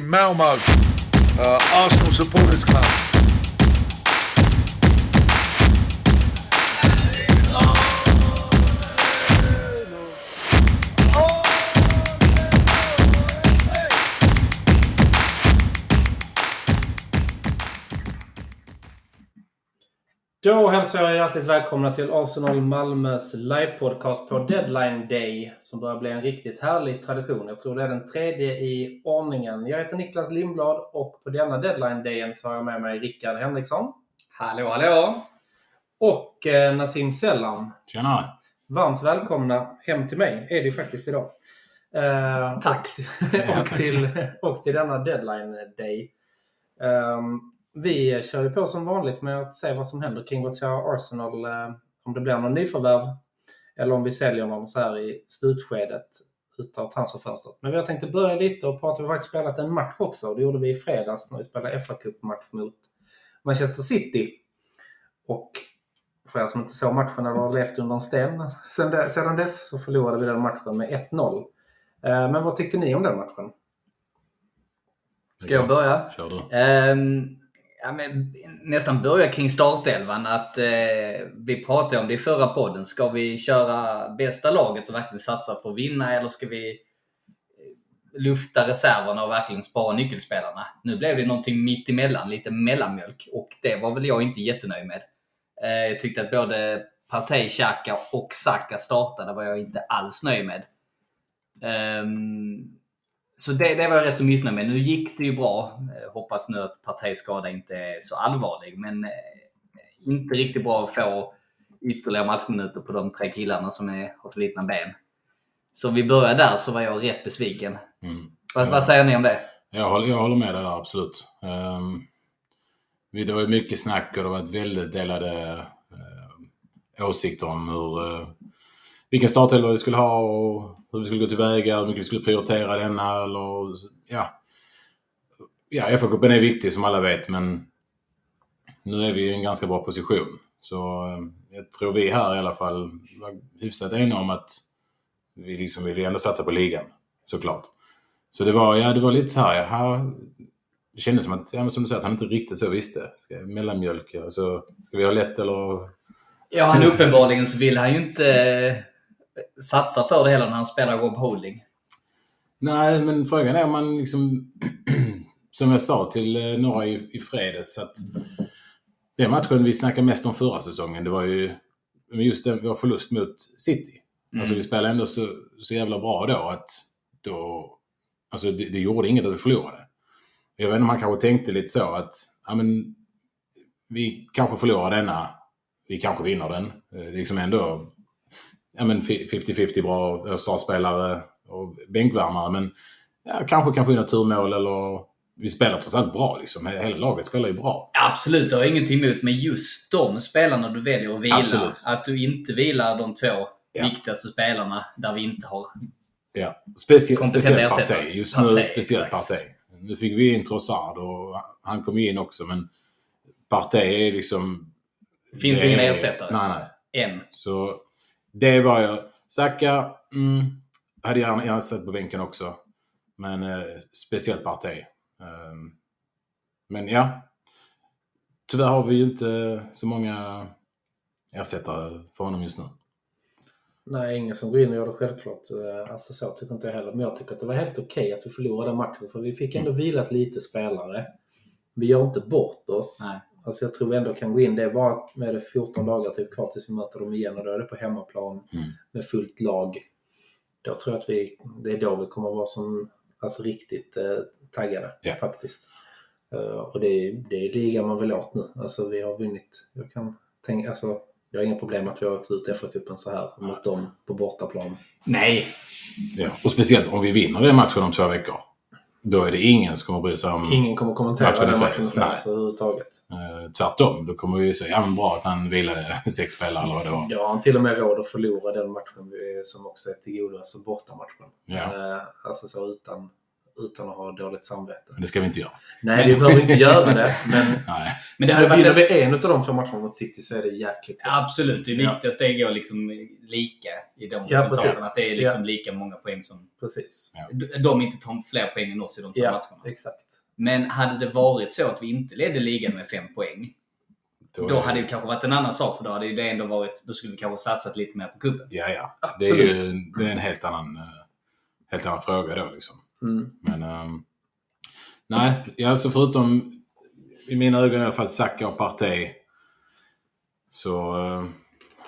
Malmo uh, Arsenal Supporters Då hälsar jag er hjärtligt välkomna till Arsenal Malmös livepodcast på Deadline Day som börjar bli en riktigt härlig tradition. Jag tror det är den tredje i ordningen. Jag heter Niklas Lindblad och på denna Deadline Dayen så har jag med mig Rickard Henriksson Hallå, hallå! och eh, Nassim Selam. Tjena! Varmt välkomna hem till mig är det ju faktiskt idag. Eh, Tack. och, till, och till denna Deadline Day. Ehm, vi kör ju på som vanligt med att se vad som händer kring vårt kära Arsenal. eh, om det blir någon nyförvärv eller om vi säljer någon så här i slutskedet utav transferfönstret. Men vi har tänkt att börja lite och prata. Vi har faktiskt spelat en match också. Och det gjorde vi i fredags när vi spelade fa Cup-match mot Manchester City. Och för er som inte såg matchen eller har levt under en sten sedan de- sedan dess så förlorade vi den matchen med 1-0. Eh, Men vad tyckte ni om den matchen? Ska jag börja? Kör du. Ehm, ja, men, nästan börja kring startelvan. Att, eh, vi pratade om det i förra podden. Ska vi köra bästa laget och verkligen satsa för att vinna eller ska vi eh, lufta reserverna och verkligen spara nyckelspelarna? Nu blev det någonting mitt emellan, lite mellanmjölk. Och det var väl jag inte jättenöjd med. Eh, jag tyckte att både Partey, Xhaka och Saka startade var jag inte alls nöjd med. Ehm, så det, det var jag rätt så missnöjd med. Nu gick det ju bra. Eh, Hoppas nu att Parteys skada inte är så allvarlig. Men eh, inte riktigt bra att få ytterligare matchminuter på de tre killarna som är, har slitna ben. Så vi börjar där så var jag rätt besviken. Mm. Vad, vad säger ni om det? Jag, håller, jag håller med dig där, absolut. Um, det var mycket snack och det var ett väldigt delade eh, åsikter om hur, eh, vilken startelva vi skulle ha och hur vi skulle gå tillväga, hur mycket vi skulle prioritera denna eller ja. Ja, FA-cupen är viktig som alla vet men nu är vi i en ganska bra position. Så eh, jag tror vi här i alla fall var hyfsat eniga om att vi liksom ville ändå satsa på ligan, såklart. Så det var, ja, det var lite så här, ja, här det kändes som att, ja, men som du säger, att han inte riktigt så visste. Ska jag mellanmjölk, alltså, ska vi ha lätt eller... Ja, han uppenbarligen så vill han ju inte eh, eh, satsa för det heller när han spelar Rob Holding. Nej, men frågan är om man liksom, som jag sa till eh, några i, i fredags, att den matchen vi snackade mest om förra säsongen, det var ju just den, vår förlust mot City. Alltså vi spelade ändå så, så jävla bra då att då, alltså det, det gjorde inget att vi förlorade. Jag vet inte om han kanske tänkte lite så att, ja men, vi kanske förlorar denna, vi kanske vinner den. Eh, Det är liksom ändå, ja men 50-50 bra startspelare och bänkvärmare men ja, kanske kan få in ett turmål eller vi spelar trots allt bra liksom. Hela laget spelar ju bra. Absolut, jag har ingenting emot. Men just de spelarna du väljer att vila. Absolut. Att du inte vilar de två Ja. viktigaste spelarna där vi inte har... Ja. Speciellt ersättare. parti. Just Partey, nu speciellt exakt. parti. Nu fick vi in Trossard och han kom ju in också men parti är liksom... Det finns det ingen är- ersättare. Nej, nej. Än. Så det var jag. Saka mm, hade jag gärna, gärna sett på bänken också. Men eh, speciellt parti. Ehm, men ja. Tyvärr har vi ju inte så många ersättare för honom just nu. Nej, ingen som går in och gör det självklart. Eh, Alltså så tycker inte jag heller. Men jag tycker att det var helt okej att vi förlorade matchen. För vi fick ändå vilat lite spelare. Vi gör inte bort oss. Nej. Alltså jag tror vi ändå kan gå in. Det är bara med det 14 dagar typ kvar tills vi möter dem igen. Och då är det på hemmaplan Mm. med fullt lag. Då tror jag att vi, det är då vi kommer vara som alltså, riktigt eh, taggade Ja. faktiskt. Eh, och det är, det är ligan man vill åt nu. Alltså vi har vunnit. Jag kan tänka, alltså jag har inga problem att vi har åkt ut FA-cupen så här mot dem på bortaplan. Nej. Ja. Och speciellt om vi vinner den matchen om två veckor. Då är det ingen som kommer bry sig om... Ingen kommer kommentera Matchen den matchen fredags överhuvudtaget. Eh, tvärtom. Då kommer vi ju säga, ja men bra att han vilade sex spelare eller vad det var. Jag har till och med råd att förlora den matchen vi- som också är till godo, alltså bortamatchen. Ja. Eh, Alltså så utan, utan att ha dåligt samvete. Men det ska vi inte göra. Nej, vi behöver inte göra det, men Nej. Men det hade men varit vinner en, vi en av de två matcherna mot City så är det jäkligt bra. Absolut. Det Ja. viktigaste är att liksom lika i de Ja, resultaten. precis. Att det är liksom lika många poäng som Precis. de- de inte tar fler poäng än oss i de två Ja, matcherna. exakt. Men hade det varit så att vi inte ledde ligan med fem poäng, då hade det kanske varit en annan sak. För då hade det ändå varit, då skulle vi kanske satsat lite mer på cupen. Ja, ja. Det är Absolut. ju det är en helt annan, eh, helt annan fråga då liksom. Mm. Men ehm, nej, ja, alltså förutom i mina ögon i alla fall Saka och Partey. Så eh,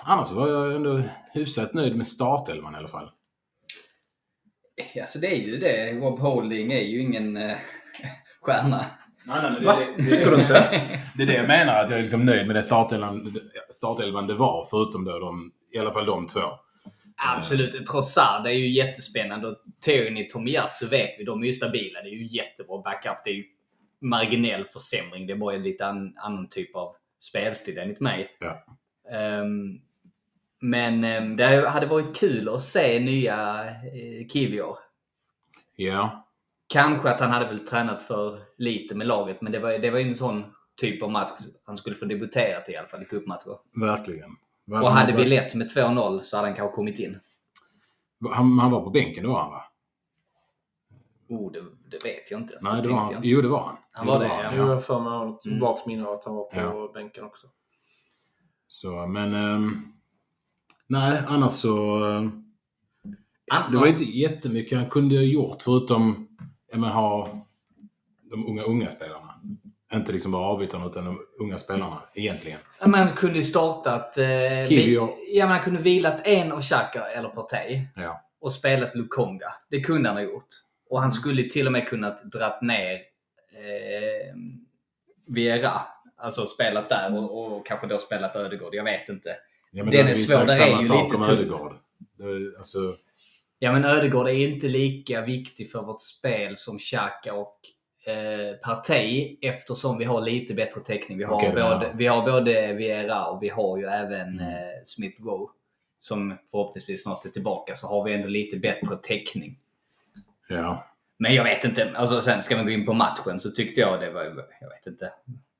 annars var jag ändå hyfsat nöjd med startelvan i alla fall. Alltså det är ju det. Rob Holding är ju ingen eh, stjärna. Nej, nej, men Va? Tycker du inte? Det är det jag menar, att jag är liksom nöjd med den startelvan, startelvan det var, förutom då de, i alla fall de två. Absolut. Trossard är ju jättespännande. Och teorin i Tomiyasu vet vi, de är ju stabila. Det är ju jättebra backup. Det är ju marginell försämring. Det är bara en lite an, annan typ av spelstil enligt mig. Ja. Ehm, men um, det hade varit kul att se nya uh, Kivior. Ja, Kanske att han hade väl tränat för lite med laget, men det var, det var ju en sån typ av match han skulle få debutera till i alla fall i cupmatcher. verkligen. Och hade vi lett med 2-0 så hade han kanske kommit in. Han, han var på bänken då han va? Oh, det, det vet jag inte. ens. Nej, det var han. jag. Jo, det var han. Han Jo, var det, ja. Jag har för mig att Mm. vagt minne av att han var på Ja. bänken också. Så, men... ehm, nej, annars så... ehm, Annars- det var inte jättemycket han kunde ha gjort förutom ja, men, ha de unga, unga spelarna. Inte liksom bara avbytarna utan de unga spelarna egentligen. Man kunde ju startat... Eh, vi, ja, man kunde vilat en av Xhaka eller Partey Ja. och spelat Lukonga. Det kunde han ha gjort. Och han skulle till och med kunnat dratt ner eh, Viera. Alltså spelat där och, och kanske då spelat Ödegård. Jag vet inte. Ja, men Den är svår, där är ju lite tungt. Ödegaard. Det alltså, Ja, men Ödegård är inte lika viktig för vårt spel som Xhaka och eh, Partey eftersom vi har lite bättre täckning. Vi har, menar både, vi har både Viera och vi har ju även Mm. eh, Smith Rowe som förhoppningsvis snart är tillbaka. Så har vi ändå lite bättre täckning. ja. Men jag vet inte. Alltså sen ska man gå in på matchen så tyckte jag det var... Jag vet inte.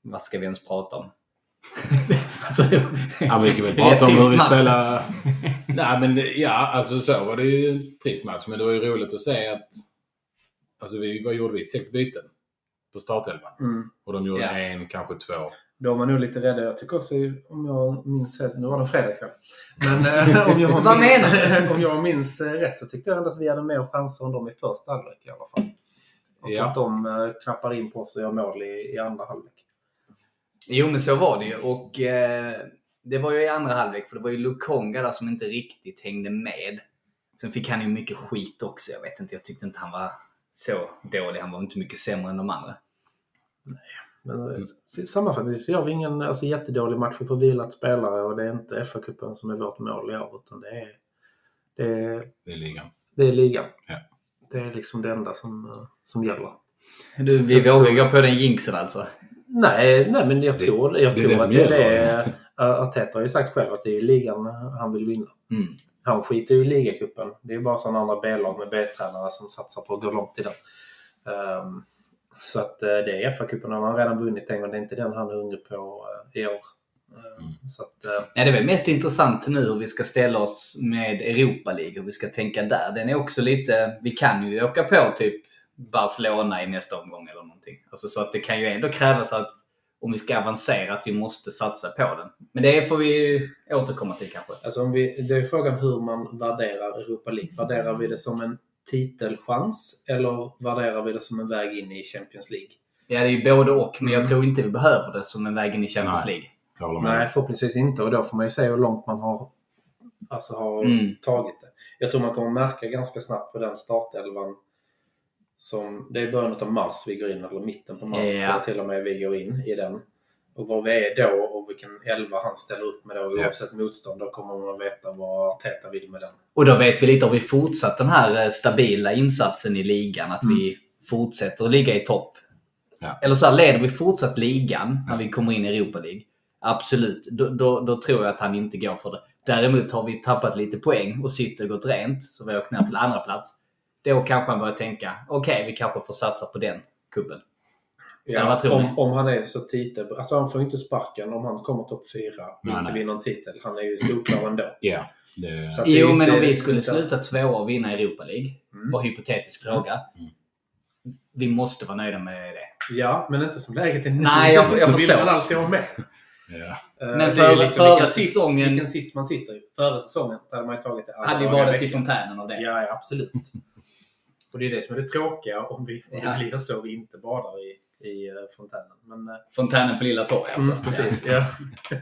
Vad ska vi ens prata om? alltså, Ja, vi kan väl prata om hur vi spelar. Nej, men ja, alltså så var det ju en trist match. Men det var ju roligt att se att... Alltså, vi, vad gjorde vi? Sex byten på startelvan. Mm. Och de gjorde Ja. en, kanske två. Då var man nog lite rädda. Jag tycker också, om jag minns rätt, nu var det en fredagkväll. Men eh, om, jag Vad minns, om jag minns eh, rätt så tyckte jag ändå att vi hade mer chanser än dem i första halvlek i alla fall. Och Ja. att de eh, knappar in på oss och gör mål i, i andra halvlek. Jo, men så var det ju. Och eh, det var ju i andra halvlek, för det var ju Lukonga där som inte riktigt hängde med. Sen fick han ju mycket skit också. Jag vet inte, jag tyckte inte han var så dålig. Han var inte mycket sämre än de andra. Men eh, sammanfattningsvis så gör vi ingen alltså, jättedålig match. Vi får vilat spelare och det är inte FA-cupen som är vårt mål i år. Utan det är, det är, Det är ligan. det är ligan. Ja. Det är liksom det enda som, eh, som gäller. Du, vi Jag vågar tror- gå på den jinxen alltså. Nej, nej men jag Det- tror, jag det är tror det att det är det. Arteta har ju sagt själv att det är ligan han vill vinna. Mm. Han skiter ju i ligacupen. Det är bara sådana andra B-lag med B-tränare som satsar på att gå långt i den. Ehm, så att eh, det är FA-cupen har han redan vunnit en gång. Det är inte den han är hungrig på eh, i år. Ehm, Mm. Så att, eh, Ja, det är väl mest intressant nu hur vi ska ställa oss med Europa League, hur vi ska tänka där. Den är också lite... Vi kan ju åka på typ Barcelona i nästa omgång eller någonting. Alltså, så att det kan ju ändå krävas att om vi ska avancera att vi måste satsa på den. Men det får vi ju återkomma till kanske. alltså om vi, det är frågan hur man värderar Europa League. Värderar vi det som en titelchans eller värderar vi det som en väg in i Champions League? Ja, det är ju både och, men jag tror inte vi behöver det som en väg in i Champions Nej. League. Nej, förhoppningsvis inte. Och då får man ju se hur långt man har, alltså har Mm. tagit det. Jag tror man kommer märka ganska snabbt på den startelvan som, det är början av mars vi går in, eller mitten på mars Ja. tror jag till och med vi går in i den. Och var vi är då och vilken elva han ställer upp med då Ja. oavsett motstånd, då kommer man veta vad Arteta vill med den. Och då vet vi lite, har vi fortsatt den här eh, stabila insatsen i ligan, att vi fortsätter att ligga i topp. Ja. Eller så här, leder vi fortsatt ligan när vi kommer in i Europa League? Absolut, då, då, då tror jag att han inte går för det. Däremot har vi tappat lite poäng och City har gått rent, så vi har åkt ner till andra plats. Då kanske han börjar tänka, okej, vi kanske får satsa på den kuppen. Ja, ni? om, om han är så titel... Alltså han får inte sparken om han kommer topp fyra och Nej, inte vinner en titel. Han är ju solklar ändå. Ja. Det, Så Jo, men om vi skulle inte- sluta tvåa och vinna Europa League, Mm. bara hypotetisk fråga. Mm. Vi måste vara nöjda med det. Ja, men inte som läget är nu. Nej, jag- jag förstår. vill man alltid ha med. ja. Eh, Men före- ju före vilken sits- säsongen- Vilken sits man sitter i. Före säsongen hade man ju tagit det alla Hade vi badat i fontänen av det? Ja, ja, absolut. Och det är det som är det tråkiga om, vi, om Ja. det blir så vi inte badar i, i eh, fontänen. Men, eh, Fontänen på Lilla Torg alltså. mm, precis. Ja.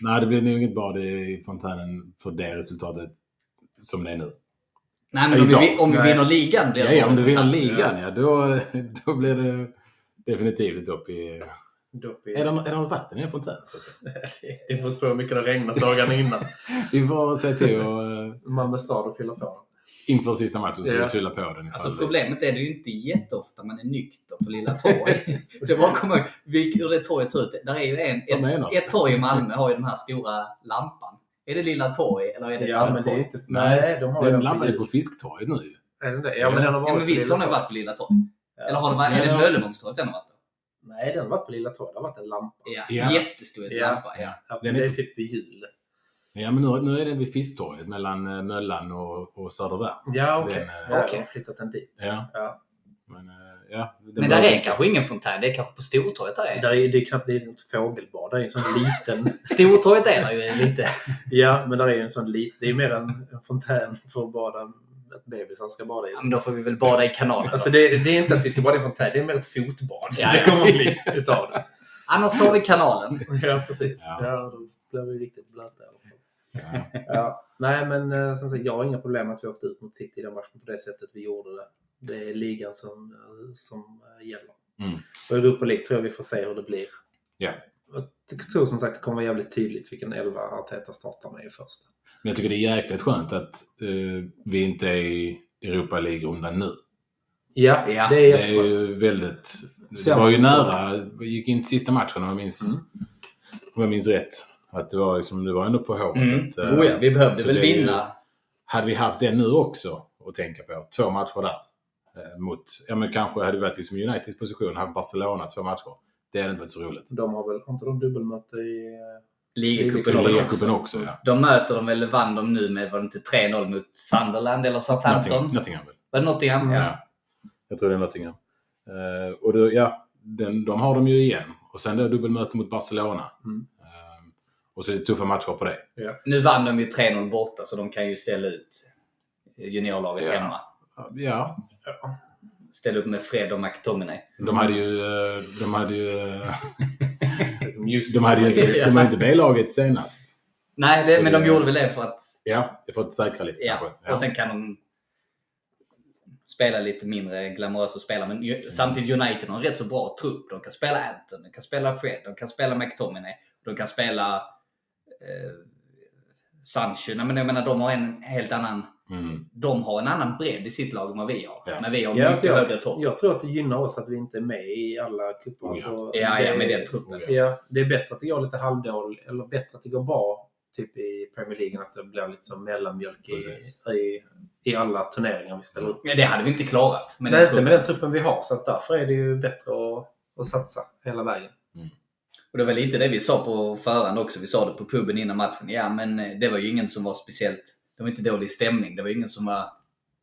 Nej, det blir nog inget bad i fontänen för det resultatet som det är nu. Nej, men om vi, om vi vinner ligan blir det ja, om du vinner ligan, ja, då, då blir det definitivt ett upp i... Dopp i, Är det, är det något vatten i en fontän? det beror på hur mycket det har regnat dagarna innan. Vi får se till att eh, Malmö stad och fylla på. Inför sista matchen så får Ja. vi fylla på den. Alltså det- problemet är det ju inte jätteofta man är nykter på Lilla Torg. så jag bara kommer ihåg hur det torget ser ut. Där är ju en, ett, ett torg i Malmö har ju den här stora lampan. Är det Lilla Torg eller är det Ja, men det är inte... Nej, de har Den lampan är på. Fisktorget nu. Är den det? Ja, men den har varit Ja, men på visst Lilla har den Torg. varit på Lilla Torg? Ja. Eller har det varit, Ja, är det. Möllevångstorget den har varit på? Nej, den har varit på Lilla Torg. Det har varit en lampa. Ja, Ja. jättestor Ja. lampa. Ja. Ja, Den det är typ vid jul. Ja, men nu, nu är den vid Fisktorget mellan eh, Möllan och, och Södervärm. Ja, okej. Den, eh, Ja, okej. de har flyttat den dit. Ja. Ja. Men, eh, ja, den Men där är kanske ingen fontän. Det är kanske på Stortorget där är. Där är, det är knappt det är ett fågelbad. Det är en sån liten... Stortorget är där ju lite. ja, men där är ju en sån liten... Det är mer en, en fontän för att bada. Ett bebisar ska bada i. Ja, men då får vi väl bada i kanalen. Alltså det, det är inte att vi ska bada i fontän. Det är mer ett fotbad. Ja, det kommer att bli utav det. Annars tar vi kanalen. Ja, precis. Ja. Ja. då blir vi riktigt blöta. Ja. Ja. Nej, men eh, som sagt, jag har inga problem att vi åkte ut mot City i den matchen på det sättet vi gjorde det. Det är ligan som, eh, som eh, gäller. Mm. Och Europa League tror jag vi får se hur det blir. Ja. Jag tror som sagt det kommer vara jävligt tydligt vilken elva Arteta startar med i första. Men jag tycker det är jäkligt skönt att eh, vi inte är i Europa League-rundan nu. Ja, Ja. det är Det är jätteskönt. ju väldigt... Det var ju nära. Vi gick in till sista matchen om jag minns, om jag minns rätt. Att det var, liksom, det var ändå på håret. Mm. Att, eh, Oh ja, vi behövde väl ju- vinna. Hade vi haft det nu också att tänka på, två matcher där. Eh, mot, ja men kanske hade det varit liksom Uniteds position, haft Barcelona två matcher. Det hade inte varit så roligt. De har väl, har inte de dubbelmöte i... eh, Ligacupen också. Ligacupen också, ja. De möter de väl, vann de nu med, var det inte 3-0 mot Sunderland eller Southampton? Nottingham, Nottingham väl? Var det Nottingham? Ja. Ja. Jag tror det är Nottingham. Eh, och då, ja, den, de har de ju igen. Och sen då dubbelmöte mot Barcelona. Mm. Och så är det tuffa matcher på det. Nu vann de ju 3-0 borta så de kan ju ställa ut juniorlaget Ja. hemma. Ja, Ställa upp med Fred och McTominay. de hade ju... eh, De hade ju... eh, De hade ju inte, de hade inte B-laget senast. Nej, det, men det- de gjorde väl det för att... Ja, det får att säkra lite Ja. kanske. Och sen kan de spela lite mindre glamorösa spelare. Men ju, samtidigt United har en rätt så bra trupp. De kan spela Anton, de kan spela Fred, de kan spela McTominay, de kan spela Sancho. Nej, men jag menar, de har en helt annan... Mm. De har en annan bredd i sitt lag än vad vi har. Ja. Men vi har Ja, mycket jag, högre topp. jag tror att det gynnar oss att vi inte är med i alla cuper. Oh ja. Ja, det, ja, med den truppen. Ja. Ja, det är bättre att det går lite halvdåligt, eller bättre att det går bra typ i Premier League att det blir lite som mellanmjölk i, i, i alla turneringar vi ställer upp. Ja, det hade vi inte klarat. Men Men inte med den truppen vi har, så att därför är det ju bättre att, att satsa hela vägen. Och det var lite det vi sa på förhand också. Vi sa det på puben innan matchen. Ja, men eh, det var ju ingen som var speciellt... Det var inte dålig stämning. Det var ingen som var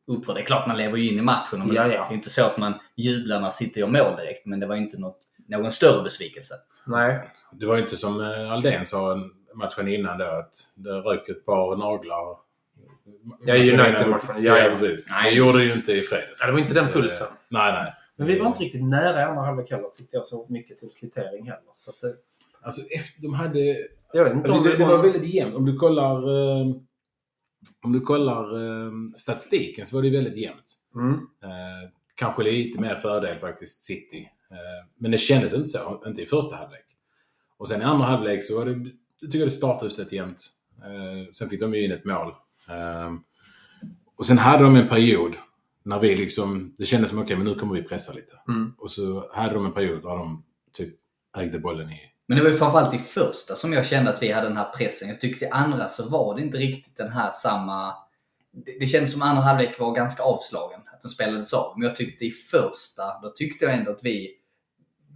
upprörd. Det är klart man lever ju in i matchen. Och Ja, ja. Det är inte så att man jublar när City gör mål direkt. Men det var inte något, någon större besvikelse. Nej, Det var inte som eh, Aldén sa matchen innan då att det rök ett par naglar. Ja, United-matchen. Ja, Ja, precis. Nej. Det gjorde det ju inte i fredags. Ja, det var inte den pulsen. Eh, Nej, nej. Men vi var inte riktigt nära i andra halvlek heller, tyckte jag så mycket till kvittering heller. Så att det, Alltså, efter, de hade... jag vet inte Alltså, det, det var väldigt jämnt. Om du kollar, eh, om du kollar eh, statistiken så var det väldigt jämnt. Mm. Eh, kanske lite mer fördel faktiskt City. Eh, men det kändes inte så. Inte i första halvlek. Och sen i andra halvlek så var det, jag tycker det startade hyfsat jämnt. Eh, sen fick de ju in ett mål. Eh, och sen hade de en period när vi liksom, det kändes som okej men nu kommer vi pressa lite. Mm. Och så hade de en period där de typ ägde bollen i Men det var ju framförallt i första som jag kände att vi hade den här pressen. Jag tyckte i andra så var det inte riktigt den här samma det, det kändes som andra halvlek var ganska avslagen. Att den spelades av. Men jag tyckte i första, då tyckte jag ändå att vi,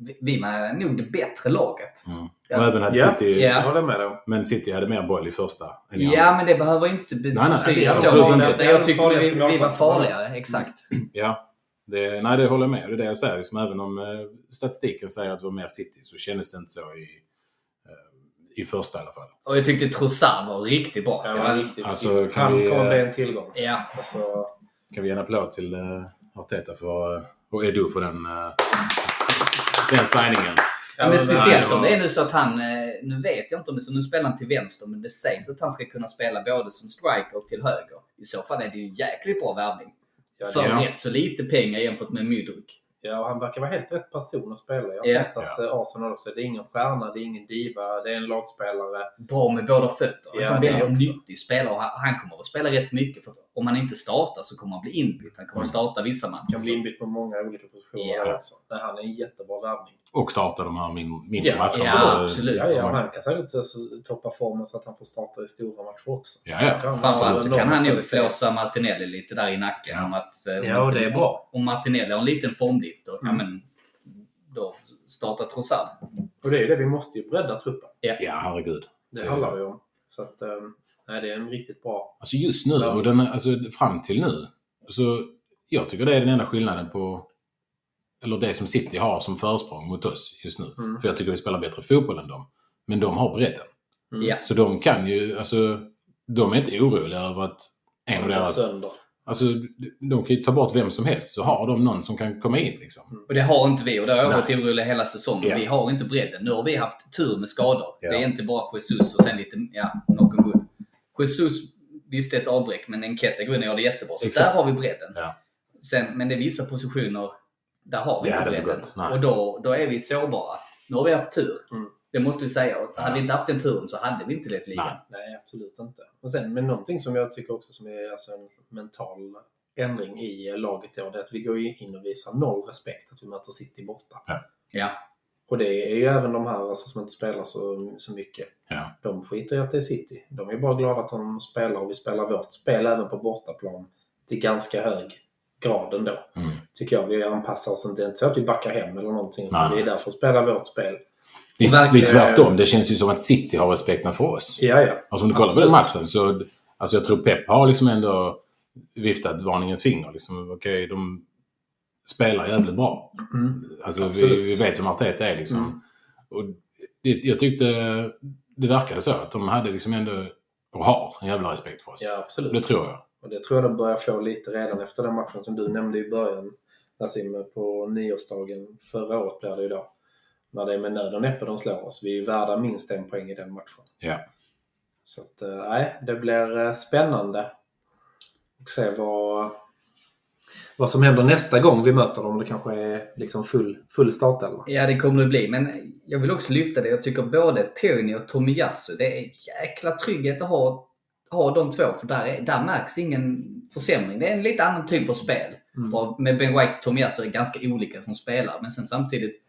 vi, vi var nog det bättre laget. Mm. Ja. Och även hade Ja. City... Ja. Jag håller med dig. Men City hade mer boll i första än i andra. Ja, men det behöver inte be- Nej, nej, betyda så. absolut inte. Jag tyckte vi, vi var farligare. Exakt. Ja, det, nej det håller jag med. Det är det jag säger. Liksom, även om eh, statistiken säger att det var mer City så kändes det inte så i, eh, i första i alla fall. Och jag tyckte Trossard var riktigt bra. Ja, var- riktigt. Alltså, kan han vi, kommer eh, bli en tillgång. Ja, Alltså, Kan vi ge en applåd till uh, Arteta för, eh, och Edu för den, uh, den signingen. Ja, men speciellt om ja. det är nu så att han, eh, nu vet jag inte om det så, nu spelar han till vänster, men det sägs att han ska kunna spela både som striker och till höger. I så fall är det ju en jäkligt bra värvning. ja, För Ja. rätt så lite pengar jämfört med Mudryk. Ja, och han verkar vara helt rätt person att spela i Ja. Artetas ja. Arsenal också. Det är ingen stjärna, det är ingen diva, det är en lagspelare. Bra med båda fötter. Ja, Liksom det väldigt också. nyttig spelare. Och Han han kommer att spela rätt mycket. För att om han inte startar så kommer han bli inbytt. Han kommer att starta vissa matcher. Kan bli inbytt på många olika positioner Ja. där också. Nej, han är en jättebra värvning. Och starta de här min, mindre Ja, matcherna. ja, absolut. Ja, ja, han kan säkert alltså, toppa formen så att han får starta i stora matcher också. Ja, ja. Framförallt så kan han nog flåsa Martinelli lite där i nacken. Ja. Om att, eh, om Ja, och det är bra. Om Martinelli har en liten formdipp då, ja, Mm. men, då startar Trossard. Och det är ju det, vi måste ju bredda truppen. ja, herregud. Det Ja. handlar det ju om. Så att, um, nej, det är en riktigt bra... Alltså just nu, Ja. och den, alltså fram till nu. Så jag tycker det är den enda skillnaden på... Eller det som City har som försprång mot oss just nu. Mm. För jag tycker vi spelar bättre fotboll än dem. Men de har bredden. Mm. Ja. Så de kan ju, alltså... De är inte oroliga över att en av deras... sönder. Alltså, de kan ju ta bort vem som helst så har de någon som kan komma in liksom. Och det har inte vi och det har jag varit orolig hela säsongen. Ja. Vi har inte bredden. Nu har vi haft tur med skador. Ja. Det är inte bara Jesus och sen lite, ja, knock on wood. Jesus, visst det är ett avbräck, men Nketiah går in och gör det jättebra. Så Exakt. där har vi bredden. Ja. Sen, men det är vissa positioner, där har vi Det inte bredden. Och då, då är vi sårbara. Nu har vi haft tur. Mm. Det måste vi säga. Och hade Ja. vi inte haft den turen så hade vi inte lett ligan. Nej. Nej, absolut inte. Och sen, men någonting som jag tycker också som är alltså en mental ändring i laget då, det är att vi går in och visar noll respekt att vi möter City borta. Ja. Och det är ju även de här alltså, som inte spelar så, så mycket. Ja. De skiter i att det är City. De är bara glada att de spelar och vi spelar vårt spel även på bortaplan till ganska hög grad ändå. Mm. Tycker jag. Vi anpassar oss inte. Det är inte så att vi backar hem eller någonting. Nej, vi är där för att spela vårt spel. Det är tvärtom. Det känns ju som att City har respekten för oss. Ja, ja. Alltså om du kollar på den matchen så... Alltså jag tror Pep har liksom ändå viftat varningens finger. Liksom, Okej, de spelar jävligt bra. Mm. Alltså vi, Absolut. vi vet vem Arteta är liksom. Mm. Och det, jag tyckte det verkade så att de hade liksom ändå, och har, en jävla respekt för oss. Ja, absolut. Det tror jag. Och det tror jag de börjar få lite redan efter den matchen som du nämnde i början. Nassim, på nyårsdagen förra året blir det ju då. När det är med nöd och näppe de slår oss. Vi är värda minst en poäng i den matchen. Ja. Så att, eh, nej, det blir eh, spännande. Och se vad, vad som händer nästa gång vi möter dem. Det kanske är liksom full, full startelva. Ja, det kommer det bli. Men jag vill också lyfta det. Jag tycker både Tony och Tomiyasu, det är jäkla trygghet att ha, ha de två. För där, är, där märks ingen försämring. Det är en lite annan typ av spel. Mm. Med Ben White och Tomiyasu är ganska olika som spelare. Men sen samtidigt,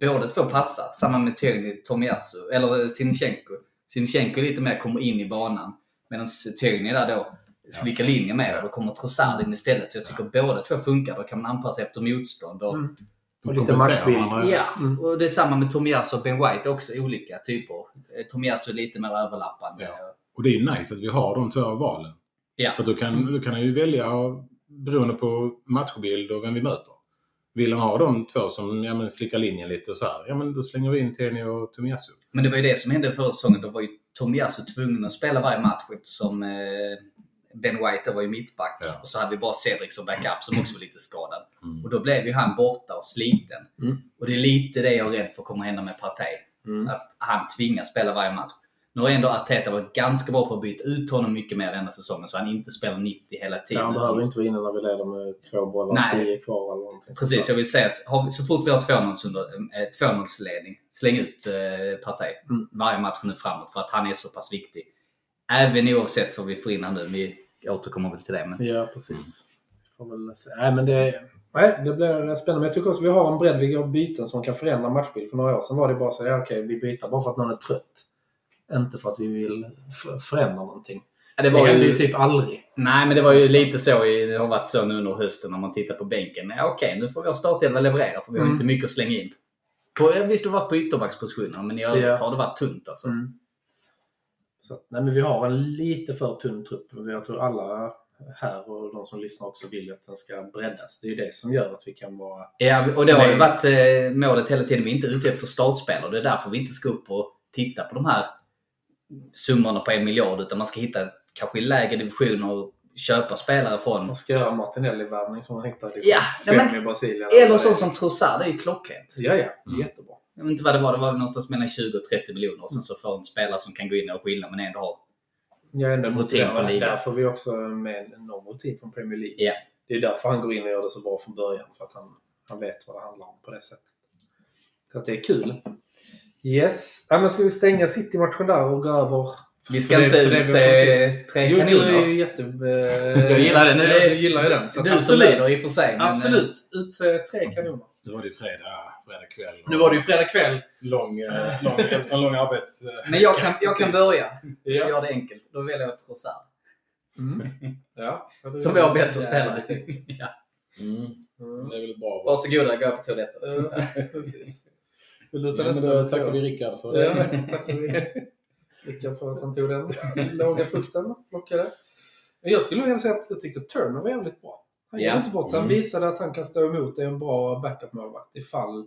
båda två passar. Samma med Tony, Tomiyasu, eller Sinchenko. Sinchenko lite mer kommer in i banan. Medan Tony där då slickar linjer med och då kommer Trossard in istället. Så jag tycker båda två funkar. Då kan man anpassa efter motstånd. Och, Mm. Och lite matchbild. Ja, Mm. och det är samma med Tomiyasu och Ben White. Också olika typer. Eh, Tomiyasu är lite mer överlappande. Ja. Och det är nice att vi har de två valen. Ja. För då kan, då kan han ju välja beroende på matchbild och vem vi möter. Vill han ha de två som ja, men slickar linjen lite och så här, ja men då slänger vi in Teni och Tomiyasu. Men det var ju det som hände förra säsongen. Då var ju Tomiyasu tvungen att spela varje match eftersom eh, Ben White var ju mittback. Ja. Och så hade vi bara Cedric som backup som också var lite skadad. Mm. Och då blev ju han borta och sliten. Mm. Och det är lite det jag är rädd för kommer hända med Partey. Mm. Att han tvingas spela varje match. Nu har ändå Arteta varit ganska bra på att byta ut honom mycket mer denna säsongen så han inte spelar 90 hela tiden. Ja, han utan- behöver inte vara inne när vi leder med två bollar, Nej. tio kvar eller någonting. Precis, jag vill säga att har så fort vi har 2-0 under- eh, 2-0-ledning, släng ut eh, Partey Mm. varje match nu framåt för att han är så pass viktig. Även oavsett vad vi får in här nu. Vi återkommer väl till det. Men... Ja, precis. Se. Nej, men det, nej, det blir spännande. Men jag tycker också att vi har en bredd. Vi gör byten som kan förändra matchbild. För några år sedan var det bara så ja, okej, vi byter bara för att någon är trött. Inte för att vi vill förändra någonting. Ja, det Det var händer ju... ju typ aldrig. Nej, men det var ju lite så. i- Det har varit så nu under hösten när man tittar på bänken. Ja, Okej, nu får vår startelva leverera för vi har Mm. inte mycket att slänga in. På, visst, det har varit på ytterbackspositionerna, men i övrigt Ja. har det varit tunt alltså. Mm. Så, nej, men vi har en lite för tunn trupp. Jag tror alla här och de som lyssnar också vill att den ska breddas. Det är ju det som gör att vi kan vara... Ja, och det har ju varit eh, målet hela tiden. Vi är inte ute efter startspelare. Det är därför vi inte ska upp och titta på de här summorna på en miljard. Utan man ska hitta kanske i lägre divisioner och köpa spelare från. Man ska göra Martinelli-värvning som man hittade i Ja, men- i Brasilien. Eller sånt som Trossard, det är ju klockrent. Ja, ja. Mm. Jättebra. Jag vet inte vad det var. Det var någonstans mellan 20 och 30 miljoner. Och sen så får en spelare som kan gå in och skillnad men ändå ha. Jag är ändå Rutin motiverad. från ligan. Därför vi också med någon rutin från Premier League. Ja. Det är därför han går in och gör det så bra från början. För att han, han vet vad det handlar om på det sättet. Så att det är kul. Yes. Ja, men ska vi stänga City-matchen där och gå över? Vi ska det- inte det utse tre Jo, du är ju jätte... Jag gillar den. Nu det Du gillar ju den. så Du som absolut. leder i och för sig. men, eh, Absolut. Utse tre kanoner. Nu var det ju fredag, fredag kväll. Nu var det ju fredag kväll. Lång, eh, lång, efter en lång arbets... eh, Men jag kan, jag kan börja. Jag Ja. gör det enkelt. Då väljer jag Trossard. Mm. ja. ja du- Som vår bästa Ja, spelare. ja. Mm, Mm. det är väl ett bra val. Varsågoda, gå på toaletten. Precis. Vill du ta Ja, men nästa? då tackar vi Rickard för det. Ja, tackar vi Rickard för att han tog den låga frukten. Plockade. Jag skulle nog säga att jag tyckte Turner var jävligt bra. Han gjorde inte bort sig. Han Mm. visade att han kan stå emot. Det en bra backup-målvakt ifall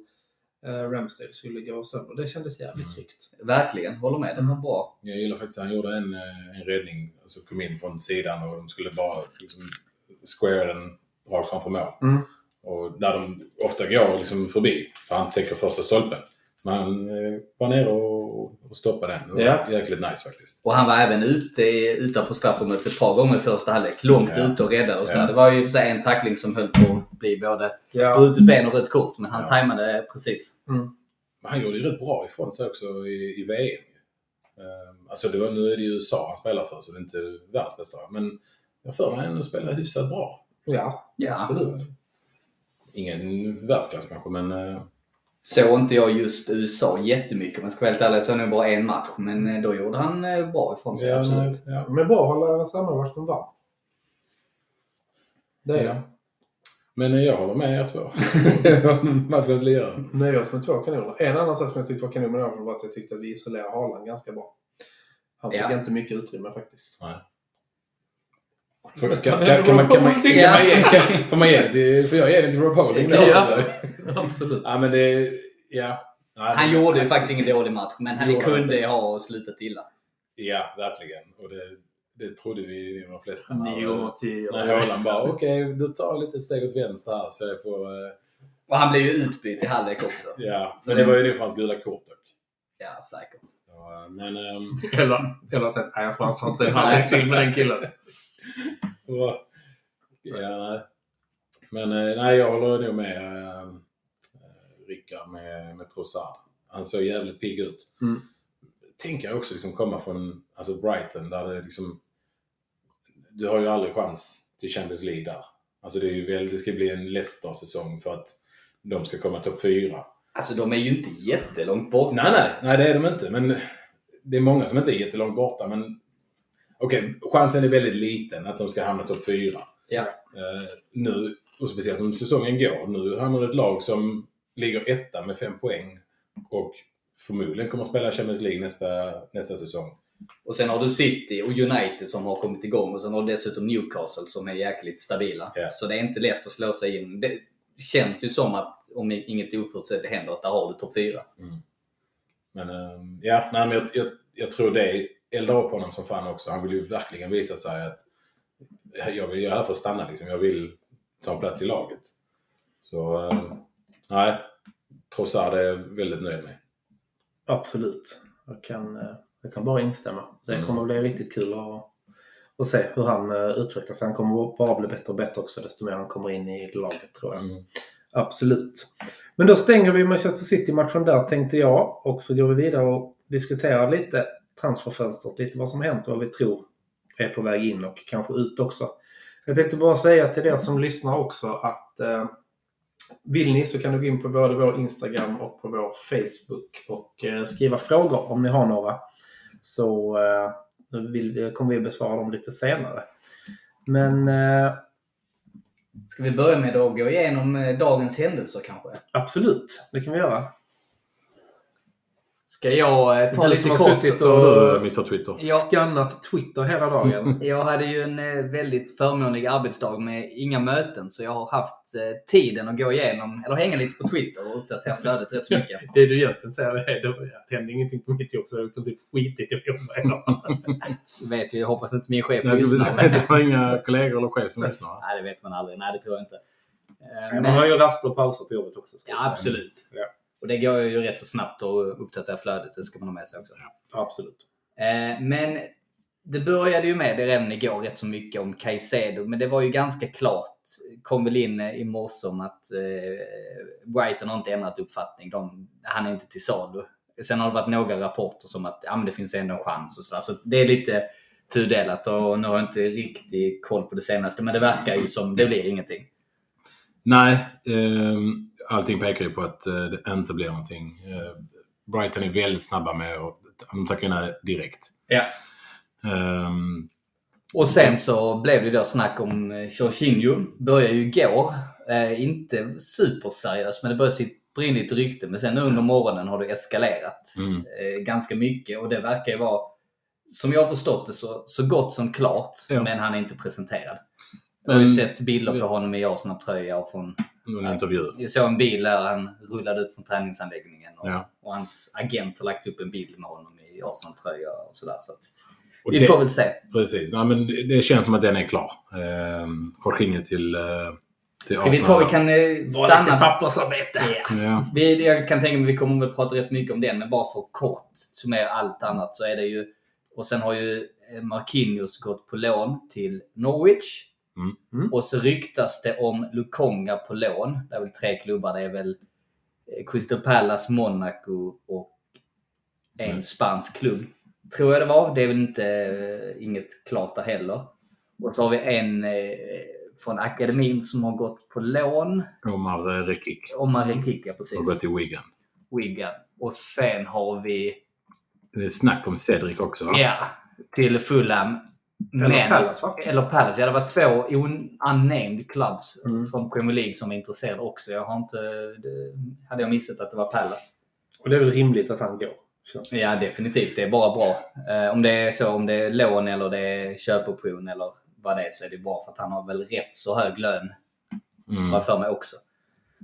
eh, Ramsdale skulle gå sönder. Det kändes jävligt Mm. tryggt. Verkligen, håller med. Den var bra. Jag gillar faktiskt att han gjorde en, eh, en räddning. Alltså kom in från sidan och de skulle bara liksom, square den rakt framför mål. Mm. Och där de ofta går liksom förbi. För han täcker första stolpen. Men han eh, var nere och, och stoppade den. Det var Ja. jäkligt nice faktiskt. Och han var även ute i- utanför straffområdet ett par gånger i första halvlek. Långt Ja. ute och räddade och sådär. Ja. Det var ju för sig en tackling som höll på att bli både Ja. brutet ben och rött kort. Men han Ja. tajmade precis. Mm. Men han gjorde ju rätt bra ifrån sig också i, i VM. Um, alltså det var, nu är det ju USA han spelar för så det är inte världsbästa. Men jag för mig ändå spelar hyfsat bra. Ja, Ja. absolut. Ingen världsklass kanske men... eh, Såg inte jag just USA jättemycket om jag ska vara helt ärlig. Jag såg nog bara en match. Men eh, då gjorde han eh, bra ifrån sig, ja, absolut. Ja. Men bra att hålla sammanvakten varm. Det är Ja. det. Men jag håller med er två. Matchens lirare. Nöja oss med två kanoner. En annan sak som jag tyckte var kanon med var att jag tyckte att vi isolerade Haaland ganska bra. Han fick Ja. inte mycket utrymme faktiskt. Nej. Får, kan, kan, kan, man, kan, man, kan, Ja. man ge, kan, får man ge det till... Får jag ge det till Rob Holding? då Ja. också? Absolut. Ja men det... Ja. Nej, Han gjorde ju faktiskt ingen dålig match. Men han kunde inte. ha slutat illa. Ja, verkligen. Och det, det trodde vi de flesta. Nio tio. När Haaland bara, okej, du tar lite steg åt vänster här, så är jag på... eh, Och han blev ju utbytt i halvlek också. Ja, Så men det- det var ju det för hans gula kort dock. Ja, säkert. Ja, Men... ehm, Eller, eller att jag chansar inte en halvlek till med den killen. Ja. Men eh, nej, jag håller nog med äh, Rickard med, med Trossard. Han såg jävligt pigg ut. Mm. Tänker jag också liksom komma från alltså Brighton där det liksom... Du har ju aldrig chans till Champions League där. Alltså det, är ju väl, det ska bli en Leicester-säsong för att de ska komma topp fyra. Alltså de är ju inte jättelångt bort. Nej, nej, nej det är de inte. Men det är många som inte är jättelångt borta. Men okej, chansen är väldigt liten att de ska hamna topp fyra. Ja. Eh, nu, och speciellt som säsongen går, nu hamnar det ett lag som ligger etta med fem poäng och förmodligen kommer att spela Champions League nästa, nästa säsong. Och sen har du City och United som har kommit igång och sen har du dessutom Newcastle som är jäkligt stabila. Ja. Så det är inte lätt att slå sig in. Det känns ju som att om inget oförutsett händer att där har du topp 4. Men ehm, ja, nej, men jag, jag, jag tror det eldar upp honom som fan också. Han vill ju verkligen visa sig att jag, vill, är här för att stanna liksom. Jag vill ta en plats i laget. Så ehm, nej, Trossard är jag väldigt nöjd med. Absolut. Jag kan, eh, jag kan bara instämma. Det Mm. kommer att bli riktigt kul att, att se hur han eh, utvecklas. Han kommer bara bli bättre och bättre också desto mer han kommer in i laget tror jag. Mm. Absolut. Men då stänger vi Manchester City-matchen där tänkte jag. Och så går vi vidare och diskuterar lite transferfönstret, lite vad som hänt och vad vi tror är på väg in och kanske ut också. Så jag tänkte bara säga till er som lyssnar också att eh, vill ni så kan du gå in på både vår Instagram och på vår Facebook och eh, skriva frågor om ni har några. Så eh, vill vi, kommer vi besvara dem lite senare. Men eh, Ska vi börja med att gå igenom eh, dagens händelser kanske? absolut, det kan vi göra. Ska jag eh, ta lite som kort? och- du, Mr Twitter. Ja. Skannat Twitter hela dagen. Jag hade ju en eh, väldigt förmånlig arbetsdag med inga möten så jag har haft eh, tiden att gå igenom, eller hänga lite på Twitter och uppdatera flödet rätt mycket. Det du egentligen säger är att det händer ingenting på mitt jobb så jag har i princip skitit i att jobba vet vi, jag hoppas inte min chef lyssnar. det det var inga kollegor eller chef som lyssnar? Nej, det vet man aldrig. Nej, det tror jag inte. Eh, Man Men, har ju raster och pauser på jobbet också. ja, jag absolut. Ja. Och det går ju rätt så snabbt att uppdatera flödet, det ska man ha med sig också. Absolut. Eh, Men det började ju med det redan igår rätt så mycket om Caicedo, men det var ju ganska klart. Kom väl in i morse om att eh, Brighton har inte ändrat uppfattning. De, han är inte till salu. Sen har det varit några rapporter som att ja, men det finns ändå en chans och sådär. Så det är lite tudelat och nu har jag inte riktigt koll på det senaste, men det verkar ju som det blir ingenting. Nej, eh, allting pekar ju på att eh, det inte blir någonting. Eh, Brighton är väldigt snabba med att de tackar nej direkt. Ja. Ehm, Och sen så blev det då snack om eh, Jorginho. Började ju igår. Eh, inte superseriöst, men det började in lite rykte. Men sen under morgonen har det eskalerat mm. eh, ganska mycket. Och det verkar ju vara, som jag har förstått det, så, så gott som klart. Ja. Men han är inte presenterad. Jag har ju sett bilder på honom i Arsenal-tröja och från... Någon intervju. Jag såg en bil där han rullade ut från träningsanläggningen. Och, Ja. och hans agent har lagt upp en bild med honom i Arsenal-tröja och sådär. Så vi det- får väl se. Precis. Nej, men det känns som att den är klar. Ehm, Jorginho till, eh, till Ska vi ta, vi Arsenal. kan eh, Bara lite stanna... pappersarbete. Ja. Ja. Vi, jag kan tänka mig att vi kommer väl prata rätt mycket om den, men bara för kort summera allt annat så är det ju... Och sen har ju eh, Marquinhos gått på lån till Norwich. Mm. Mm. Och så ryktas det om Lukonga på lån. Det är väl tre klubbar. Det är väl eh, Crystal Palace, Monaco och en Mm. spansk klubb. Tror jag det var. Det är väl inte, eh, inget klart där heller. Och så har vi en eh, från akademin som har gått på lån. Omar Rekik Omar Rekika, precis. har gått till Wigan. Wigan. Och sen har vi, Det är snack om Cedric också va? ja, till Fulham. Eller Men- Palace va? Eller Palace. Ja, det var två un- unnamed clubs Mm. från Premier League som är intresserade också. Jag har inte... Det, hade jag missat att det var Palace. Och det är väl rimligt att han går. Känns det Ja, definitivt. Det är bara bra. Eh, om det är så, om det är lån eller det är köpoption eller vad det är så är det bra för att han har väl rätt så hög lön, Mm. jag för mig också.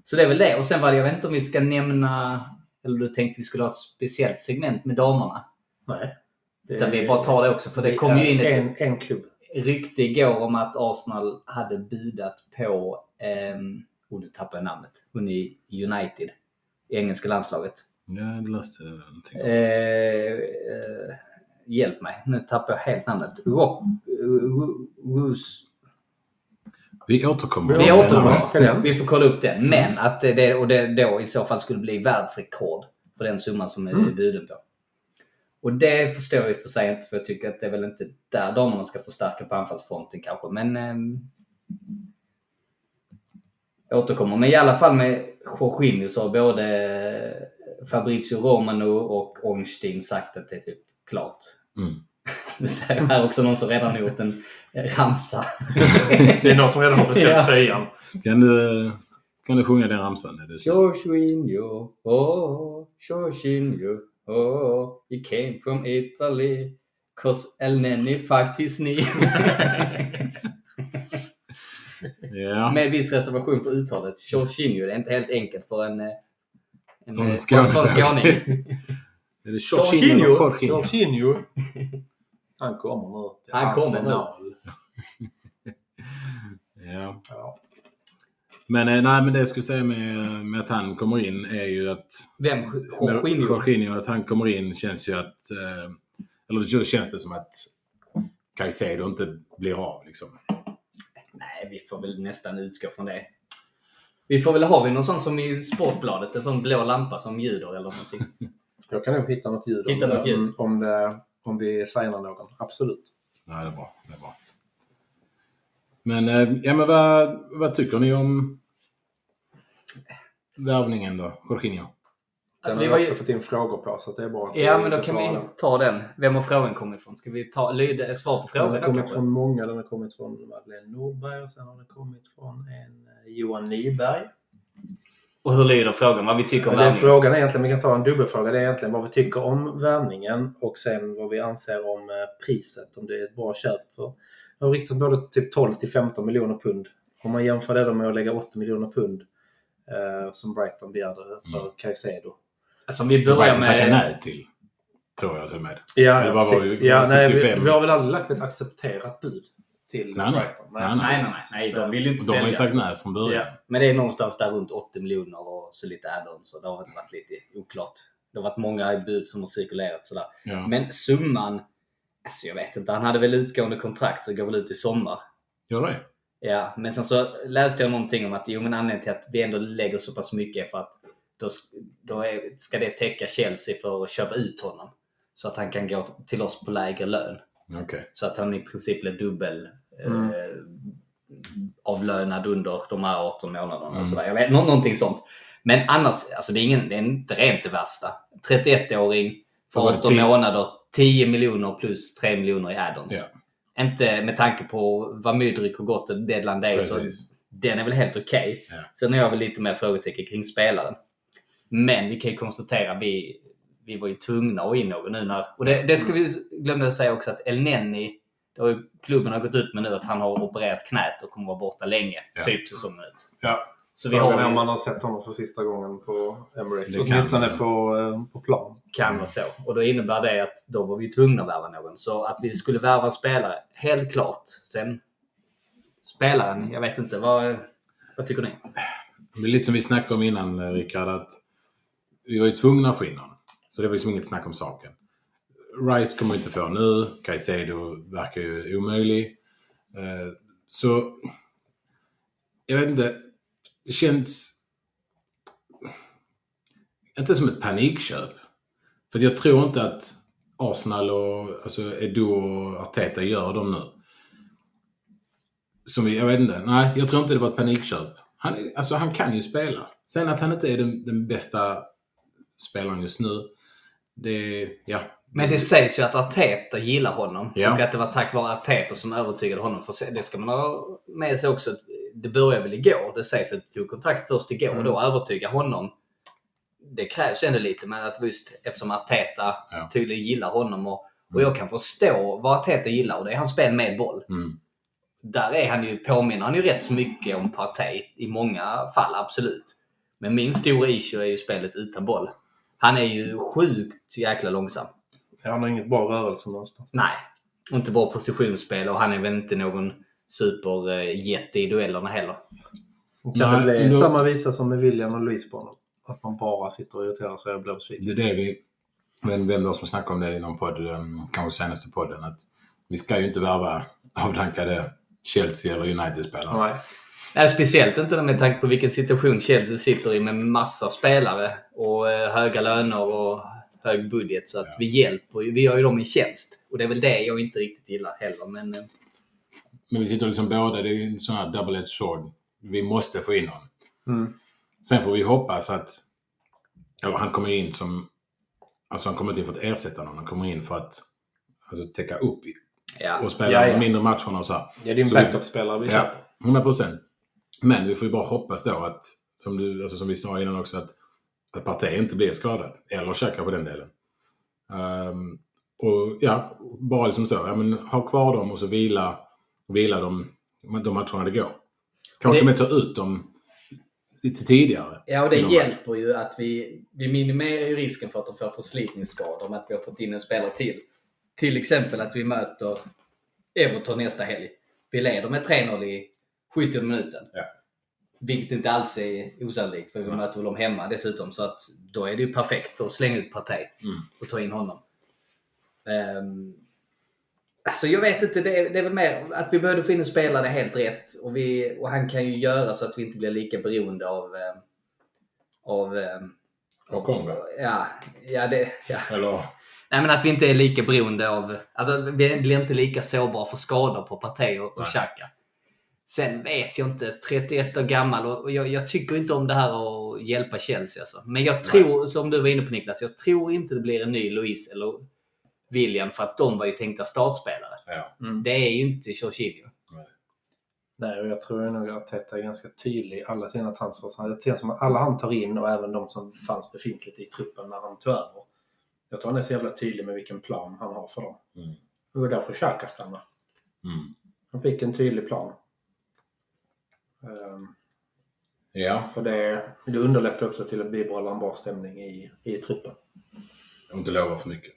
Så det är väl det. Och sen var det, jag vet inte om vi ska nämna, eller du tänkte vi skulle ha ett speciellt segment med damerna. Nej. Det- Utan vi bara tar det också, för det kom ju in ett en, en klubb. rykte igår om att Arsenal hade budat på, ehm, oh, nu tappar jag namnet, hon i United, i engelska landslaget. Ja, det läste jag någonting. Eh, eh, hjälp mig, nu tappar jag helt namnet. Rock, Roos, Vi återkommer. vi återkommer. Vi får kolla upp det. Men att det, och det då i så fall skulle bli världsrekord för den summan som är Mm. buden på. Och det förstår jag i och för sig inte för jag tycker att det är väl inte där damerna ska förstärka på anfallsfronten kanske. Men ehm, jag återkommer. Men i alla fall med Jorginho så har både Fabrizio Romano och Ornstein sagt att det är typ klart. Mm. Nu säger jag här också någon som redan har gjort en ramsa. Det är någon som redan har beställt Ja. tröjan. Kan, du, kan du sjunga den ramsan? Jorginho, oh, Jorginho, oh, he came from Italy. Cause El Neni faktiskt ni. Ja. Med viss reservation för uttalet. Jorginho, det är inte helt enkelt för en, eh, en, För en eh, skåning. för en skåning. Är det Jorginho? Jorginho? Han kommer nu. Han kommer nu. Ja. Men, eh, nej, men det jag skulle säga med, med att han kommer in är ju att... Vem? Jorginho? Jorginho, att han kommer in känns ju att... Eh, eller då känns det som att Caicedo inte blir av liksom. Nej, vi får väl nästan utgå från det. Vi får väl ha vi någon sån som i Sportbladet, en sån blå lampa som ljuder eller någonting. Jag kan nog hitta något ljud, Hitta om, något det- ljud. Om, det, om vi signar någon. Absolut. Nej, det är bra. Det är bra. Men, eh, ja, men vad, vad tycker ni om värvningen då? Jorginho? Den Vi har var vi ju- också fått in frågor på så att det är bra att Ja, men då kan vi den. ta den. Vem har frågan kommit ifrån? Ska vi ta lyda, svar på Den frågan har då kommit från många. Den har kommit från Madeleine Nordberg och sen har den kommit från en eh, Johan Nyberg. Och hur lyder frågan? Vad vi tycker om den värvningen? frågan är egentligen, vi kan ta en dubbelfråga, det är egentligen vad vi tycker om värvningen och sen vad vi anser om eh, priset, om det är ett bra köp. För det har riktat både typ 12 till 15 miljoner pund. Om man jämför det med att lägga 80 miljoner pund eh, som Brighton begärde för Mm. Caicedo. Alltså om vi börjar att tacka med... nej till. Tror jag till och med. Ja, Eller var precis. vi? Ja, nej, vi, 75? vi har väl aldrig lagt ett accepterat bud till Nej. Brighton. Nej, Nej, nej, nej. nej de vill ju inte De har ju sälja. sagt nej från början. Ja. Men det är någonstans där runt 80 miljoner och så lite add-ons. Så det har varit lite oklart. Det har varit många bud som har cirkulerat sådär. Ja. Men summan... Alltså jag vet inte. Han hade väl utgående kontrakt så går väl ut i sommar. Gör det? Ja, men sen så läste jag någonting om att jo, men anledningen till att vi ändå lägger så pass mycket är för att då, då är, ska det täcka Chelsea för att köpa ut honom. Så att han kan gå till oss på lägre lön. Okej. Så att han i princip blir dubbel Mm. eh, avlönad under de här 18 månaderna. Mm. Och sådär. Jag vet, nå- någonting sånt. Men annars, alltså det är, ingen, det är inte rent det värsta. 31-åring för Vad var det, 18 tio? månader, 10 miljoner plus 3 miljoner i add-ons. Ja. Inte med tanke på vad Mydrik och gått och deadline day så den är väl helt okej. Ja. Sen har jag väl lite mer frågetecken kring spelaren. Men vi kan ju konstatera vi, vi var ju tvungna att in någon nu när... Och det, det ska vi glömma att säga också att El Neni, det har ju, klubben har gått ut med nu att han har opererat knät och kommer vara borta länge. Ja. Typ säsongen ut. Ja. Så vi Frågan har är om man har sett honom för sista gången på Emirates. Kan Åtminstone på, eh, på plan. kan vara så. Och då innebär det att då var vi tvungna att värva någon. Så att vi skulle värva en spelare, helt klart. Sen spelaren, jag vet inte. Vad, vad tycker ni? Det är lite som vi snackade om innan, eh, Rickard, att vi var ju tvungna att få in någon. Så det var liksom inget snack om saken. Rice kommer vi inte få nu. Caicedo verkar ju omöjlig. Eh, Så... Jag vet inte. Det känns... Inte som ett panikköp. För jag tror inte att Arsenal och alltså Edo och Arteta gör dem nu. Som vi, jag vet inte. Nej, jag tror inte det var ett panikköp. Han, är- alltså, han kan ju spela. Sen att han inte är den, den bästa spelaren just nu. Det, ja. Men det sägs ju att Arteta gillar honom. Ja. Och att det var tack vare Arteta som övertygade honom. För det ska man ha med sig också. Det började väl igår. Det sägs att det tog kontakt först igår. Mm. Och då övertyga honom. Det krävs ändå lite. Men att just eftersom Arteta Ja. tydligen gillar honom. Och, och jag kan förstå vad Arteta gillar. Och det är hans spel med boll. Mm. Där är han ju, påminner han ju rätt så mycket om Partey. I många fall, absolut. Men min stora issue är ju spelet utan boll. Han är ju sjukt jäkla långsam. Han har inget bra rörelsemönster. Nej, och inte bra positionsspel och han är väl inte någon superjätte i duellerna heller. Det kan Nej, det bli då- samma visa som med William och Louise på honom. Att man bara sitter och irriterar sig och blir besviken. Det är det vi... Men vem då som snackade om det i någon podd, um, kanske senaste podden, att vi ska ju inte värva avdankade Chelsea eller United-spelare. Nej. Nej, speciellt inte med tanke på vilken situation Chelsea sitter i med massa spelare och eh, höga löner och hög budget. Så att Ja. vi hjälper ju, vi gör ju dem en tjänst. Och det är väl det jag inte riktigt gillar heller. Men eh, Men vi sitter liksom båda, det är ju en sån här double-edged sword. Vi måste få in någon. Mm. Sen får vi hoppas att... Eller han kommer in som... Alltså han kommer inte in för att ersätta någon. Han kommer in för att alltså, täcka upp ja, och spela Ja, ja. mindre matcherna och så här. Ja, det är en vi- backup-spelare vi Ja, köper. 100 procent. Men vi får ju bara hoppas då att, som, du, alltså som vi sa innan också, att, att Partey inte blir skadad. Eller Xhaka för den delen. Ehm, och ja, bara liksom så. Ja, men, ha kvar dem och så vila, vila dem de matcherna det går. Kanske Det- med ta ut dem lite tidigare. Ja, och det hjälper ju att vi, vi minimerar ju risken för att de får förslitningsskador med att vi har fått in en spelare till. Till exempel att vi möter Everton nästa helg. Vi leder med 3-0 i 70 minuten. Ja. Vilket inte alls är osannolikt för vi Nej. möter dem hemma dessutom. Så att då är det ju perfekt att slänga ut Partey Mm. och ta in honom. Um, alltså jag vet inte, det är, det är väl mer att vi behövde få in en spelare helt rätt. Och, vi, och han kan ju göra så att vi inte blir lika beroende av... eh, av eh, Av Kongo? Ja, ja, det, ja. Eller? Nej, men att vi inte är lika beroende av... Alltså, vi blir inte lika sårbara för skador på Partey och, och Nej. Xhaka. Sen vet jag inte, 31 år gammal och jag, jag tycker inte om det här att hjälpa Chelsea. Alltså. Men jag tror, som du var inne på Niklas, jag tror inte det blir en ny Luis eller William för att de var ju tänkta startspelare. Ja. Mm. Det är ju inte Jorginho. Nej, och jag tror nog att Teta är ganska tydlig i alla sina transfers. Det känns som att alla han tar in och även de som fanns befintligt i truppen när han tog över. Jag tror han är så jävla tydlig med vilken plan han har för dem. Mm. Och det var därför Xhaka stannade. Mm. Han fick en tydlig plan. Ehm, Ja, och det, det underlättar också till att bibehålla en bra stämning i, i truppen. och inte lova för mycket.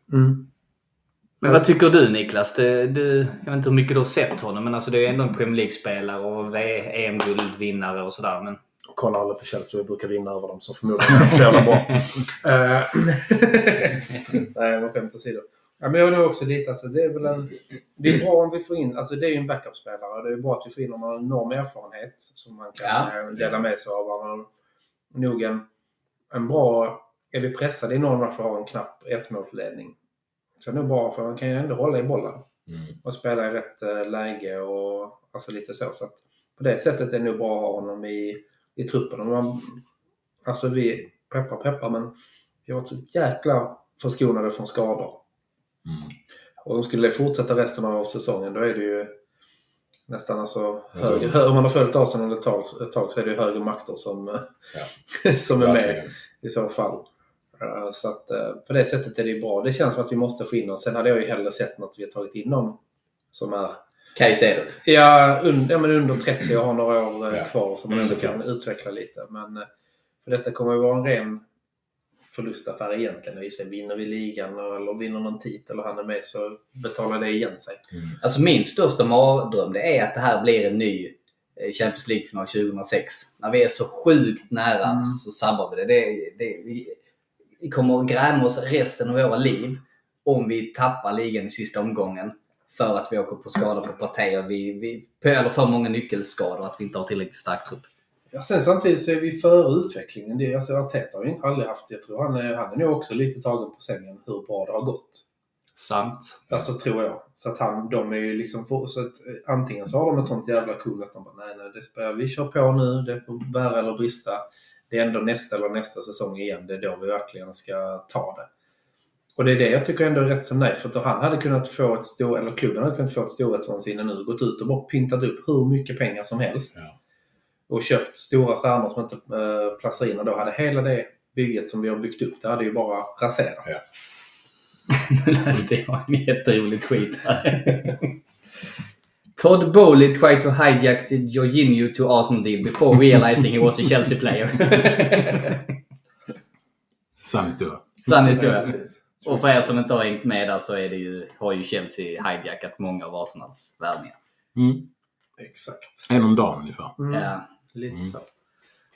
Men vad tycker du Niklas? Det, du, jag vet inte hur mycket du har sett honom, men alltså det är ändå en Premier League-spelare och EM-guldvinnare och sådär. Men... Och kolla alla på Chelsea och brukar vinna över dem så förmodligen är de så jävla bra. Eh, Nej, men skämt åsido. Ja, men jag nog också lite, alltså, det är väl en... Det är bra om vi får in, alltså det är ju en backup-spelare. Det är bra att vi får in någon med enorm erfarenhet som man kan Ja. eh, dela med sig av. Han har nog en, en bra... Är vi pressade i någon match och har en knapp ettmålsledning så är det nog bra för man kan ju ändå hålla i bollen Mm. och spela i rätt eh, läge och alltså lite så. så på det sättet är det nog bra att ha honom i, i truppen. Och man, alltså vi, peppar peppar, men vi varit så jäkla förskonade från skador. Mm. Och om skulle fortsätta resten av säsongen då är det ju nästan alltså Ja. högre, hö- om man har följt Arsenal ett tag, ett tag så är det ju högre makter som, eh, som är med i så fall. Eh, Så att eh, på det sättet är det bra. Det känns som att vi måste få in någon. Sen hade jag ju hellre sett att vi har tagit in någon som är Caicedo. ja, ja, men under 30 och har några år eh, Ja. kvar som man ändå kan utveckla lite. Men för detta kommer ju vara en ren förlustaffär egentligen. Vi säger, vinner vi ligan eller vinner någon titel och han är med så betalar det igen sig. Mm. Alltså min största mardröm det är att det här blir en ny Champions League-final 2006. När vi är så sjukt nära Mm. så sabbar vi det. det, det vi, vi kommer att gräma oss resten av våra liv om vi tappar ligan i sista omgången för att vi åker på skada på och vi, vi, eller för många nyckelskador att vi inte har tillräckligt stark trupp. Ja, sen samtidigt så är vi före utvecklingen. Det, är- alltså, Arteta har ju inte aldrig haft, jag tror han är, han är nog också lite tagen på sängen hur bra det har gått. Sant. Alltså tror jag. Så att han, de är ju liksom, för, så att, eh, antingen så har de ett sånt jävla cool att de bara nej, nej, det spelar, vi kör på nu, det får bära eller brista. Det är ändå nästa eller nästa säsong igen, det är då vi verkligen ska ta det. Och det är det jag tycker ändå är rätt så nice, för att han hade kunnat få ett stor, eller klubben hade kunnat få ett storhetsvansinne nu, gått ut och bara pyntat upp hur mycket pengar som helst. Ja. Och köpt stora stjärnor som inte äh, platsar in och då hade hela det bygget som vi har byggt upp, det hade ju bara raserat. Ja. Nu läste jag en jätterolig tweet här. Todd Bowley tried to hijack the Jorginho to Arsenal deal before realizing he was a Chelsea player. Sann historia. Sann historia. Och för er som inte har hängt med där så är det ju, har ju Chelsea hijackat många av Arsenals värvningar. Mm. Exakt. En om dagen ungefär. Mm. Ja. Lite Mm. så.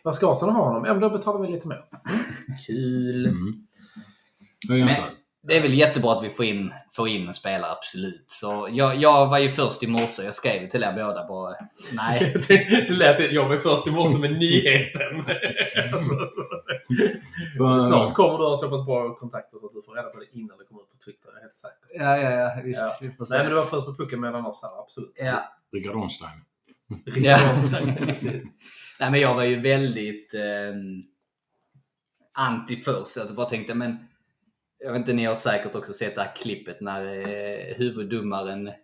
Vad ska Arsenal ha honom? Ja, men då betalar vi lite mer. Kul. Mm. Men. Det är väl jättebra att vi får in, får in en spelare, absolut. Så jag, jag var ju först i morse. Jag skrev till er båda bara, nej. det lät jag var först i morse med nyheten. alltså, snart kommer du ha så pass bra kontakter så att du får reda på det innan det kommer ut på Twitter. Jag är helt säker. Ja, ja, ja. Visst. Ja. Vi får se. Nej, men du var först på pucken mellan oss här, absolut. Ja. Rickard Ornstein. Ja. avstängd, precis. Nej, men jag var ju väldigt eh, anti först. Jag bara tänkte, men jag vet inte, ni har säkert också sett det här klippet när eh, huvuddomaren eh,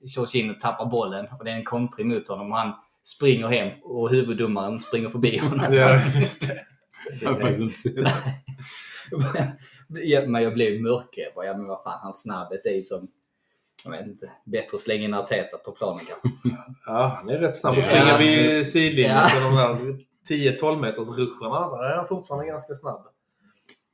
Jorginho tappar bollen och det är en kontring mot honom och han springer hem och huvuddomaren springer förbi honom. Ja, just det. Jag har faktiskt inte sett. ja, men jag blev mörkrädd. Ja, men vad fan, hans snabbhet är ju som, jag vet inte, bättre att slänga in Arteta på planen kanske. Ja, han är rätt snabb och Ja. springer vid sidlinjen. Ja. Så de där 10-12 meters ruscherna, där är han fortfarande ganska snabb.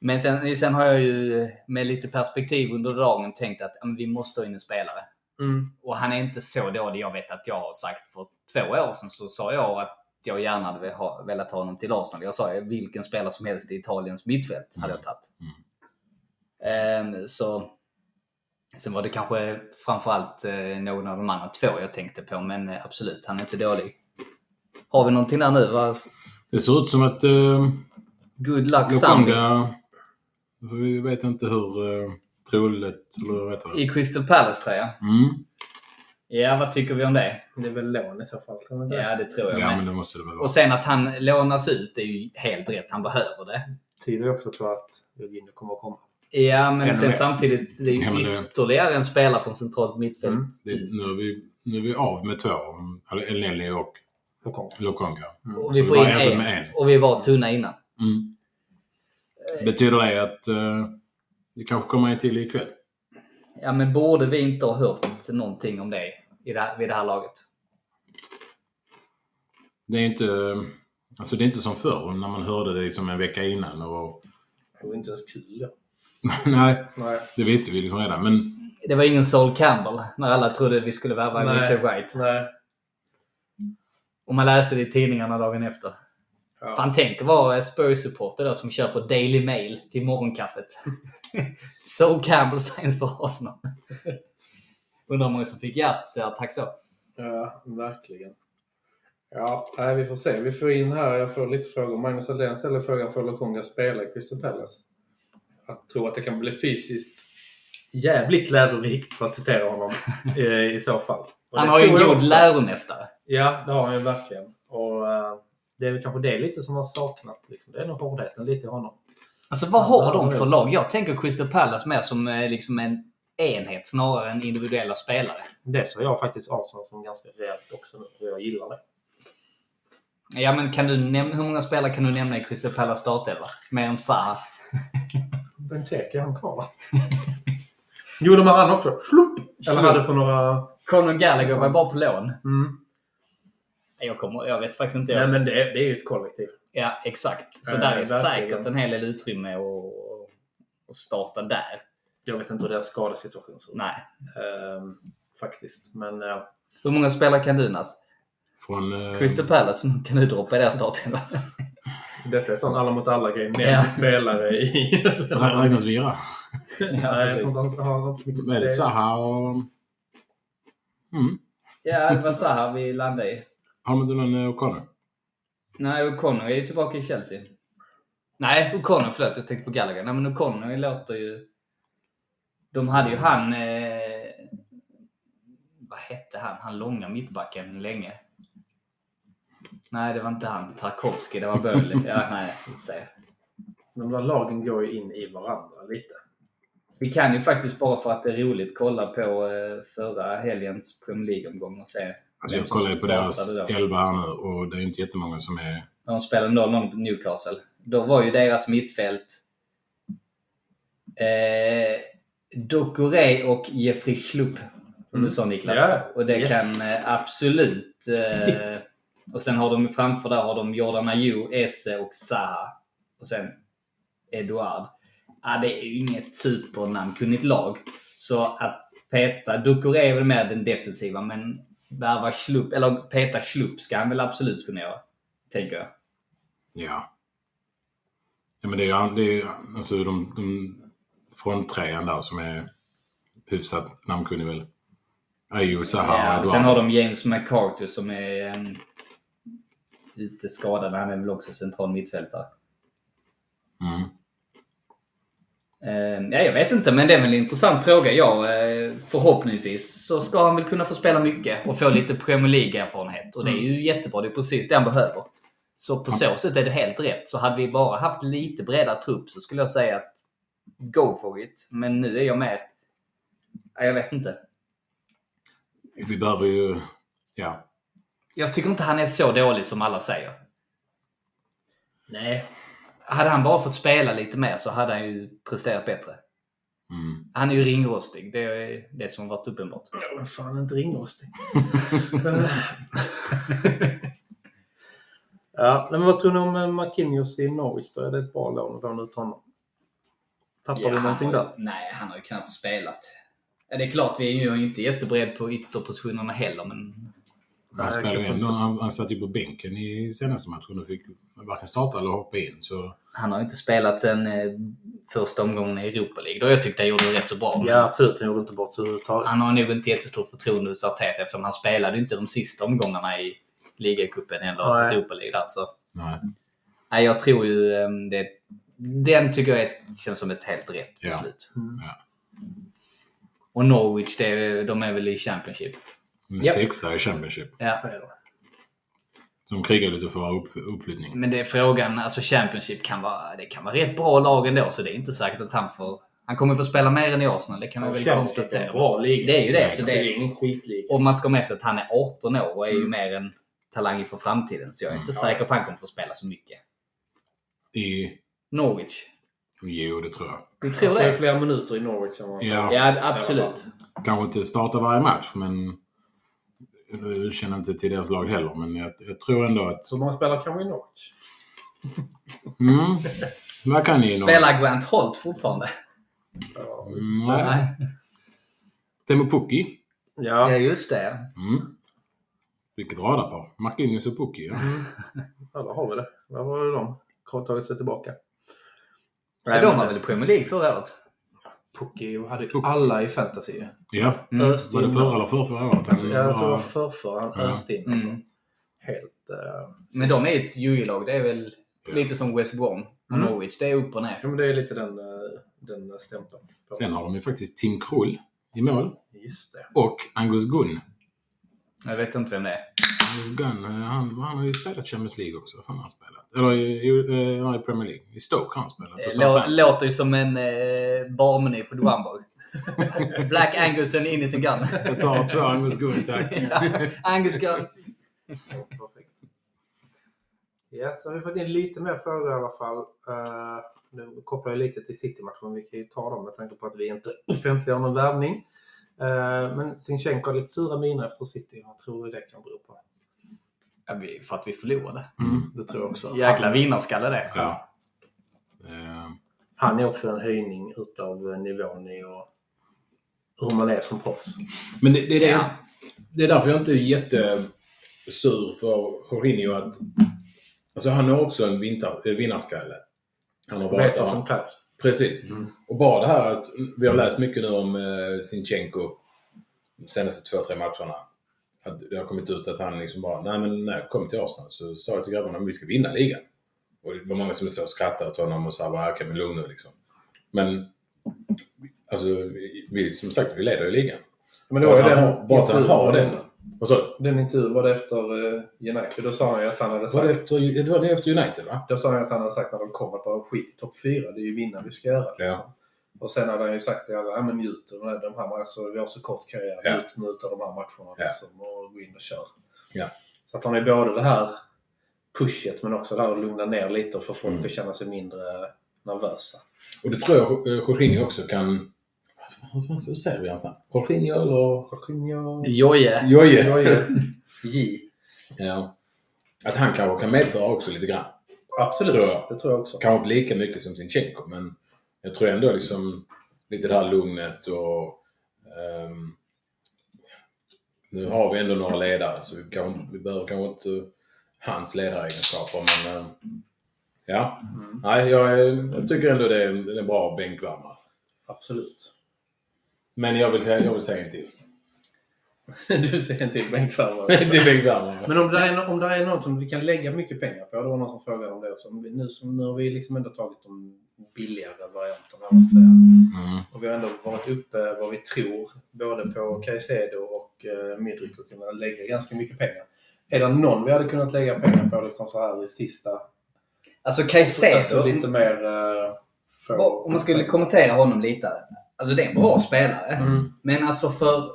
Men sen, sen har jag ju med lite perspektiv under dagen tänkt att men vi måste ha in en spelare. Mm. Och han är inte så dålig. Jag vet att jag har sagt för två år sedan så sa jag att jag gärna hade velat ha- honom till Arsenal. Jag sa vilken spelare som helst i Italiens mittfält hade jag tagit. Ehm, så Sen var det kanske framförallt eh, någon av de andra två jag tänkte på, men eh, absolut, han är inte dålig. Har vi någonting där nu? Vad- Det ser ut som att uh, Good luck Lokonga... Vi vet inte hur uh, troligt... Eller vad heter det? i Crystal Palace tror jag. Mm. Ja, vad tycker vi om det? Det är väl lån i så fall. tror jag? Ja, det tror jag Ja, med. men det måste det väl vara. Och sen att han lånas ut är ju helt rätt. Han behöver det. Tyder också på att Jorginho kommer att komma. Ja, men Ännu sen mer. samtidigt, det är Ja, ju det- ytterligare en spelare från centralt mittfält Mm. Det, ut. nu, är vi, nu är vi av med två. Eller Elneny och Och. Lokonga. Och Så vi får vi in ersatt en. en. Och vi var tunna innan. Mm. Betyder det att uh, det kanske kommer en till ikväll? Ja, men borde vi inte ha hört någonting om det, i det här, vid det här laget? Det är inte, alltså det är inte som förr när man hörde det som en vecka innan. Och, Det var inte ens kul då. nej, Nej. det visste vi liksom redan. Men Det var ingen Sol Campbell när alla trodde vi skulle värva. Richard Wright. Nej. Och man läste det i tidningarna dagen efter. Ja. Fan, tänk vara Spurs-supporter som kör på Daily Mail till morgonkaffet. Sol Campbell signs för Arsenal. Undrar hur många som fick hjärtattack då. Ja, verkligen. Ja, nej, vi får se. Vi får in här, jag får lite frågor. Magnus Aldén ställer frågan, får Lokonga spela i Crystal Palace? Jag tror att det kan bli fysiskt jävligt lärorikt, för att citera honom, eh, i så fall. Och Han har ju en god läromästare. Ja, det har han ju verkligen. Det är väl kanske det lite som har saknats. Liksom. Det är nog hårdheten lite i honom. Alltså vad har de för lag? Jag tänker Crystal Palace mer som eh, liksom en enhet snarare än individuella spelare. Det ser jag faktiskt Arsenal som ganska rejält också nu. Jag gillar det. Ja, men kan du näm- hur många spelare kan du nämna i Crystal Palace startelva? Mer än Zaha? Benteke, han kvar va? Gjorde de han också? Slupp! Eller hade för några... Conor Gallagher var bara på lån. Mm. Jag, kommer, jag vet faktiskt inte. Nej, men det, det är ju ett kollektiv. Ja, exakt. Så Ja, där är verkligen. säkert en hel del utrymme att, att starta där. Jag vet inte hur deras skadesituation ser ut. Nej. Ehm, faktiskt. Men uh, Hur många spelare kan du Nas? från... eh, Crystal Palace kan du droppa i deras startelva? detta är sån alla mot alla-grej. Nämn Ja. spelare i... Rä- Räknas Vira? ja, Nej, jag tror inte han har så mycket Vad är det? spel. Zaha och... Mm. ja, det var Zaha vi landade i. Har man inte någon O'Connor? Nej, O'Connor är ju tillbaka i Chelsea. Nej, O'Connor, förlåt, jag tänkte på Gallagher. Nej, men O'Connor låter ju... De hade ju han... Eh... Vad hette han? Han långa mittbacken länge. Nej, det var inte han. Tarkovsky, det var Burnley. ja, nej, ser. De där lagen går ju in i varandra lite. Vi kan ju faktiskt bara för att det är roligt kolla på eh, förra helgens Premier League-omgång och se. Alltså jag kollar ju på deras elva här nu och det är inte jättemånga som är... när de spelade 0-0 på Newcastle. Då var ju deras mittfält eh, Dokore och Jeffrey Schlupp. Som Mm. du sa Niklas. Ja, Och det yes. kan eh, absolut... Eh, och sen har de framför där har de Jordan Ayew, Esse och Zaha. Och sen Eduard. Ja, det är ju inget supernamnkunnigt lag. Så att peta Dokore är väl mer den defensiva, men värva Schlupp, eller peta Schlupp ska han väl absolut kunna göra. Tänker jag. Ja. Ja men det är ju det är, alltså de, de fronttrean där som är hyfsat namnkunnig väl. Ayew, Zaha Ja, och sen har de James McCarthy som är um, ute skadad. Han är väl också central mittfältare. Mm. Eh, ja, jag vet inte, men det är väl en intressant fråga. Ja, eh, förhoppningsvis så ska han väl kunna få spela mycket och få lite Premier League-erfarenhet. Och det är ju jättebra. Det är precis det han behöver. Så på så sätt är det helt rätt. Så hade vi bara haft lite bredare trupp så skulle jag säga att go for it. Men nu är jag mer... Ja, jag vet inte. Vi behöver ju... Ja. Jag tycker inte han är så dålig som alla säger. Nej. Hade han bara fått spela lite mer så hade han ju presterat bättre. Mm. Han är ju ringrostig. Det är det som varit uppenbart. Ja, men fan inte ringrostig. ja, men vad tror ni om eh, Marquinhos i Norwich då? Är det ett bra lån att låna ut honom? Tappar vi han någonting där? Nej, han har ju knappt spelat. Ja, det är klart, vi är ju inte jättebred på ytterpositionerna heller, men... Han kanske ändå. Han, han satt ju på bänken i senaste matchen och fick varken starta eller hoppa in. Så Han har inte spelat sen eh, första omgången i Europa League. Då jag tyckte han gjorde det rätt så bra. Ja, absolut. Han gjorde inte bort sig överhuvudtaget. Han har nog inte jättestort förtroende hos Arteta eftersom han spelade inte de sista omgångarna i ligacupen eller Nej. Europa League där. Så. nej. Nej, jag tror ju eh, det... Den tycker jag är, känns som ett helt rätt Ja. beslut. Mm. Ja. Och Norwich, det, är- de är väl i Championship. Japp. sexa i Championship. Ja. Som krigar lite för upp, uppflyttning. Men det är frågan, alltså Championship kan vara, det kan vara rätt bra lag ändå, så det är inte säkert att han får... Han kommer få spela mer än i Arsenal, det kan vi väl Championship är konstatera. bra liga. Det är ju det, Nej, så Det det är ingen skitliga. Och man ska ha med sig att han är 18 år och är ju Mm. mer en talang inför framtiden. Så jag är inte Mm. säker på att han kommer få spela så mycket. I... Norwich. Jo, det tror jag. Du tror Det är det? fler minuter i Norwich än vad Ja. Ja, absolut. Kanske inte starta varje match, men... Jag känner inte till deras lag heller, men jag, jag tror ändå att... Så många spelare kanske i Norwich? Mm. Vad kan ni? Spelar Grant Holt fortfarande? Ja, Mm, nej. Teemu Pukki. Ja, ja. just det. Mm. Vilket radarpar. Marquinhos och Pukki. Ja. ja, då har vi det. Där har ju de tagit sig tillbaka. Ja, de var väl i Premier League förra året? Pucki hade ju alla i fantasy. ja. Mm. Var det förra eller förrförra året? Jag tror det var förrförra han Ja. öste in. Alltså. Mm. Helt... eh, Men de är ett jojo-lag. Det är väl Ja. lite som West Brom och Mm. Norwich. Det är upp och ner. Ja, men det är lite den, eh, den stämpeln. Sen har de ju faktiskt Tim Krull i mål. Just det. Och Angus Gunn. Jag vet inte vem det är. Angus Gunn, eh, han, han har ju spelat Champions League också. Han har spelat. Eller i, i, eh, Premier League. I Stoke har han spelat. Det lå- låter ju som en eh, barmeny på Duambo. Black Angusen in i sin gun. Jag tar två Angus Gunn, tack. ja, Angus gun. Ja, så har vi fått in lite mer frågor i alla fall. Uh, nu kopplar jag lite till City-matchen, men vi kan ju ta dem med tanke på att vi inte offentliggör någon värvning. Eh, men Sinchenko har lite sura miner efter City. Vad tror du det kan bero på? För att vi förlorade. Mm. Det tror jag också. Jäkla han, vinnarskalle det. Ja. Eh, han är också en höjning utav eh, nivån i och hur man är som proffs. Men det, det, är det, Ja. det är därför jag inte är jättesur för Jorginho att... Alltså han har också en vinter, vinnarskalle. Han har varit Vet vad som krävs. Precis. Mm. Och bara det här att vi har läst mycket nu om eh, Sinchenko de senaste två, tre matcherna. Att det har kommit ut att han liksom bara, nej men när jag kom till Arsenal så sa jag till grabbarna att vi ska vinna ligan. Och det var många som så och skrattade åt honom och sa bara, okej men lugn nu liksom. Men alltså, vi, som sagt, vi leder i ligan. Men det Bara var att ju han den har- bara att han har den. Sa du? Den intervjun var det efter eh, United. Då sa han ju att han hade Var sagt det efter, det var det efter United va? Då sa han att han hade sagt när de kom att bara skit i topp 4, det är ju vinna vi ska göra. Liksom. Och sen hade han ju sagt till alla, ja men njut av de här, här alltså, vi har så kort karriär, Ja. njut nu av de här matcherna Ja. liksom, och gå in och kör. Ja. Så att han är både det här pushet men också det här att lugna ner lite och få folk Mm. att känna sig mindre nervösa. Och det tror jag eh, Jorginho också kan... Hur fan säger vi hans namn? Jorginho eller... Jorginho... Joje. Joje. Joje. J. Ja. Att han kanske kan medföra också lite grann. Absolut, Tror jag. det tror jag också. Kanske inte lika mycket som Sinchenko, men jag tror ändå liksom lite det här lugnet och... ehm, nu har vi ändå några ledare, så vi, kan, vi behöver kanske inte hans ledaregenskaper, men... ehm, ja. Mm. Nej, jag, jag tycker ändå det är en, en bra bänkvärmare. Absolut. Men jag vill, säga- jag vill säga en till. du ser en till bänkvärmare. Men om det, är, om det är något som vi kan lägga mycket pengar på, det var någon som frågade om det också. Nu, som, nu har vi liksom ändå tagit de billigare varianterna. måste säga. Mm. Och vi har ändå varit uppe vad vi tror, både på Caicedo och eh, Midrik och kunnat lägga ganska mycket pengar. Är det någon vi hade kunnat lägga pengar på liksom så här i sista? Alltså Alltså Caicedo, lite mer... Eh, för, om man skulle kommentera honom lite. Alltså det är en bra spelare. Mm. Men alltså för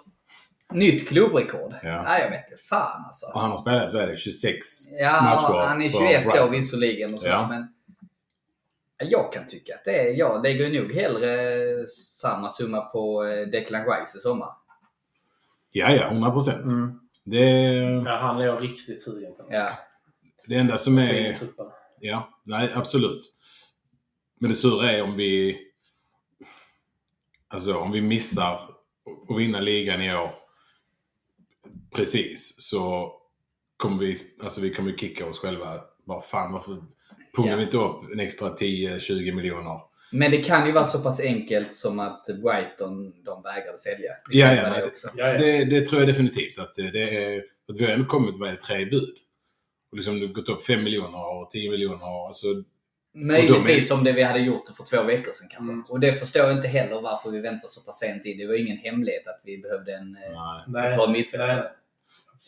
nytt klubbrekord. Ja. Nej, jag vet inte. Fan alltså. Och han har spelat, vad är det, 26 Ja, matcher han är för 21 år visserligen och sådär, Ja. men jag kan tycka att det är... Jag lägger ju nog hellre samma summa på eh, Declan Rice i sommar. Ja, ja, 100 procent. Mm. Det, Ja, han är jag riktigt sugen på. Ja. det enda som är... Ja, nej absolut. Men det sura är om vi... Alltså om vi missar att vinna ligan i år precis så kommer vi, alltså vi kommer kicka oss själva. Bara fan varför pungar Ja. vi inte upp en extra 10-20 miljoner? Men det kan ju vara så pass enkelt som att Brighton, de vägrade sälja. Det Ja, ja, det Ja, också. ja. Det, det tror jag definitivt att det, är... Att vi har ändå kommit, det, tre bud? Och liksom gått upp 5 miljoner och 10 miljoner. Alltså, Möjligtvis om det vi hade gjort för två veckor sedan kanske. Mm. Och det förstår jag inte heller varför vi väntar så pass sent in. Det var ingen hemlighet att vi behövde en eh, nej. Central mittfältare.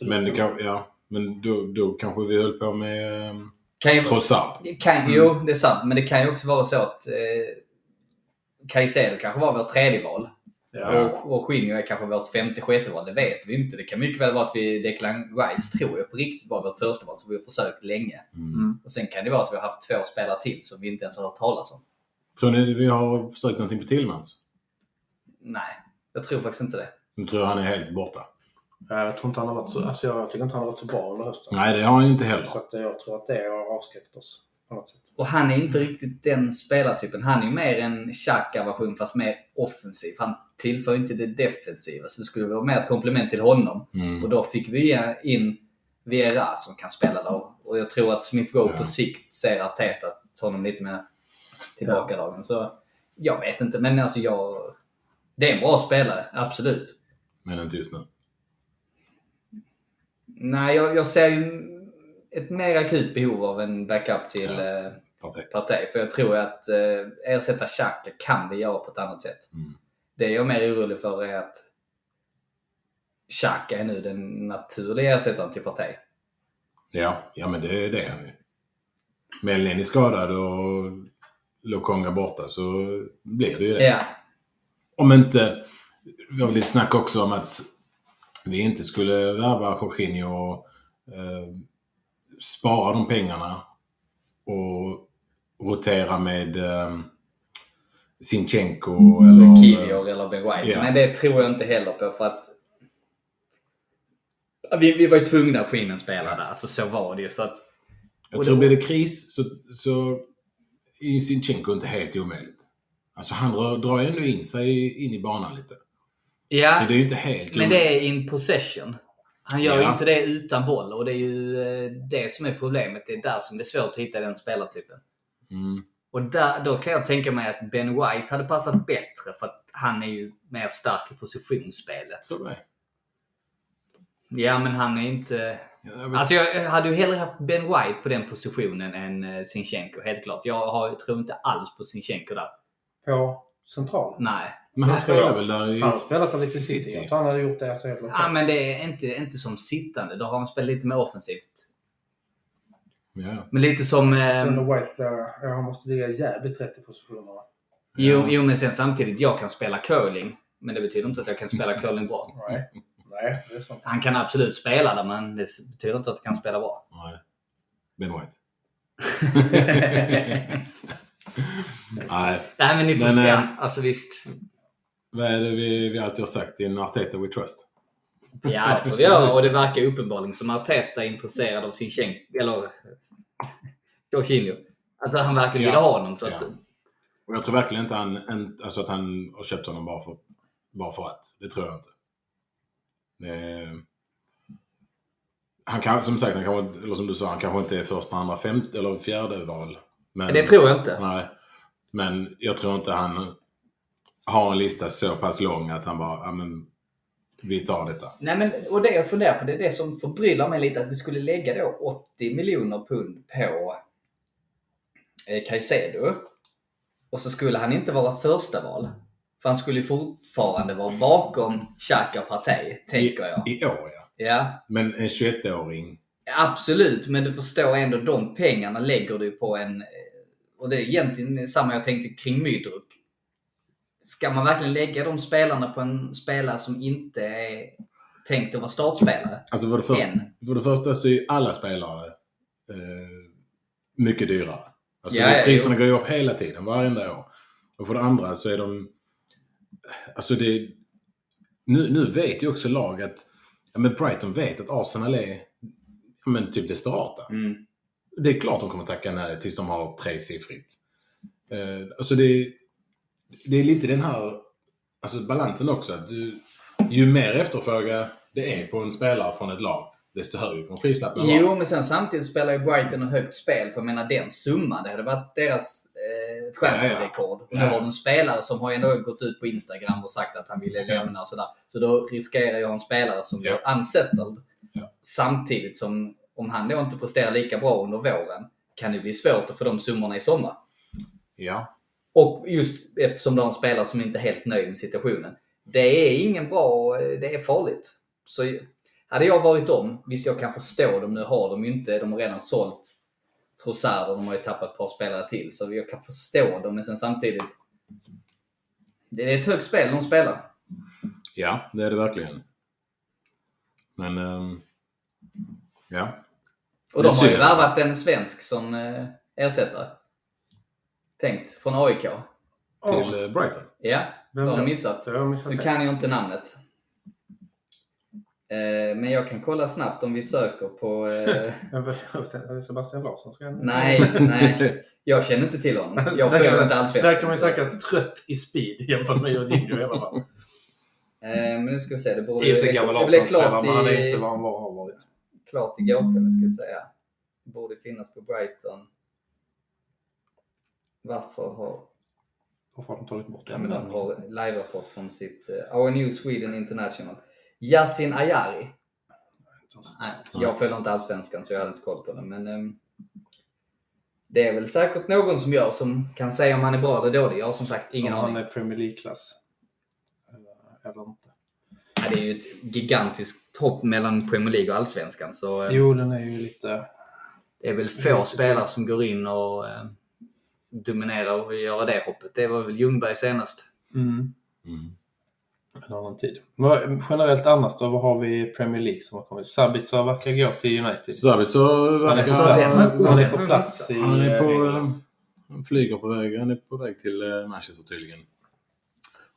Men, det kan, ja, men då, då kanske vi höll på med eh, Kan ju, Trossard. det kan, Jo, det är sant. Men det kan ju också vara så att eh, Caicedo kanske var vårt tredje val. Ja. Och, och Shinjo är kanske vårt femte, sjätte val. Det vet vi inte. Det kan mycket väl vara att vi Declan Rice tror jag på riktigt var vårt första val. Så vi har försökt länge. Mm. Och sen kan det vara att vi har haft två spelare till som vi inte ens har hört talas om. Tror ni vi har försökt någonting på Tillmans? Nej, jag tror faktiskt inte det. Nu tror jag han är helt borta. Ja, Jag tror inte han har varit så, alltså jag tycker inte han har varit så bra under hösten. Nej, det har han ju inte heller. Så att jag tror att det har avskräckt oss. Och han är inte riktigt den spelartypen. Han är ju mer en Xhaka-version fast mer offensiv. Han tillför inte det defensiva. Så det skulle vara mer ett komplement till honom. Mm. Och då fick vi in Vera som kan spela där. Och jag tror att Smith Rowe Ja. på sikt ser Arteta ta honom lite mer tillbakadragen. Så jag vet inte, men alltså jag... Det är en bra spelare, absolut. Men inte just nu. Nej, jag, jag ser ju ett mer akut behov av en backup till Ja. eh, Partey. För jag tror att eh, ersätta Xhaka kan vi göra på ett annat sätt. Mm. Det jag är mer orolig för är att Xhaka är nu den naturliga ersättaren till Partey. Ja, ja men det, det är han ju. Med Lenny skadad och Lokonga borta så blir det ju det. Ja, Om inte... Vi har lite snack också om att vi inte skulle värva Jorginho och eh, spara de pengarna och rotera med eh, Sinchenko eller... Kivior eller Ben White. Ja. Men det tror jag inte heller på för att vi, vi var ju tvungna att få in en spelare där, så så var det ju. Så att, Jag tror blir det kris så, så är ju Sinchenko inte helt omöjligt. Alltså han drar, drar ändå in sig in i banan lite. ja, Så det är ju inte helt men det är in possession. Han gör ju Ja. inte det utan boll och det är ju eh, det som är problemet. Det är där som det är svårt att hitta den spelartypen. Mm. Och där, då kan jag tänka mig att Ben White hade passat bättre för att han är ju mer stark i positionsspelet. Tror du det? Ja, men han är inte... Ja, jag Alltså jag hade ju hellre haft Ben White på den positionen än eh, Sinchenko, helt klart. Jag har, tror inte alls på Sinchenko där. På central. Nej. Men han det spelar väl där i... Han har spelat lite i City. City. Jag tror han hade gjort det så helt okej. Ja, men det är inte, inte som sittande. Då har han spelat lite mer offensivt. Ja. Men lite som... Eh, John White, där, ja, han måste ligga jävligt rätt i positionerna. jo, jo, men sen samtidigt, jag kan spela curling. Men det betyder inte att jag kan spela curling bra. Nej, Nej det är sant. Han kan absolut spela där, men det betyder inte att han kan spela bra. Nej. Ben White. Nej. Nej, men ni Men, förstår. eh, Alltså visst. Vad är det vi, vi alltid har sagt? In Arteta we trust. Ja, det får vi göra. Och det verkar uppenbarligen som Arteta är intresserad av sin Schenk, eller Jorginho. Att han verkligen vill Ja. ha honom. Så att, Ja. Och jag tror verkligen inte han, en, alltså att han har köpt honom bara för, bara för att. Det tror jag inte. Det, han kan, som sagt, han kanske, eller som du sa, han kanske inte är första, andra, femte eller fjärde val. Men, Det tror jag inte. Nej. Men jag tror inte han har en lista så pass lång att han bara, ja men vi tar detta. Nej, men, och det jag funderar på, det är det som förbryllar mig lite, att vi skulle lägga då 80 miljoner pund på eh, Caicedo. Och så skulle han inte vara första val. För han skulle ju fortfarande vara bakom Xhaka Partey, tänker jag. I år ja. Ja, Men en 21-åring. absolut. Men du förstår ändå, de pengarna lägger du på en... eh, Och det är egentligen samma jag tänkte kring Mydruk. Ska man verkligen lägga de spelarna på en spelare som inte är tänkt att vara startspelare? Alltså för det första, för det första så är alla spelare eh, mycket dyrare. Alltså Ja, priserna går ju upp hela tiden, varenda år. Och för det andra så är de... Alltså det... Nu, nu vet ju också lag att... Ja men Brighton vet att Arsenal är ja, men typ desperata. Mm. Det är klart de kommer tacka nej tills de har tresiffrigt. Eh, alltså det, det är lite den här alltså balansen också. Att du, ju mer efterfrågan det är på en spelare från ett lag, desto högre kommer prislappen vara. Jo, men sen samtidigt spelar ju Brighton ett högt spel. För jag menar den summan, det hade varit deras eh, transferrekord. Och nu Ja. har du en spelare som har ändå gått ut på Instagram och sagt att han ville lämna och sådär. Så då riskerar jag en spelare som Ja. blir unsettled. Ja. Samtidigt som, om han då inte presterar lika bra under våren, kan det bli svårt att få de summorna i sommar. Ja. Och just eftersom en spelare som inte är helt nöjd med situationen. Det är ingen bra, det är farligt. Så hade jag varit dem, visst jag kan förstå dem, nu har de ju inte, de har redan sålt Trossard och de har ju tappat ett par spelare till. Så jag kan förstå dem, men sen samtidigt. Det är ett högt spel de spelar. Ja, det är det verkligen. Men, ehm, ja. Och de har ju värvat en svensk som eh, ersättare. Tänkt, från AIK. Till eh, Brighton. Ja, Vem har då? missat. Jag har missat Nu det. kan jag inte namnet. Eh, men jag kan kolla snabbt om vi söker på... Eh, Sebastian Larsson ska jag... nej, nej. Jag känner inte till honom. Jag följer inte allsvenskan. Där kan man ju snacka trött i speed jämfört med Jorginho i alla fall. Men nu ska vi se. Det I sig det blev klart men han är i, inte vad han var har varit. klart igår kväll, ska vi säga. Borde finnas på Brighton. Varför har... Varför har de tagit bort Ja, det? men de har live-rapport från sitt eh, Our New Sweden International. Yasin Ayari. Nej, jag följer inte allsvenskan så jag hade inte koll på det. Men ehm, det är väl säkert någon som gör som kan säga om han är bra eller dålig. Jag har som sagt ingen Om aning. han är Premier League-klass. Eller, eller inte. Ja, det är ju ett gigantiskt hopp mellan Premier League och allsvenskan. Så eh, Jo, den är ju lite... det är väl få spelare som går in och eh, dominerar och gör det hoppet. Det var väl Ljungberg senast. Mm. Mm. En annan tid. Men generellt annars då, vad har vi i Premier League som har kommit? Sabitzer verkar gå till United. Sabitzer Han är, verkar... Det- han är på plats i... Han är på... eh, eh, Han flyger på väg. Han är på väg till eh, Manchester tydligen.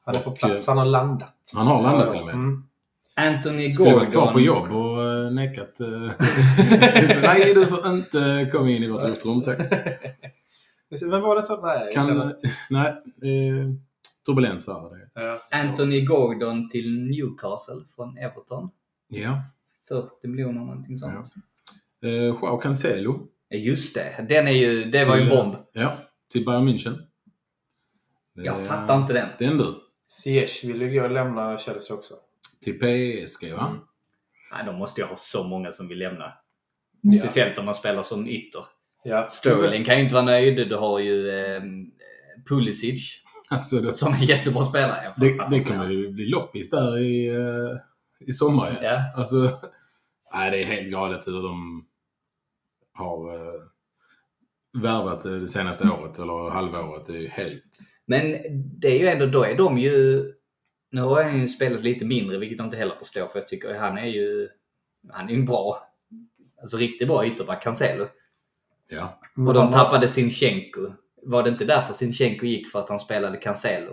Han är på plats. Han har landat. Han har landat till och med. Mm. Anthony Skulle varit kvar Gordon. på jobb och nekat... Nej, du får inte komma in i vårt luftrum, tack. Vem var det som... Nej, Kan... Nej, eh, turbulent här. Det. Ja. Anthony Gordon till Newcastle från Everton. Ja. 40 miljoner någonting sånt. Eh, Joao Cancelo. Ja. Just det. Den är ju, det var ju en Till, bomb. Ja, till Bayern München. Jag Eh, fattar inte den. Den du. Ziyech vill ju gå och lämna Chelsea också. Till PSG, va? Nej, de måste ju ha så många som vill lämna. Ja. Speciellt om man spelar som ytter. Ja. Sterling kan ju inte vara nöjd. Du har ju eh, Pulisic Alltså, det, som är jättebra spelare. Det, det kommer ju bli loppis där i, eh, i sommar. Ja. Ja. Alltså, nej, det är helt galet hur de har eh, värvat det det senaste året eller halvåret. Det är ju helt... Men det är ju ändå, då är de ju... Nu har han ju spelat lite mindre, vilket jag inte heller förstår, för jag tycker han är ju... Han är ju en bra, alltså riktigt bra ytterback, Cancelo. Ja. Och de tappade Sinchenko. Var det inte därför Sinchenko gick för att han spelade Cancelo?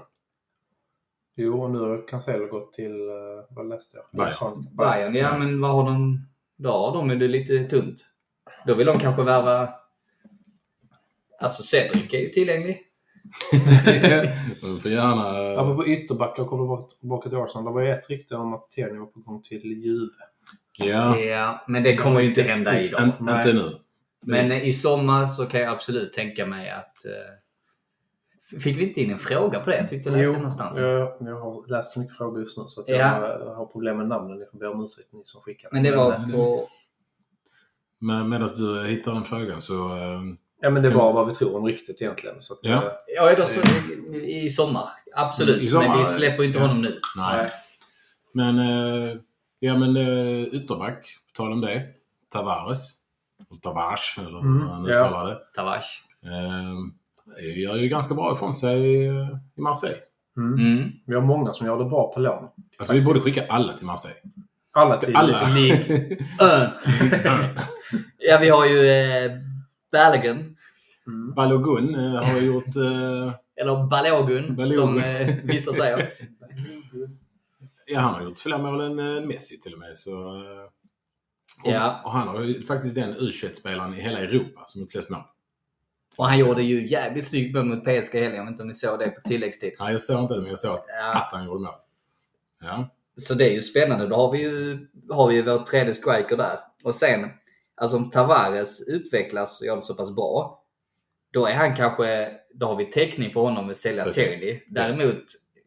Jo, och nu har Cancelo gått till... eh, Vad läste jag? Bayern. Bayern, ja men vad har de... Då har de ju det lite tunt. Då vill de kanske värva... Alltså Cedric är ju tillgänglig. Får gärna... Apropå ytterbackar och kommer tillbaka- tillbaka till Arsenal. Det var ju ett rykte om att Tierney var på gång till Juve. Ja, Ja, men det kommer ju inte hända idag. inte nu. Men i sommar så kan jag absolut tänka mig att... eh, Fick vi inte in en fråga på det? Jag tyckte jag läste det någonstans. jag, jag har läst så mycket frågor just nu så att Ja. jag har problem med namnen. Ni får be om ursäkt ni som skickar. Men det var eh, på... Men medan du hittar den frågan så... eh, Ja, men det var vad vi tror om ryktet egentligen. Så att, Ja. eh, Ja, då, så, i sommar. Absolut. I sommar, men vi släpper inte ja. honom nu. nej. Men, ja men ytterback, på tal om det. Tavares. Tavares, eller Mm, hur man ja. uttalar det. Tavares. Eh, gör ju ganska bra ifrån sig eh, i Marseille. mm. Mm. Vi har många som gör det bra på lån. Alltså vi borde skicka alla till Marseille. Alla till Alla. League. Ön. ja, vi har ju eh, Balogun. Mm. Balogun eh, har gjort... Eh, Eller Balogun, Balogun. som eh, vissa säger. ja, han har gjort fler mål än eh, Messi till och med. Så, eh, och, Ja. och han har ju faktiskt den u spelaren i hela Europa som gjort flest mål. Och han gjorde ju jävligt snyggt mål mot PSG i helgen. Jag vet inte om ni såg det på tilläggstid. Nej, jag såg inte det, men jag såg att, Ja. att han gjorde mål. Ja. Så det är ju spännande. Då har vi ju, har vi ju vår tredje striker där. Och sen, alltså om Tavares utvecklas och gör det så pass bra, då är han kanske, då har vi täckning för honom att sälja. Tierney. Däremot,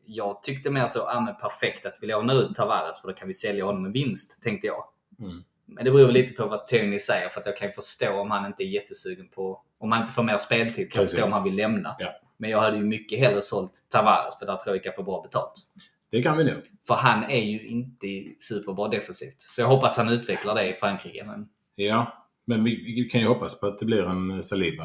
jag tyckte mer så, ja men perfekt att vi lånar ut Tavares för då kan vi sälja honom med vinst, tänkte jag. Mm. Men det beror lite på vad Tierney säger för att jag kan ju förstå om han inte är jättesugen på, om han inte får mer speltid, kan jag förstå om han vill lämna. Ja. Men jag hade ju mycket hellre sålt Tavares för där tror jag vi kan få bra betalt. Det kan vi nog. För han är ju inte superbra defensivt. Så jag hoppas han utvecklar det i Frankrike. Men... Ja, men vi, vi kan ju hoppas på att det blir en Saliba.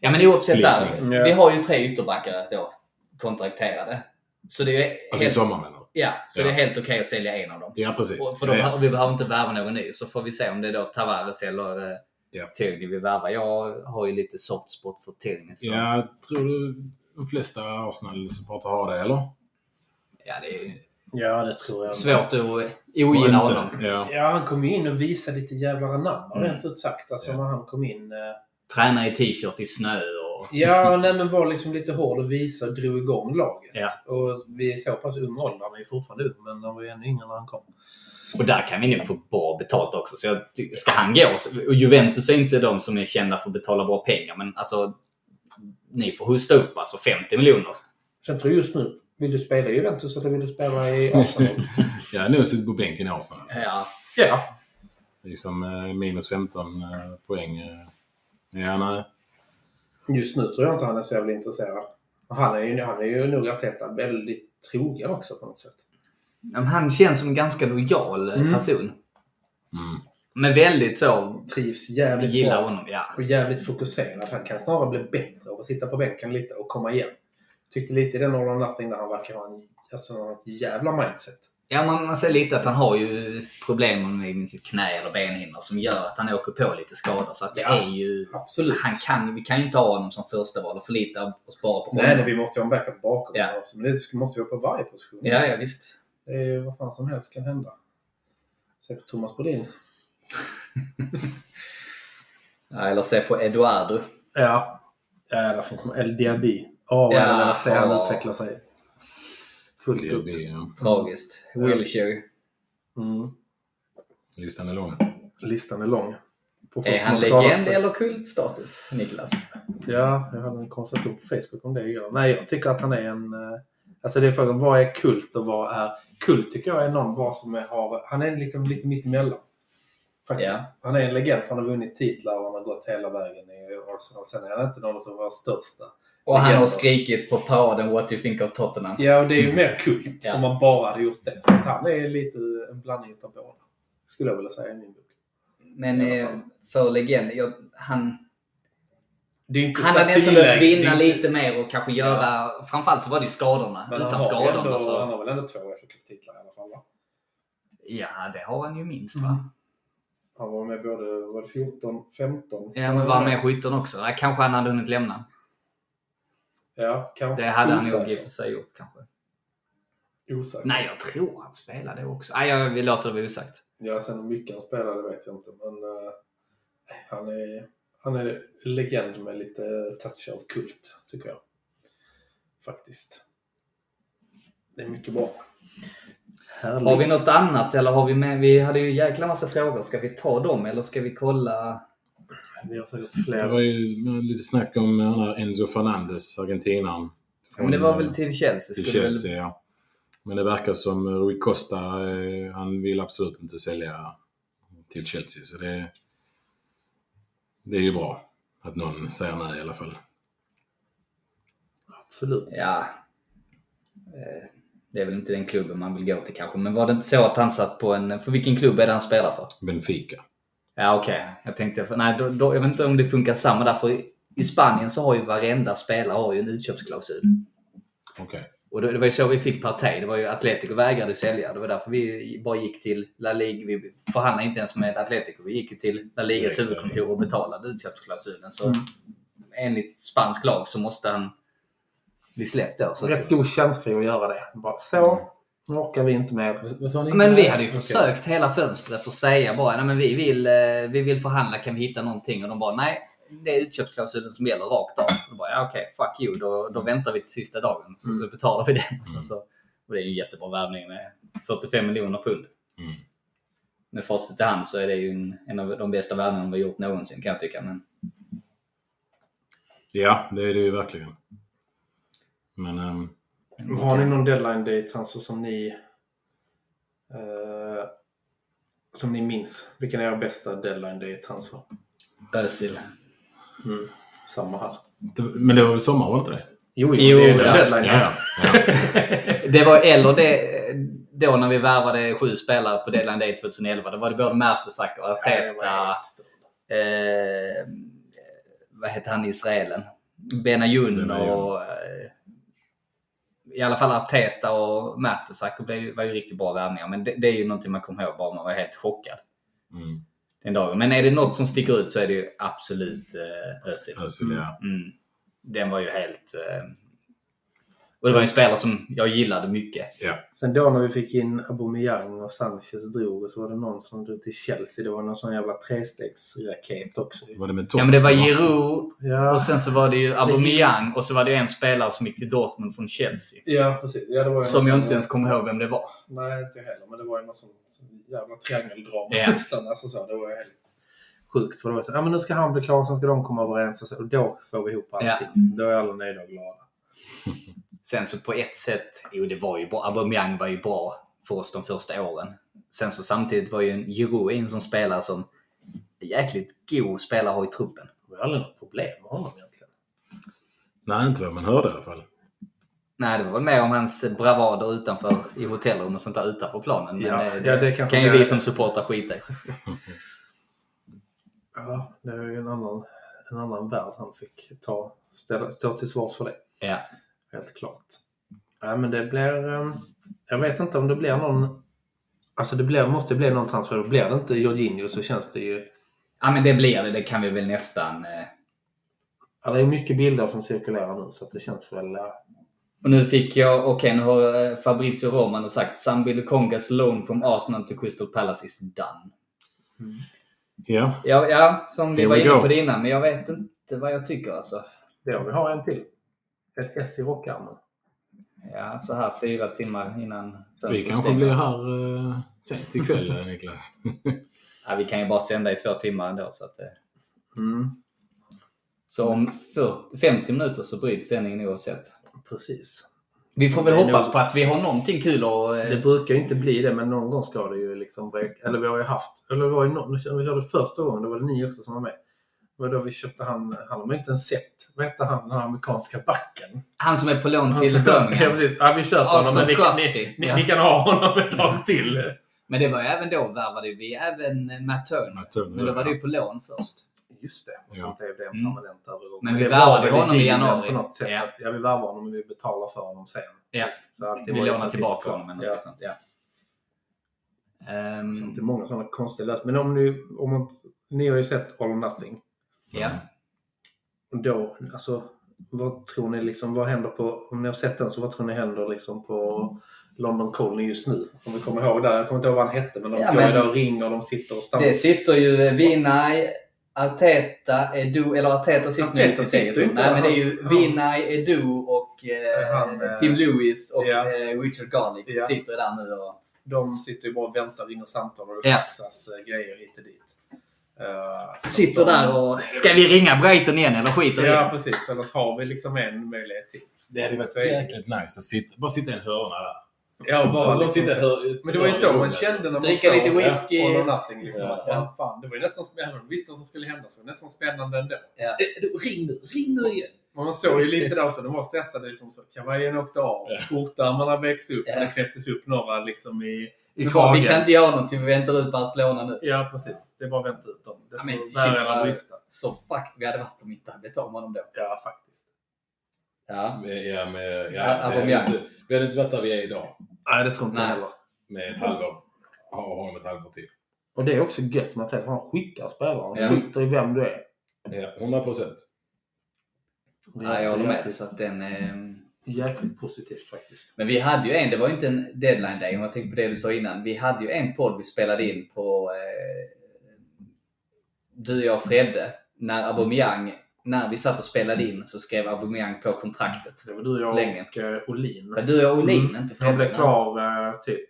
Ja, men oavsett där. Vi har ju tre ytterbackar då kontrakterade. Så det är Alltså i sommar? Ja, så Ja. det är helt okej att sälja en av dem. Ja, precis. Och för då, ja, Vi behöver inte värva någon ny. Så får vi se om det är då Tavares eller eh, Ja. Tierney vi värvar. Jag har ju lite soft spot för Tierney. Så. ja, tror du de flesta Arsenal-supportrar har det, eller? Ja, det är Ja, det tror jag. svårt att ogilla honom. Ja. Ja, han kom ju in och visade lite jävla anamma, Mm. rent ut sagt. Alltså Ja. när han kom in. eh, Tränar i t-shirt i snö Ja, nej, men var liksom lite hård och visa och drog igång laget. Ja. Och vi är så pass ung ålder, han är ju fortfarande ung, men han var ju ännu yngre när han kom. Och där kan vi nog få bra betalt också. Så jag, ska han gå, och Juventus är inte de som är kända för att betala bra pengar, men alltså ni får hosta upp alltså 50 miljoner. Sen tror jag just nu, vill du spela i Juventus eller vill du spela i Arsenal? ja, nu sitter på bänken i Arsenal. Alltså. Ja. ja. Det är som eh, minus 15 eh, poäng. eh. Ja, nej. Just nu tror jag inte han är så jävla intresserad. Och Han är ju, han är ju nog Arteta väldigt trogen också på något sätt. Men Han känns som en ganska lojal eh, Mm. person. Mm. Men väldigt så... Trivs jävligt gillar bra. honom, ja. Och jävligt fokuserad. Han kan snarare bli bättre av att sitta på bänken lite och komma igen. Tyckte lite i den All or Nothing där han verkar ha en, alltså, ett jävla mindset. Ja, man, man ser lite att han har ju problem med sitt knä eller benhinnor som gör att han åker på lite skador. Så att det Ja. är ju... Absolut. Han kan, vi kan ju inte ha honom som första val och förlita oss bara på honom. Nej, nej, vi måste ju ha en backup bakom. Ja. också. Men det måste vi ha på varje position. Ja, ja visst. Det är ju vad fan som helst kan hända. Se på Thomas Brolin. Ja, eller se på Eduardo. Ja. Ja, där finns man. El Diaby. Åh, vad Ja, jag se han ja. utveckla sig. Fullt Det ut. blir, ja. Tragiskt. Wilshire. Mm. Listan är lång. Listan är lång. Är han legend sig. eller kultstatus, Niklas? Ja, jag hade en konversation på Facebook om det igår. Nej, jag tycker att han är en... eh, Alltså det är frågan, vad är kult och vad är... Kult tycker jag är någon bara som är, har... Han är liksom lite mittemellan. Faktiskt. Han är en legend för han har vunnit titlar och han har gått hela vägen i Arsenal. Sen är han inte någon av våra största. Och han har skrikit på paraden What do you think of Tottenham? Ja, och det är ju mer kult Ja. om man bara hade gjort det. Så han är lite en blandning av båda. Skulle jag vilja säga i min bok. Men eh, för legend, jag, han, han hade nästan behövt vinna inte- lite mer och kanske göra... Framförallt så var det ju skadorna. Men Utan skadorna ändå, så... han har väl ändå två FA-cuptitlar i alla fall va? Ja, det har han ju minst va? Mm. Han var med både var det 14, 15? Ja, men var med 17 också? Ja, kanske han hade hunnit lämna. Ja, kanske. Det hade han nog i och för sig gjort kanske. Osäker. Nej, jag tror han spelade också. Nej, jag vill låta det vara osagt. Ja, sen hur mycket han spelade vet jag inte. Men eh, han, är, han är legend med lite touch av kult, tycker jag. Faktiskt. Det är mycket bra. Härligt. Har vi något annat eller har vi med? Vi hade ju jäkla massa frågor. Ska vi ta dem eller ska vi kolla? Vi har säkert Det fler. var ju lite snack om här Enzo Fernandes, argentinaren. Men det var väl till Chelsea? till skulle Chelsea, ja. Men det verkar som Rui Costa, eh, han vill absolut inte sälja till Chelsea. Så det, det är ju bra att någon säger nej i alla fall. Absolut. Ja. Eh, Det är väl inte den klubben man vill gå till kanske. Men var det inte så att han satt på en... För vilken klubb är det han spelar för? Benfica. Ja, okej. Jag tänkte... Nej, då, då, jag vet inte om det funkar samma där. För i, Spanien så har ju varenda spelare har ju en utköpsklausul. Okej. Och det, det var ju så vi fick Partey. Det var ju Atletico vägrade sälja. Det var därför vi bara gick till La Liga. Vi förhandlade inte ens med Atletico. Vi gick till La Ligas huvudkontor och betalade utköpsklausulen. Så Mm. enligt spansk lag så måste han bli släppt då. Så Rätt god känsla att göra det. Bara så. Orkar vi inte mer. Ni? men vi hade ju försökt hela fönstret och säga bara nej men vi vill, eh, vi vill förhandla, kan vi hitta någonting? Och de bara nej, det är utköpsklausulen som gäller rakt av. Och då bara, ja, okej, fuck you, då, då väntar vi till sista dagen så, så betalar vi den. Och, så, så, och det är ju en jättebra värvning med 45 miljoner pund. Mm. Med facit i hand så är det ju en, en av de bästa värvningarna vi har gjort någonsin kan jag tycka. Men Ja, det är det ju verkligen. Men... ehm, Har ni någon deadline date alltså, som ni eh, som ni minns? Vilken är er bästa deadline day transfer? Özil. Mm. Samma här. men det var väl sommar, var inte det? Jo, jo, Jo, det är ja. deadline. Ja, ja. Det var, eller det, då när vi värvade sju spelare på deadline day 2011. Då var det både Mertesacker och Arteta. eh, vad hette han i Israelen? Benajun Benayoun. och eh, i alla fall Arteta och Mertesacker blev ju- var ju riktigt bra värvningar. Men det, det är ju någonting man kommer ihåg bara man var helt chockad Mm. den dagen. Men är det något som sticker ut så är det ju absolut eh, Özil. Özil, ja. Mm. Den var ju helt... Eh, och det var en spelare som jag gillade mycket. Sen då när vi fick in Aubameyang och Sanchez drog och så var det någon som drog till Chelsea. Det var någon sån jävla trestegsraket också. Var det med Ja men det var? Giroud Ja, och sen så var det ju Aubameyang och så var det en spelare som gick till Dortmund från Chelsea. ja precis. Ja, det var Som jag inte ens kommer ihåg vem det var. Nej, inte heller. Men det var ju något sånt jävla triangeldrama Ja. nästan. Alltså så, det var ju helt sjukt. För det var så, ja men nu ska han bli klar, sen ska de komma överens och, så, och då får vi ihop allting. Då är alla nöjda och glada. Sen så på ett sätt, jo det var ju bra. Aubameyang var ju bra för oss de första åren. Sen så samtidigt var ju en Giroud en som spelare som jäkligt god spelare att ha i truppen. Det var aldrig något problem med honom egentligen. Nej, inte vad man hörde i alla fall. Nej, det var väl mer om hans bravader utanför i hotellrum och sånt där utanför planen. Men Ja, det, ja, det kan ju vi som supportrar skita i. Ja, det är ju en annan, en annan värld han fick ta, ställa, stå till svars för det. Ja. Helt klart. Ja, men det blir... ehm, Jag vet inte om det blir någon... Alltså det blir, måste bli någon transfer. Blir det inte Jorginho så känns det ju... ja, men det blir det. Det kan vi väl nästan... Eh, Ja, det är mycket bilder som cirkulerar nu så att det känns väl... eh, Och nu fick jag, okej nu har eh, Fabrizio Romano sagt Sambi Lukongas loan from Arsenal to Crystal Palace is done. Ja, Ja, ja som vi Here var inne go. på det innan, men jag vet inte vad jag tycker alltså. Ja, vi har en till. Ett S i rockärmen. Ja, så här fyra timmar innan vi kanske stänger. blir här uh, sent ikväll, eh, Niklas. Ja, vi kan ju bara sända i två timmar ändå. Så, att, eh, Mm, så om 40, 50 minuter så bryts sändningen oavsett. precis. Vi får väl Det hoppas nog- på att vi har någonting kul och... Det brukar ju inte bli det, men någon gång ska det ju liksom. Eller vi har ju haft... Eller det var ju någon, vi körde första gången, då var det ni också som var med. Var då vi köpte han... Han har man inte ens sett. Vad hette han, den amerikanska backen? Han som är på lån till som- Ja, Birmingham. precis. Ja, vi köper Austin honom. Men ni, ni, ni, Ja. ni kan ha honom ett tag till. Men det var ju även då värvade vi även Matt Turner. Matt Turner, Men då var det ju på lån först. Just det. Och så Ja. blev det en Mm. permanent övergång. Men vi värvade honom i januari. På något sätt. Ja. Att, ja, vi värvar honom men vi betalar för honom sen. Ja, Så vi lånar princip tillbaka honom eller Ja. något sånt. Ja. Ehm, Så det är många sådana konstiga lösningar. Men om ni, om man, ni har ju sett All or Nothing. Ja. Och då, alltså, vad tror ni liksom, vad händer på, om ni har sett den så vad tror ni händer liksom på London Calling just nu? Om vi kommer ihåg där, jag kommer inte ihåg vad han hette, men de Ja, går men- där och ringer och de sitter och stampar. Det sitter ju Vinay, Arteta, Edu, eller Arteta sitter nu Arteta sitt sitter eget rum. inte Nej men det är ju Vinay, Edu och eh, Han, eh, Tim Lewis och ja. eh, Richard Garlick Ja. sitter där nu och... De sitter ju bara och väntar, ringer samtal och det Ja. faxas eh, grejer hit och dit. Eh, Sitter där och... Ska vi ringa Brighton igen eller skiter vi Ja, precis. Annars har vi liksom en möjlighet till. Det hade varit Så är det. jäkligt nice att sitta, bara sitta i en hörna där. Ja, bara Alltså, liksom, sitta hör, Men det var ju så man kände när man Dricka lite whisky. All or Nothing. Liksom. Ja. Ja. fan, det var ju nästan spännande. Man visste vad som skulle hända, så det var nästan spännande ändå. Ja. Ring nu, ring nu igen! Men man såg ju lite där också. De var stressade. Liksom, så kavajen åkte av. Ja. Skjortärmarna växte upp. Ja. Det knäpptes upp några liksom i, i Vi, bara, vi kragen. kan inte göra någonting, vi väntar ut Barcelona nu. Ja, precis. Det är bara att vänta ut dem. Det Ja, men shit, vad-. Så fucked vi hade varit om vi inte hade blivit av med honom då. Ja, faktiskt. Ja. Med, ja, med, Ja, ja, vi, hade inte, vi hade inte varit där vi är idag. Nej, det tror inte jag Nej. heller. Med ett halvår. Ha honom ett halvår till. Och det är också gött med att han skickar spelaren. Ja. Han skiter i vem du är. Ja, 100 procent. Det Ja, är jag håller med. Så att den, ehm, Jäkligt positivt faktiskt. Men vi hade ju en, det var ju inte en deadline day om jag tänker på det du sa innan. Vi hade ju en podd vi spelade in på eh, du, jag och Fredde. När Aubameyang, när vi satt och spelade in så skrev Aubameyang på kontraktet. Det var du, jag Förlängningen. och eh, Olin. Men du, jag och Olin, Mm. inte Han Fredde. blev klar eh, typ.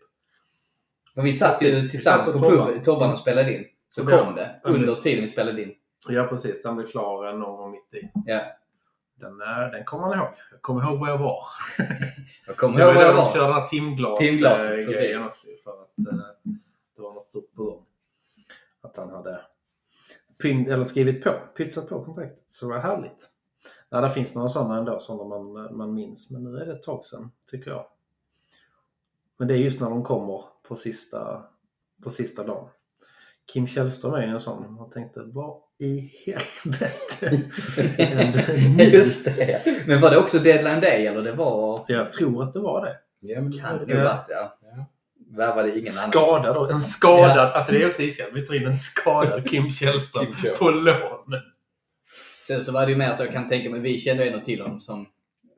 Men vi satt ju Precis. tillsammans Vi på satt på pub, Tobban. Och spelade in. Så Ja. kom det Ja, under tiden vi spelade in. Ja, precis. Han blev klar eh, någon gång mitt i. Ja. Den, den kommer man ihåg. Jag kommer ihåg var jag var. Jag kommer ihåg var jag de var. körde den här timglas, Timglaset, eh, grejen också. För att eh, det var något upp på gång. Att han hade pyn- eller skrivit på, pytsat på kontraktet. Så det var härligt. Ja, det finns några sådana ändå, sådana man, man minns. Men nu är det ett tag sedan, tycker jag. Men det är just när de kommer på sista, på sista dagen. Kim Källström är ju en sån. Jag tänkte, vad i helvete hände? Just det. Men var det också deadline day eller det var... Jag tror att det var det. Ja, men Kan det Ja. ju varit ja. Ja. Värvade ingen annan. Skadad då. En skadad. Alltså det är också iskallt. Vi tar in en skadad Kim Källström Kim på lån. Sen så var det ju mer så, jag kan tänka mig, vi kände ändå till honom som,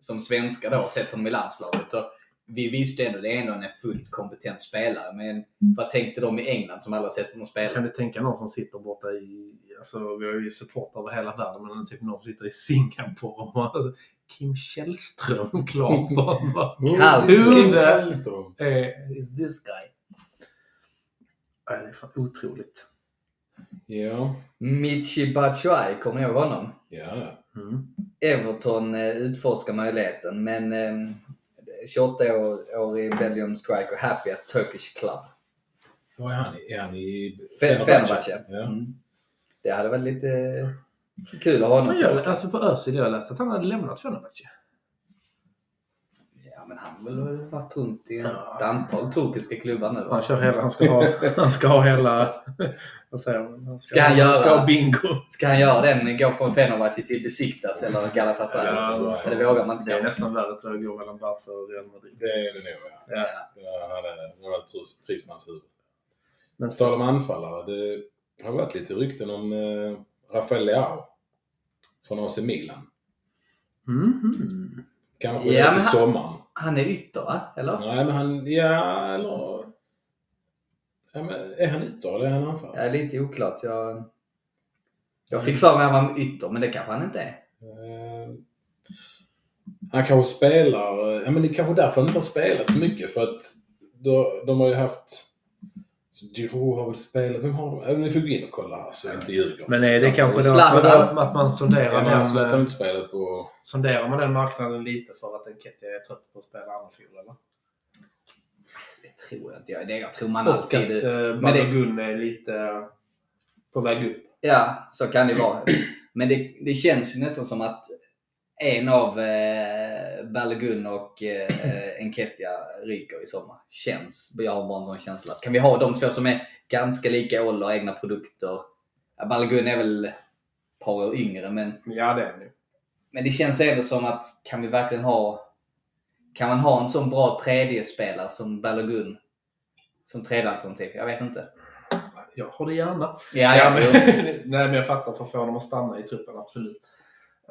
som svenskar då, sett honom i landslaget. Så vi visste ändå, det är ändå en fullt kompetent spelare. Men vad tänkte de i England som aldrig sett honom spela? Kan du tänka någon som sitter borta i... Alltså vi har ju support över hela världen. Men typ någon som sitter i Singapore. Och, alltså, Kim Källström, klart för the Kallström. eh, is this guy? Nej, det är fan otroligt. Ja. Michi Batshuayi, kommer ni ihåg honom? Ja, ja. Mm. Everton eh, utforskar möjligheten, men eh, 28 år, år i Belgium Striker, happy at Turkish Club. Vad är han? Är han i Fe- Fenerbahce. Ja. Mm. Det hade varit lite kul att ha honom alltså på Özil, jag läste att han hade lämnat Fenerbahce. Har väl varit runt i ett Ja. antal turkiska klubbar nu. Han, kör hela, han, ska ha, han ska ha hela... Vad säger man? Han Ska han göra? ska ha bingo. Ska han göra den, gå från Fenerbahce till Besiktas eller Galatasaray? Ja, så det vågar man inte Det är nästan värre att gå mellan Barca och Real Madrid. Det är det nog, ja. Ja. Ja, han är- ett pris- på hans huvud. Men På tal om anfallare. Det har varit lite rykten om eh, Rafael Leao. Från AC Milan. Mhm. Ja, Kanske ja, till sommaren. Han är ytter, va? Eller? Nej, men han... Ja, eller... Ja, men är han ytter eller är han anfallare? Ja, lite oklart. Jag, jag fick för mig att han var ytter, men det kanske han inte är. Eh, Han kanske spelar... Ja, men det är kanske därför han inte har spelat så mycket. För att då, de har ju haft... Så Giroud har väl spelat... Vem har de? Ni får gå in och kolla här så jag inte ljuger. Men är det kanske då att man, att man sonderar, Ja, den, eh, inte på... sonderar man den marknaden lite för att Enketia är trött på att spela andra fiol eller? Det tror jag inte. Jag, det jag tror man Och att alltid... eh, men det- Balogun är lite på väg upp. Ja, så kan det vara. Men det, det känns ju nästan som att en av eh, Balogun och eh, Enketia ryker i sommar. Känns. Jag har bara en sån känsla. Kan vi ha de två som är ganska lika ålder, egna produkter? Balogun är väl ett par år yngre, men, Ja, det är nu. men det känns ändå som att kan vi verkligen ha... Kan man ha en sån bra tredje spelare som Balogun som tredje alternativ? Jag vet inte. Jag har det gärna. Ja, Ja, men, nej, men jag fattar för att få honom att stanna i truppen, absolut.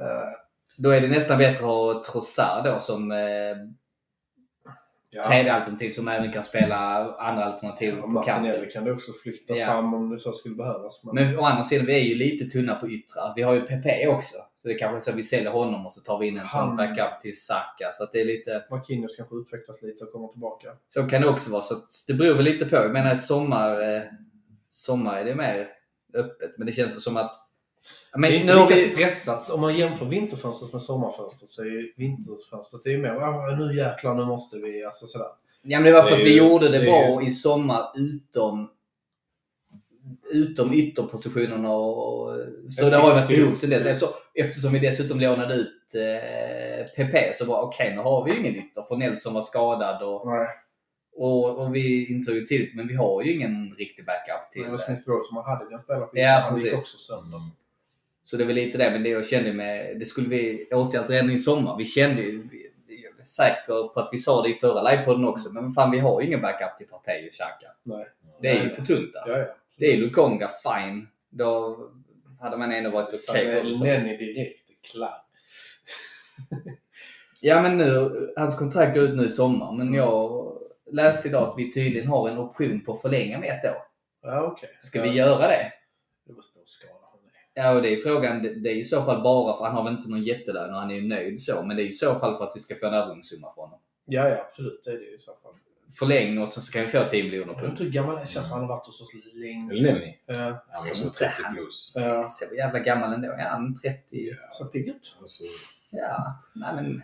Eh, Då är det nästan bättre att ha Trossard då som eh, ja. tredje alternativ som även kan spela andra alternativ Och på kanten. Kan du också flytta Ja. fram om det så skulle behövas. Men, Men å andra sidan, vi är ju lite tunna på yttrar. Vi har ju PP också. Så det är kanske är så att vi säljer honom och så tar vi in en sån backup till Saka. Så att det är lite... Marquinhos kanske utvecklas lite och kommer tillbaka. Så kan det också vara. Så det beror väl lite på. Jag menar sommar, eh, sommar är det mer öppet. Men det känns som att... Men det är inte lika vi... stressat. Om man jämför vinterfönstret med sommarfönstret så är ju vinterfönstret det är ju mer "Ah, nu jäklar, nu måste vi... Alltså sådär. Ja, men det var för Det att vi ju- gjorde det, bra i sommar utom utom ytterpositionerna och så Jag det har ju varit behov sen dess. Eftersom, eftersom vi dessutom lånade ut eh, PP så var okej, nu har vi ju ingen ytter för Nelson var skadad och, och, och vi insåg ju tidigt, men vi har ju ingen riktig backup till. Det var Smith Rowe som hade den spelaren på Ja, Han gick precis. också sönder. Mm. Så det är väl lite det, men det jag kände med, det skulle vi åtgärdat redan i sommar. Vi kände ju, jag är säker på att vi sa det i förra livepodden också, men fan vi har ju ingen backup till Partey och Xhaka. Nej. Det är ju för tunt där. Ja, ja. Det är Lukonga, fine. Då hade man ändå varit okej för säsongen. Nenny direkt klar. Ja men nu, hans kontrakt går ut nu i sommar, men jag läste idag att vi tydligen har en option på att förlänga med ett år. Ja, okej. Ska ja. vi göra? Det var stor skada. hörni. Ja, och det är frågan. Det är i så fall bara för han har väl inte någon jättelön och han är ju nöjd så, men det är i så fall för att vi ska få en övergångssumma från honom. Ja, ja, absolut. Det är det ju i så fall. Förläng och sen så kan vi få 10 miljoner Jag på vet inte hur gammal det känns. Han har varit hos oss länge. Eller Nenny. Ja. Han var så 30 plus. Ja. Så jävla gammal ändå. Ja, han 30. Så pigg ut. Alltså, Ja, nej men...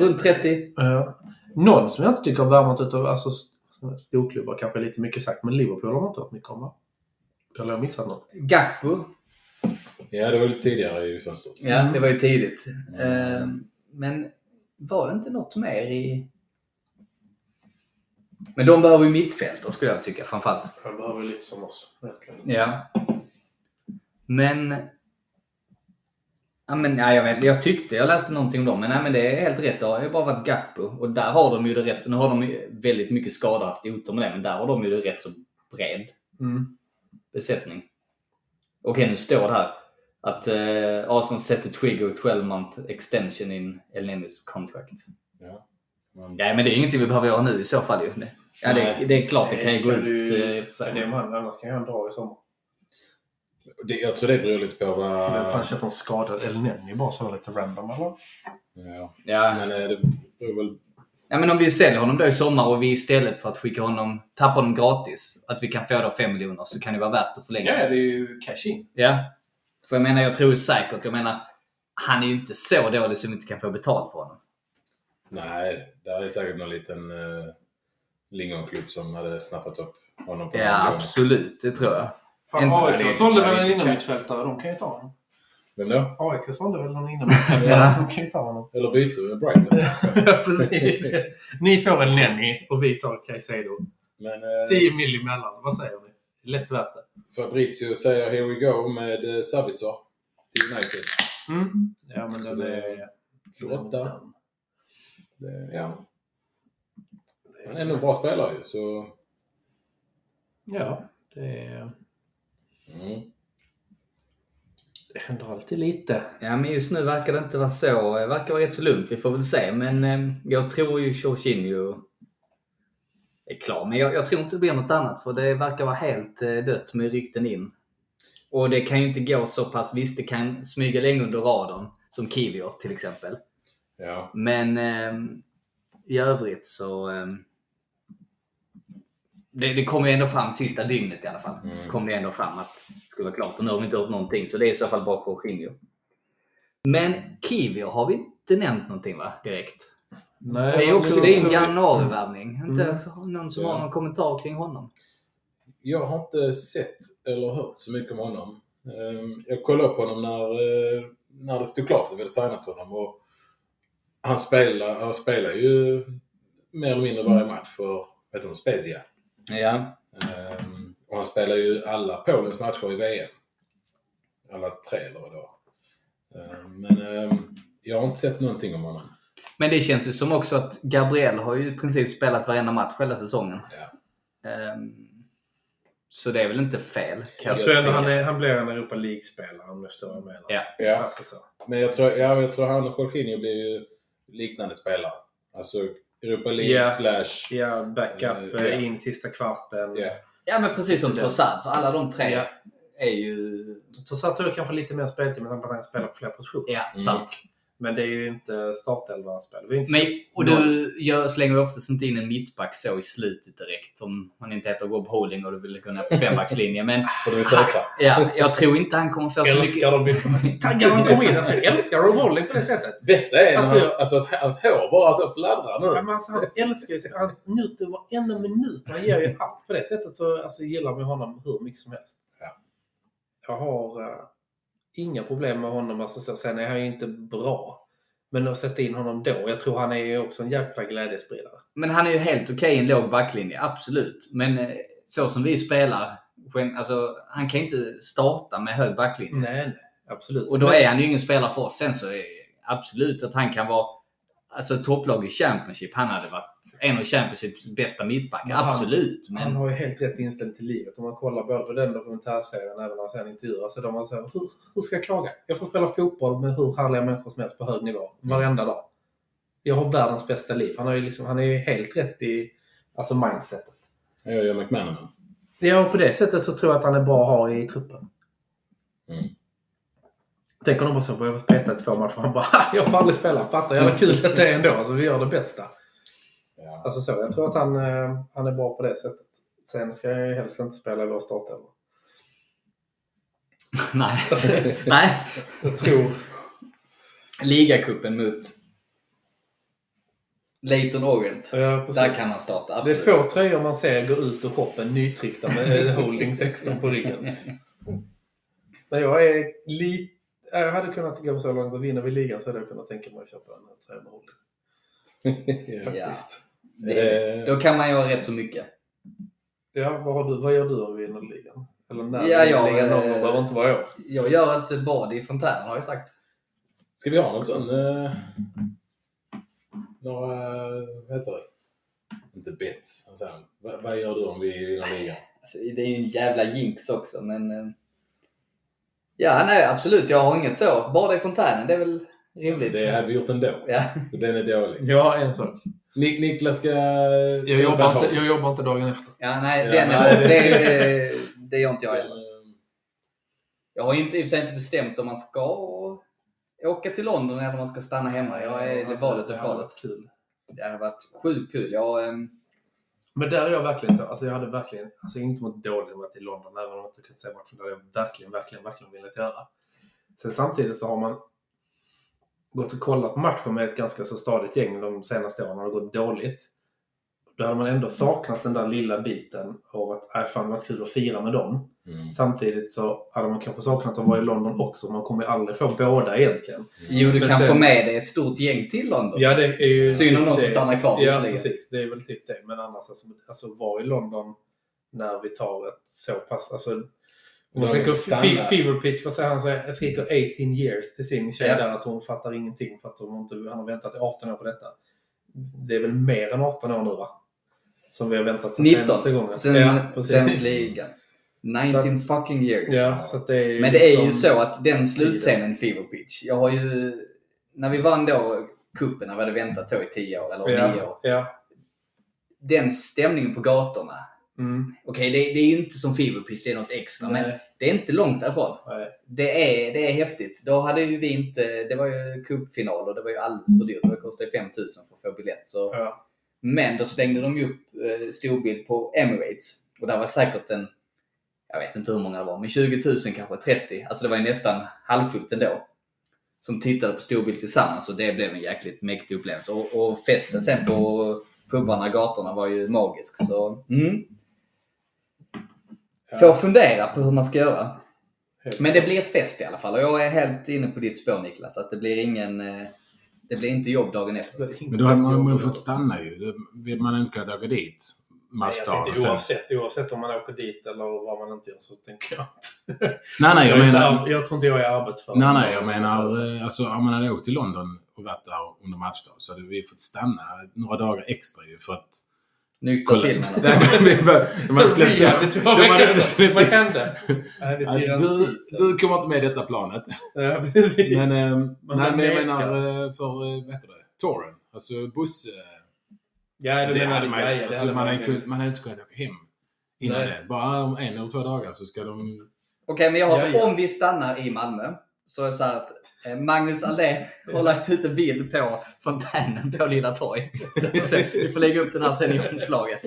Runt 30. Ja. Någon som jag inte tycker har värmat utav, alltså st- storklubbar kanske lite mycket sagt, men Liverpool har man inte hört mycket om va? Eller har jag missat något? Gakpo. Ja, det var lite tidigare i fönstret. Ja, det var ju tidigt. Mm. Eh, Men var det inte något mer i... Men de behöver ju mittfältare skulle jag tycka framförallt. Han behöver lite som oss. Verkligen. Ja. Men... Ja, men, ja, jag, vet, jag tyckte jag läste någonting om dem, men, nej, men det är helt rätt. Det har ju bara varit Gakpo. Och där har de ju det rätt. Så nu har de ju väldigt mycket skador haft otur med det, men där har de ju det rätt så bred Mm. Besättning. Okej, nu står det här att eh, Arsenal set to trigger 12 month extension in El Nenis contract. Ja. Men, Ja, men det är ingenting vi behöver göra nu i så fall ju. Det- Ja, det, Nej. det är klart det kan ju gå ut. eh, i och för sig. Det är om han, annars kan han dra i sommar. det, jag tror det beror lite på vad... Men fan köper en skadad El Nenni bara så lite random eller? Ja. Ja. Men eh, det beror väl... ja, men om vi säljer honom då i sommar och vi istället för att skicka honom, tappa honom gratis, att vi kan få då 5 miljoner så kan det vara värt att förlänga. Ja, det är ju cash in. Ja. För jag menar, jag tror säkert, jag menar, han är ju inte så dålig som vi inte kan få betalt för honom. Nej, det är säkert någon liten uh, lingonklubb som hade snappat upp honom på Ja, absolut. Det tror jag. Fan, AIK sålde väl en innermittfältare, de kan ju ta honom. Vem då? AIK sålde väl någon Ja. de kan ju ta honom. Eller byte med Brighton. Precis. Ni får väl Nenny och vi tar Caicedo. Men eh, 10 mil emellan, vad säger ni? Lätt värt det. Fabrizio säger “Here we go” med eh, Sabitzer till United. Mm. Ja, men den är... 28. Det, ja. Är ändå en bra spelare ju, så... Ja, det, är, Mm. Det händer alltid lite. Ja, men just nu verkar det inte vara så. Det verkar vara rätt så lugnt. Vi får väl se. Men eh, jag tror ju Jorginho är klar. Men jag, jag tror inte det blir något annat. För det verkar vara helt eh, dött med rykten in. Och det kan ju inte gå så pass. Visst, det kan smyga länge under radarn. Som Kivior till exempel. Ja. Men eh, i övrigt så... Det, det kommer ju ändå fram sista dygnet i alla fall. Mm. Kom det ändå fram att det skulle vara klart. Och nu har vi inte hört någonting. Så det är i så fall bara Jorginho. Men Kivior har vi inte nämnt någonting va? Direkt. Nej, Det är också det är en januarivärvning. Inte Mm. någon som Ja. har någon kommentar kring honom. Jag har inte sett eller hört så mycket om honom. Ehm, Jag kollade upp honom när, eh, när det stod klart att vi hade signat honom. Och han, spelar, han spelar ju mer eller mindre varje match för vet du, Spezia. Ja. Ehm, Och han spelar ju alla Polens matcher i VM. Alla tre eller vad det var. Ehm, Men ehm, jag har inte sett någonting om honom. Men det känns ju som också att Gabriel har ju i princip spelat varenda match hela säsongen. Ja. Så det är väl inte fel. kan Jag tror ändå han, är, han blir en Europa League-spelare om du förstår vad jag menar. Ja. Ja. Alltså så. Men jag tror, ja, jag tror han och Jorginho blir ju liknande spelare. Alltså Europa League Ja. slash... Ja, backup Eh, ja. eh, in sista kvarten. Ja. Ja, men precis som Trossard. Så alla de tre är ju... Trossard tror jag kanske lite mer speltid med tanke på att han spelar på fler positioner. Ja, Mm. Men det är ju inte startelva-spel. Men, och du gör, slänger oftast inte in en mittback så i slutet direkt. Om man inte heter Rob Holding och du vill kunna på fembackslinje. Men Och de är säkra. ja, jag tror inte han kommer få så mycket... älskar dem. Jag är så taggad när han kommer in. Alltså, jag älskar Rob Holding på det sättet. Bästa är Alltså, hans, alltså, hans hår bara alltså fladdrar Ja, nu. men alltså, han älskar ju Han njuter varenda minut. Han ger ju allt. På det sättet så alltså, gillar vi honom hur mycket som helst. Ja. Jag har eh, inga problem med honom. Alltså, så. Sen är han ju inte bra. Men att sätta in honom då. Jag tror han är ju också en jäkla glädjespridare. Men han är ju helt okej i en låg backlinje, absolut. Men eh, så som vi spelar, alltså, han kan ju inte starta med hög backlinje. Nej, nej. Absolut. Och då är han ju ingen spelare för oss. Sen så är absolut att han kan vara alltså, topplag i Championship. Han hade varit en av Championships bästa mittbackar. Men han- Absolut. Han Men har ju helt rätt inställning till livet. Om man kollar både på den dokumentärserien även när han sen intervjuar. Så de var så här, hur, hur ska jag klaga? Jag får spela fotboll med hur härliga människor som helst på hög nivå. Varenda dag. Jag har världens bästa liv. Han, har ju liksom, han är ju helt rätt i alltså mindsetet. Jag gör McManaman. Ja, på det sättet så tror jag att han är bra att ha i truppen. Mm. Tänk om de bara så får peta i två matcher. Han bara, "Ha, jag får aldrig spela. Fattar jävla kul att det är ändå. Alltså, vi gör det bästa. Ja. Alltså så, jag tror att han, eh, han är bra på det sättet. Sen ska jag ju helst inte spela i vår startelva. nej. nej. Jag tror... Ligacupen mot Leighton Orient. Ja. Där kan han starta. Det är Absolut. få tröjor man ser gå ut ur shoppen nytryckta med eh, Holding 16 på ryggen. Nej, jag är lite... Jag hade kunnat gå så långt och vinner vi ligan så hade jag kunnat tänka mig att köpa en tröja med Holding. Faktiskt. Det, då kan man göra rätt så mycket. Ja, vad, har du, vad gör du om vi vinner ligan? Eller när Ja, jag, ligan? Någon eh, behöver inte vara år. Jag gör ett bad i fontänen har jag sagt. Ska vi ha någon sån... Uh, några... Vad heter det? Inte bett. Vad, vad gör du om vi vinner ligan? Alltså, det är ju en jävla jinx också, men... Ja, nej absolut. Jag har inget så. Bada i fontänen, det är väl rimligt. Det hade vi gjort ändå. Ja. Den är dålig. Ja, en sak. Nik Niklas ska... Jag jobbar, inte, jag jobbar inte dagen efter. ja, nej, Ja, den är, nej, det- det, det, det gör inte jag heller. Eh, Jag har inte, i och för sig inte bestämt om man ska åka till London eller om man ska stanna hemma. Jag är det valet och kvalet. varit kul. Det har varit sjukt kul. Jag, ehm, men där är jag verkligen så. Alltså jag hade verkligen, alltså inte mått dåligt om jag varit i London, även om jag inte kunde se matchen. Det hade jag verkligen, verkligen, verkligen velat göra. Sen samtidigt så har man gått och kollat matchen med ett ganska så stadigt gäng de senaste åren och det har gått dåligt. Då hade man ändå saknat den där lilla biten av att äh, fan det varit kul att fira med dem. Mm. Samtidigt så hade man kanske saknat att vara i London också. Man kommer ju aldrig få båda egentligen. jo, du Men kan sen- få med dig ett stort gäng till London. Ja, det är ju... Synd om typ de som det. stannar kvar Ja, precis. Det är väl typ det. Men annars, alltså, alltså vara i London när vi tar ett så pass... Alltså, om man tänker Fever Pitch, vad säger han? Så jag skriker 18 years till sin tjej Ja. där att hon fattar ingenting för att hon inte, han har väntat i 18 år på detta. Det är väl mer än 18 år nu va? Som vi har väntat sen 19. senaste gången. Sen, ja, sen ligan. 19 fucking years. Ja, så det Men det är ju liksom- så att den slutscenen Fever Pitch. Jag har ju... När vi vann då cupen, när vi hade väntat då i 10 år eller 9 Ja, år. ja. Den stämningen på gatorna. Mm. Okej, det, det är ju inte som Fever Pitch, det är något extra. Men Nej, det är inte långt därifrån. nej. Det är, det är häftigt. Då hade ju vi inte... Det var ju cupfinal och det var ju alldeles för dyrt. Det kostade 5000 för att få biljett. Så. Ja. Men då slängde de ju upp eh, storbild på Emirates. Och där var säkert en... Jag vet inte hur många det var, men 20 000 kanske, 30. Alltså det var ju nästan halvfullt ändå. Som tittade på storbild tillsammans och det blev en jäkligt mäktig upplevelse. Och, och festen sen på pubarna, gatorna var ju magisk. Så, mm. Får fundera på hur man ska göra. Men det blir fest i alla fall. Och jag är helt inne på ditt spår Niklas. Att det blir ingen... Det blir inte jobb dagen efter. Men då hade man, man fått stanna ju. Det- Man hade inte kunnat åka dit Nej, jag tänkte Sen- oavsett, oavsett om man åker dit eller vad man inte gör så tänker jag inte. Nej, nej, jag inte menar... ar- jag tror inte jag är arbetsför. Nej, nej, jag menar alltså, om man hade åkt till London och varit där under matchdag så hade vi fått stanna några dagar extra ju för att... Nyktra till bara- de hade släppt Ja, du vad hände? Ja, du, du kommer inte med i detta planet. Ja, precis. Men, eh, Man nej, men jag menar eh, för, eh, vad heter det, touren. Alltså buss... eh, ja, du det menar hade det man, grejer. alltså, det hade man, man hade kunnat, man hade inte kunnat åka hem innan Nej. det. Bara om en eller två dagar så ska de... Okej, men jag har så, Ja, ja. om vi stannar i Malmö, så är det så här att eh, Magnus Aldén har lagt ut en bild på fontänen på Lilla Torg. Vi får lägga upp den här sen i omslaget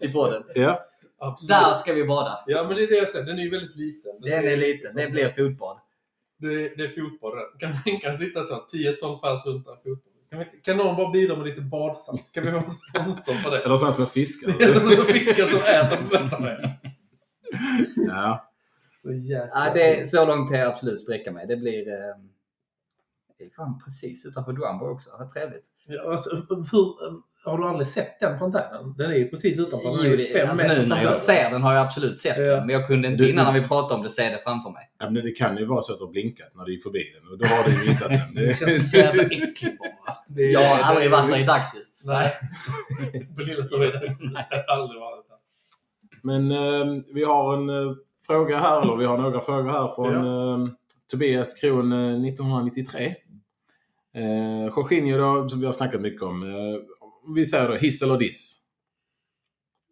till podden. Ja. Absolut. Där ska vi bada. Ja, men det är det jag säger. Den är ju väldigt liten. Den är liten, det blir fotbad. Det, det är fotboll. Kan, kan sitta så 10-12 pers runt där fotboll. Kan, vi, kan någon bara bidra med lite badsalt? Kan vi ha en sponsor på det? Eller sånt som är fiskar. Det är som en fiskar som äter på fötterna. ja. Så jäkla Ja, det, så långt kan jag absolut sträcka mig. Det blir... Eh, det är fan precis utanför Duambo också. Vad trevligt. Ja, alltså, hur, har du aldrig sett den fontänen? Den är ju precis utanför. Den är Jo, ju det, fem alltså nu när jag ser den har jag absolut sett Ja. den. Men jag kunde inte Du- innan när vi pratade om det se det framför mig. ja, men det kan ju vara så att du har blinkat när du gick förbi den och då har du visat den. Det Det, känns så jävla äckligt bara. Det Jag har aldrig varit där i dagsljus. Nej. På Lilla Torget. Jag aldrig varit där. men eh, vi har en eh, fråga här, eller vi har några frågor här från eh, Tobias Kron eh, 1993. Eh, Jorginho då, som vi har snackat mycket om. Eh, vi säger då hiss eller diss?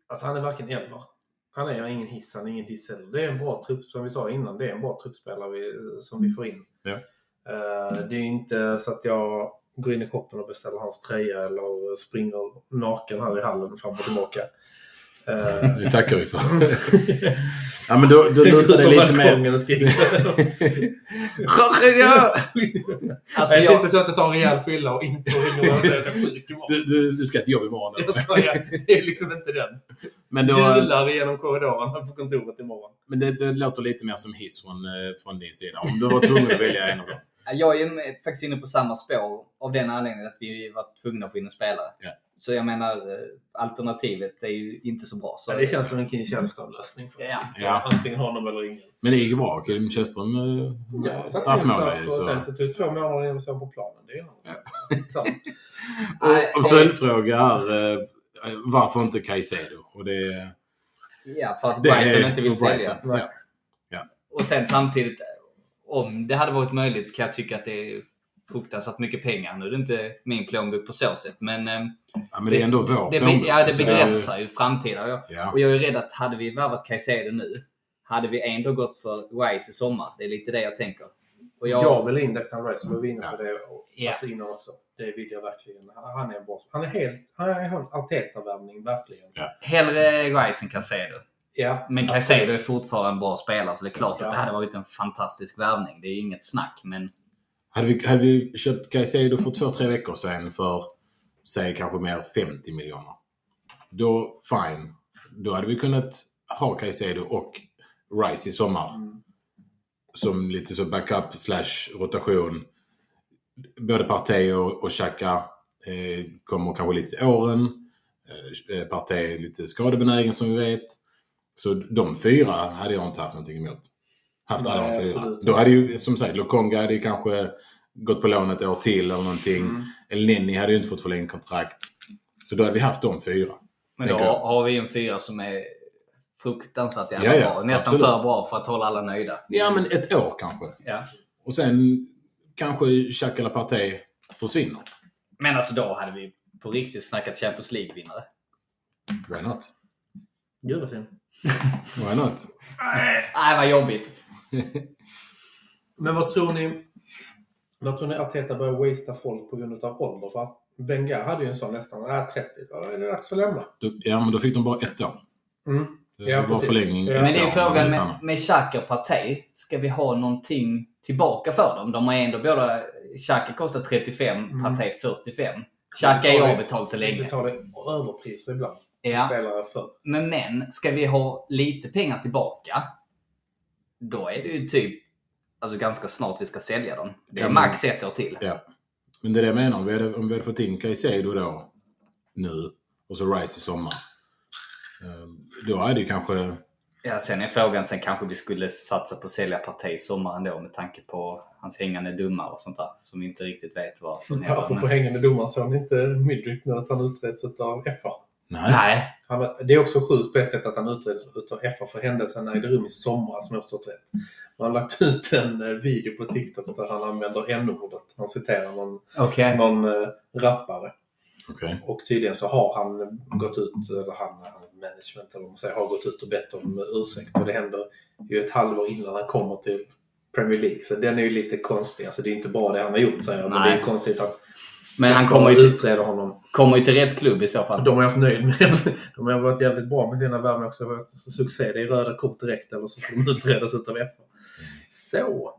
Alltså han är varken eller. Han är ingen hiss, han är ingen diss heller. Det är en bra trupp, som vi sa innan, det är en bra truppspelare vi, som vi får in. Ja. Eh, det är inte så att jag går in i shoppen och beställer hans tröja eller springer naken här i hallen fram och tillbaka. Eh, Det tackar vi för. ja, men då, då lutar det lite mer... och skriker. Alltså, det är jag, inte så att jag tar en rejäl fylla och inte ringer och säger att jag är sjuk imorgon. Du, du, du ska till jobb imorgon. eller? Jag skojar. Det är liksom inte den. Men, då, Hjular genom korridorerna på kontoret imorgon. men det, det låter lite mer som hiss från, eh, från din sida. Om du var tvungen att välja en av dem. Jag är faktiskt inne på samma spår av den anledningen att vi var tvungna att få in en spelare. Ja. Så jag menar, eh, alternativet är ju inte så bra. Så Ja, det känns som en Kim Källström-lösning faktiskt. Ja. Antingen honom eller ingen. Men det gick bra. Kim Källström eh, straffmålade ju. Sen Så. så tog två månader innan vi såg på planen. Det är ju Och, och följdfråga är eh, varför inte Caicedo? Och det, Ja, för att det Brighton är inte vill sälja. Ja. Och sen samtidigt, om det hade varit möjligt kan jag tycka att det är fruktansvärt mycket pengar. Nu är det inte min plånbok på så sätt, men eh, ja, men det är ändå vår det, plånbok. ja, det Så begränsar ju framtida. Jag, Ja. och jag är rädd att hade vi värvat Caicedo nu, hade vi ändå gått för Rice i sommar. Det är lite det jag tänker. Och jag, Jag vill in Declan Rice, vi var inne på det och Ja. alltså innan också. Det vill jag verkligen. Han är bra. Han är helt... Han är en Arteta-värvning, verkligen. Hellre Rice än Caicedo. Ja. Men Caicedo är fortfarande en bra spelare, så det är klart Ja. att det hade varit en fantastisk värvning. Det är inget snack, men Hade, vi, hade vi köpt Caicedo för två, tre veckor sedan för, säg kanske mer 50 miljoner. Då, fine. Då hade vi kunnat ha Caicedo och Rice i sommar. Mm. Som lite så backup slash rotation. Både Partey och, och Xhaka eh, kommer kanske lite till åren. Eh, Partey är lite skadebenägen som vi vet. Så de fyra hade jag inte haft någonting emot. Haft alla Nej, de fyra. absolut. Då hade ju, som sagt, Lokonga hade ju kanske gått på lån ett år till eller någonting. Mm. El Neni hade ju inte fått förlängt kontrakt. Så då hade vi haft de fyra. Men då jag. har vi en fyra som är fruktansvärt jävla Ja, ja, bra. Nästan absolut. för bra för att hålla alla nöjda. Ja, men ett år kanske. Ja. Och sen kanske Xhaka eller Partey försvinner. Men alltså då hade vi på riktigt snackat Champions League-vinnare. Why not? Djurfilm. Why not? Nej, vad jobbigt. Men vad tror ni? Vad tror ni Arteta börjar wastea folk på grund av ålder? För att Wenger hade ju en sån nästan, äh, 30, då är det dags att lämna. Ja, men då fick de bara ett år. Mm. Det Ja, var förlängning. Ja. Men det är frågan med, med Xhaka och Partey. Ska vi ha någonting tillbaka för dem? De har ändå båda... Xhaka kostar 35, Mm. Partey 45. Xhaka är avbetald så länge. Betalar överpriser ibland. Ja. Spelare för. Men, men, ska vi ha lite pengar tillbaka, då är det ju typ alltså ganska snart vi ska sälja dem. Det är Ja, max ett år till. Ja. Men det är det jag menar. Om vi hade, om vi hade fått in Caicedo då, nu, och så Rice i sommar. eh, Då är det kanske... Ja, sen är frågan, sen kanske vi skulle satsa på att sälja Partey i sommar ändå med tanke på hans hängande domar och sånt där som vi inte riktigt vet vad som händer. Apropå hängande domare såg ni inte Midrick nu att han utreds av FA? Nej. Nej, Han, det är också sjukt på ett sätt att han utreds av FA för händelsen ägde rum i somras om jag har förstått rätt. Man har lagt ut en eh, video på TikTok där han använder n-ordet. Han citerar någon, okej. någon eh, rappare. Okej. Och tydligen så har han gått ut, eller han, han management eller vad man säger, har gått ut och bett om ursäkt. Och det händer ju ett halvår innan han kommer till Premier League. Så den är ju lite konstig. Alltså det är inte bra det han har gjort säger jag. Men Nej. det är konstigt att Men han kommer ju, till, honom. kommer ju till rätt klubb i så fall. De har haft nöjd med De har varit jävligt bra med sina värvningar också. Varit succé. Det är röda kort direkt eller så får de utredas utav FA. Så.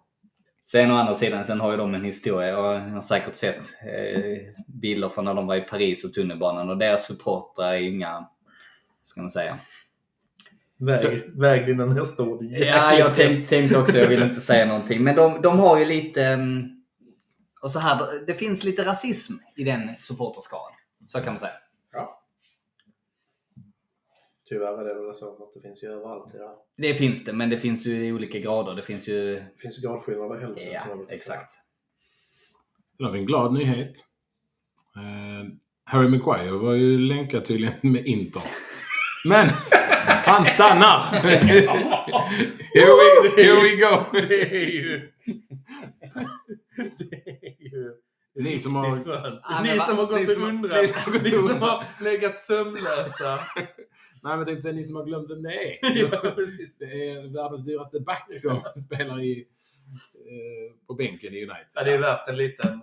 Sen å andra sidan, sen har ju de en historia. Jag har säkert sett eh, bilder från när de var i Paris och tunnelbanan och deras supportrar är inga, ska man säga. Väg, väg dina nästa ord. Ja, jag tänkte, tänkte också, jag vill inte säga någonting. Men de, de har ju lite... mm, Och så här, det finns lite rasism i den supporterskaran. Så kan man säga. Tyvärr är det väl så att det finns ju överallt i det finns det, men det finns ju i olika grader. Det finns ju... Det finns gradskillnader i helvetet. Ja, exakt. Då har vi en glad nyhet. Eh, Harry Maguire var ju länkad tydligen med Inter. Men han stannar! here, we, here we go! Det är ju... Ni som har- men Ni som har gått ni och som- undrat. ni som har Ni och som har legat sömnlösa. Nej, men jag tänkte säga ni som har glömt vem det är. Det är världens dyraste back som spelar i, eh, på bänken i United. Ja, det är värt en liten...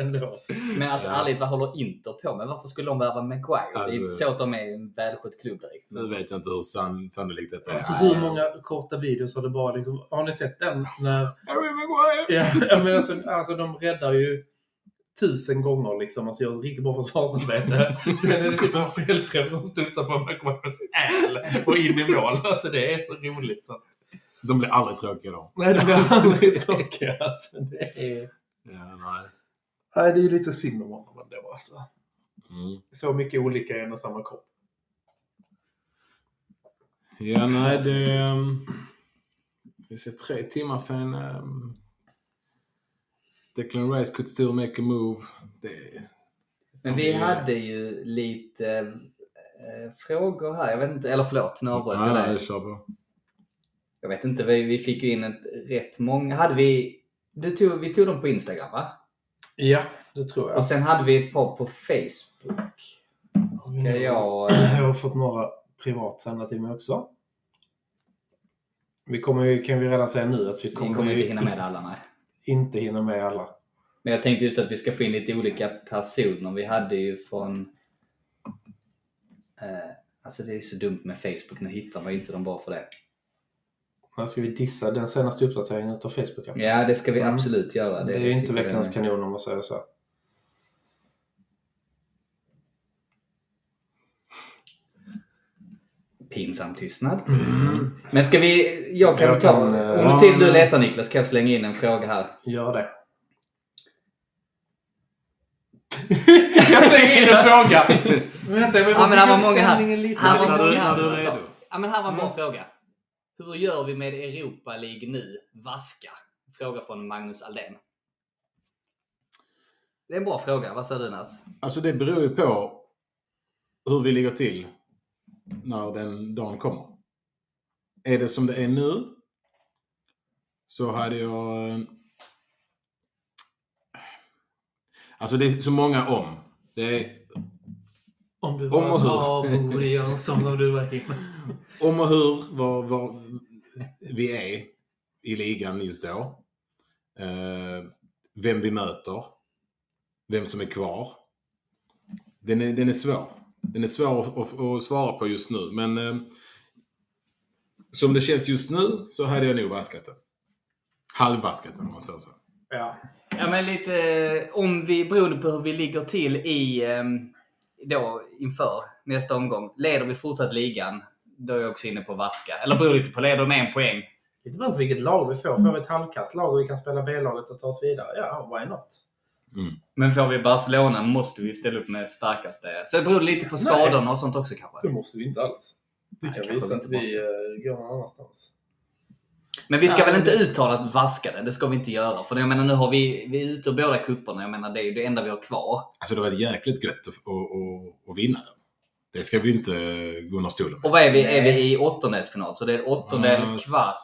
ändå. Men alltså Ja. ärligt, vad håller Inter på med? Varför skulle de värva Maguire? det är Alltså- inte så att de är en välskött klubb direkt. Nu vet jag inte hur sann, sannolikt detta är. Alltså hur många korta videos har det bara liksom, har ni sett den? När, Harry Maguire! ja, menar alltså, alltså de räddar ju tusen gånger liksom, alltså gör ett riktigt bra försvarsarbete. Sen är det typ en felträff som studsar på McGuires äl och in i mål. Alltså det är så roligt så. De blir aldrig tråkiga då. Nej, det blir alltså aldrig tråkiga. Alltså, det är... Ja, nej. Nej, det är ju lite synd om honom ändå alltså. Mm. Så mycket olika i en och samma kropp. Ja, nej, det... Um, vi ser tre timmar sedan um, Declan Rice could still make a move. Det, Men vi Ja. hade ju lite eh, frågor här. Jag vet inte, eller förlåt, nu avbröt jag nej, dig. nej, kör på. Jag vet inte, vi, vi fick ju in ett rätt många. Hade vi, du tog, vi tog dem på Instagram va? Ja, det tror jag. Och sen hade vi ett par på Facebook. Ska jag... eh, Jag har fått några privat sända till mig också. Vi kommer ju, kan vi redan säga nu, att vi Vi kommer, kommer ju inte hinna med alla, nej. inte hinna med alla. Men jag tänkte just att vi ska få in lite olika personer. Vi hade ju från... Eh, alltså det är så dumt med Facebook, nu hittar man ju inte dem bara för det. Här ska vi dissa den senaste uppdateringen av Facebook. Det, Ja, det ska vi Mm. absolut göra. är ju inte tycker jag veckans är- kanon om man säger så. Pinsam tystnad. Mm. Men ska vi... Jag kan Jag ta... kan, eh, Under tiden du letar Niklas kan jag slänga in en fråga här. Gör det. Jag slänger in en fråga! Vänta, jag vill Ja, men här var många här. stämningen lite. Här var Är är här. Ja, men här var en bra fråga. Hur gör vi med Europa League nu? Vaska? Fråga från Magnus Aldén. Det är en bra fråga. Vad säger du Nas? Alltså det beror ju på hur vi ligger till när den dagen kommer. Är det som det är nu så hade jag... eh, Alltså det är så många om. Det är Om du var en som om du var inne om och hur var, var vi är i ligan just då. Eh, vem vi möter. Vem som är kvar. Den är, den är svår. Den är svår att, att, att svara på just nu. Men eh, som det känns just nu så hade jag nog vaskat den. Halvvaskat den om man säger så. Ja. Ja, men lite eh, om vi, beroende på hur vi ligger till i eh, då inför nästa omgång. Leder vi fortsatt ligan, då är jag också inne på vaska. Eller beror lite på, leder med en poäng. Lite beroende på vilket lag vi får. Får vi ett halvkast lag och vi kan spela B-laget och ta oss vidare? Ja, why not? Men får vi Barcelona måste vi ställa upp med starkaste. Så det beror lite på skadorna och sånt också kanske. Det måste vi inte alls. Vi Nej, kan visa vi att inte vi eh, går någon annanstans. Men vi ska Ja, väl inte det- uttalat vaska det? Det ska vi inte göra. För jag menar nu har vi, vi är ute ur båda kupperna. Jag menar det är ju det enda vi har kvar. Alltså det var jäkligt gött att, att, att, att vinna den. Det ska vi inte gå under stolen med. Och vad är vi? Är Nej. vi i åttondelsfinal? Så det är åttondel, Ja, kvart,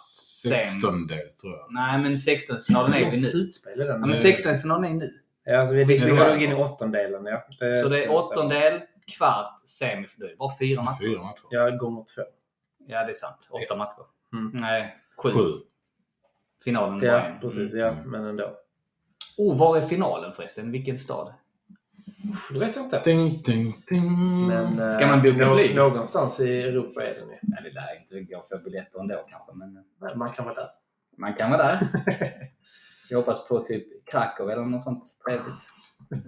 sen. 16 del tror jag. Nej men 16-finalen är vi nu. slutspel är den. Ja men 16-finalen är nu. Ja, alltså vi var- nog in i åttondelen, ja. Det Så det är åttondel, kvart, är bara fyra matcher. Fyra matcher. Ja, gånger två. Ja det är sant. Åtta matcher. Mm. Nej, sju. Sju. Finalen var Ja, precis. Ja, Mm. men ändå. Oh, var är finalen förresten? Vilken stad? Det vet jag inte. Ding, ding, ding. Men, eh, Ska man boka nå- flyg? Någonstans i Europa är den ju. Nej, det lär inte gå att få biljetter ändå kanske. Men Men Man kan vara där. man kan vara där. Jag hoppas på typ Krakow eller något sånt trevligt.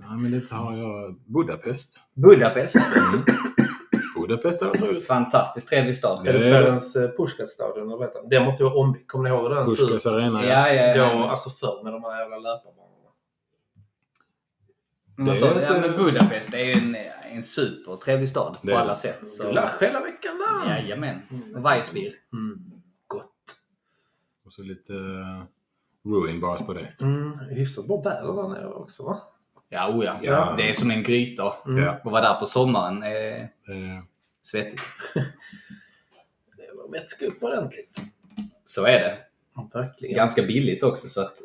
Ja, men det har jag. Budapest. Budapest. Budapest är trevligt. Fantastiskt trevlig stad. Är det Det är det. Ferenc eh, Puskas-stadion? eller vad heter det? Måste ju vara ombyggd. Kommer ni ihåg hur den såg ut? Puskas arena. Ja, ja, Då, ja. alltså förr med de här jävla löparbanorna. Vad sa är inte- ja, men Budapest är ju en, en supertrevlig stad Det på är alla sätt. Så... Glasch hela veckan där! Jajamän. Mm. Och Weissbier. Mm. Gott. Och så lite uh, ruin bars på det. Mm. Hyfsat bra väder där nere också va? Ja, oh ja. Ja. Det är som en gryta. Mm. Att vara där på sommaren är Eh, svettigt. Det att vätska upp ordentligt. Så är det. Verkligen. Ganska billigt också så att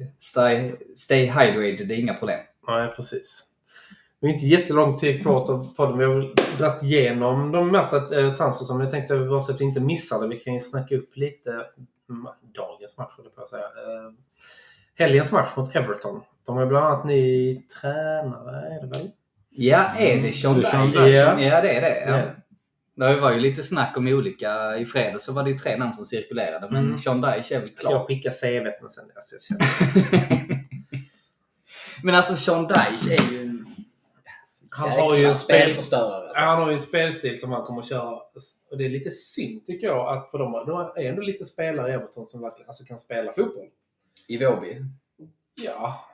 eh, stay, stay hydrated, det är inga problem. Nej, precis. Det är inte jättelång tid kvar av podden. Vi har dragit igenom de mesta eh, transfer som jag tänkte bara så att vi inte missar det. Vi kan ju snacka upp lite mm, dagens match, höll jag på att säga. Eh, helgens match mot Everton. De har bland annat ny tränare, är det väl? Ja, är det Sean är Sean Dyche? Ja, ja, det är det. Ja. Ja. Det var ju lite snack om olika. I fredags så var det ju tre namn som cirkulerade, men Mm. Sean Dyche är väl Så jag klar. skickar CVt men sen... Alltså, jag känner- men alltså Sean Dyche är ju en Han har ju en spel- spelförstörare. Alltså. Han har ju en spelstil som han kommer att köra. Och det är lite synd tycker jag att för de, de är ändå lite spelare i Everton som verkligen alltså, kan spela fotboll. I Vårby. Ja.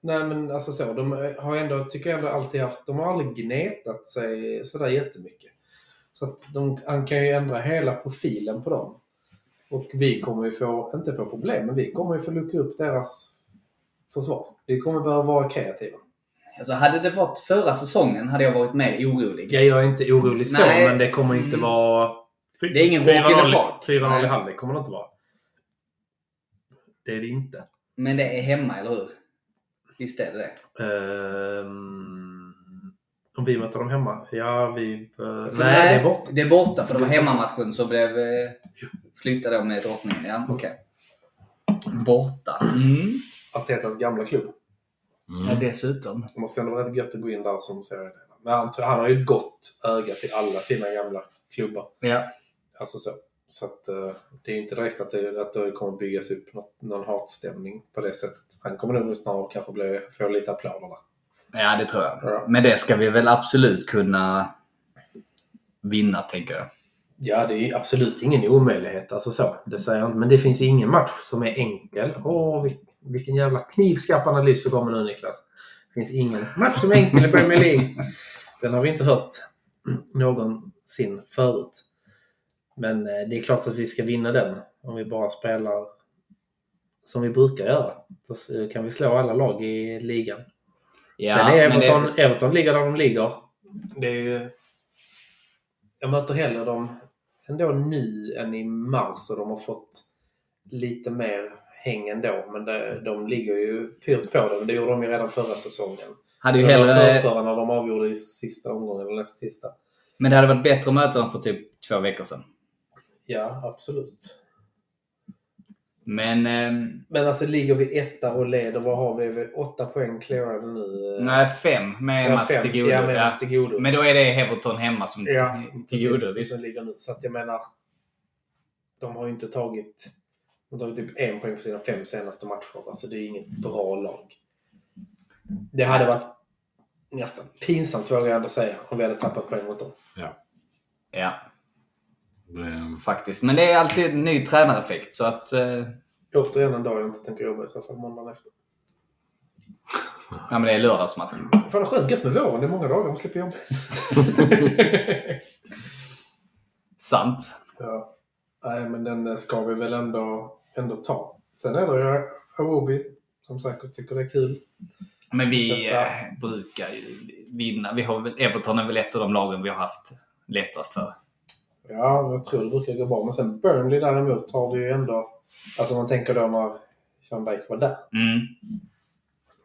Nej men alltså så. De har ändå, tycker jag ändå alltid haft, de har aldrig gnetat sig sådär jättemycket. Så att de, han kan ju ändra hela profilen på dem. Och vi kommer ju få, inte få problem, men vi kommer ju få luckra upp deras försvar. Vi kommer behöva vara kreativa. Alltså hade det varit förra säsongen hade jag varit mer orolig. Ja, jag är inte orolig så, Nej. men det kommer inte Mm. vara... Det är ingen walk in the 4-0 park. 4-0 i halvlek kommer det inte vara. Det är det inte. Men det är hemma, eller hur? Visst är det det? Ehm, om vi möter dem hemma? Ja, vi... eh, nej, det är borta. Det är borta, för det var hemmamatchen som blev eh, flyttad med drottningen. Ja, okej. Borta. Mm. Artetas gamla klubb. Ja, Mm. dessutom. Det måste ändå vara rätt gött att gå in där som serieledare. Men han, han har ju ett gott öga till alla sina gamla klubbar. Ja. Alltså så. Så att eh, det är ju inte direkt att det, att det kommer byggas upp något, någon hatstämning på det sättet. Han kommer nog snart kanske bli, få lite applåder där. ja, det tror jag. Ja. Men det ska vi väl absolut kunna vinna, tänker jag. Ja, det är absolut ingen omöjlighet. Alltså så, det säger jag inte. Men det finns ju ingen match som är enkel. Åh, vilken jävla knivskarp analys du kommer nu Niklas. Det finns ingen match som är enkel i Premier League. Den har vi inte hört någonsin förut. Men eh, det är klart att vi ska vinna den om vi bara spelar som vi brukar göra. Då s- kan vi slå alla lag i ligan. Ja, Sen är men det- Everton, Everton ligger där de ligger. Det är ju... Jag möter hellre dem ändå nu än i mars och de har fått lite mer häng ändå. Men det, de ligger ju pyrt på det. Det gjorde de ju redan förra säsongen. hade ju hellre, förra när de avgjorde i sista omgången, eller näst sista. men det hade varit bättre att möta dem för typ två veckor sedan. Ja, absolut. Men ehm, Men alltså ligger vi etta och leder, vad har vi? Åtta poäng clearade nu. nej, fem med Ja, match fem. till godo. Ja, med Ja. till godo. Men då är det Everton hemma som Ja, till godo. precis. Visst. Ligger nu. Så att jag menar, de har ju inte tagit, de har typ en poäng på sina fem senaste matcher. Alltså det är inget bra lag. Det hade varit nästan pinsamt vågar jag ändå säga om vi hade tappat poäng mot dem. Ja, Det, faktiskt. Men det är alltid en ny tränareffekt. Så att... Eh, Återigen en dag jag inte tänker jobba i så fall måndagen efter. ja, men det är lördagsmatch. Fan det är skönt gött med våren. Det är många dagar man slipper jobba. Sant. ja. Nej men den ska vi väl ändå, ändå ta. Sen är det ju Awobi som säkert tycker det är kul. Men vi Sätta- eh, brukar ju vinna. Vi har, Everton är väl ett av de lagen vi har haft lättast för. Ja, jag tror det brukar gå bra. Men sen Burnley däremot har vi ju ändå... Alltså man tänker då när Sean Dyche var där. Mm.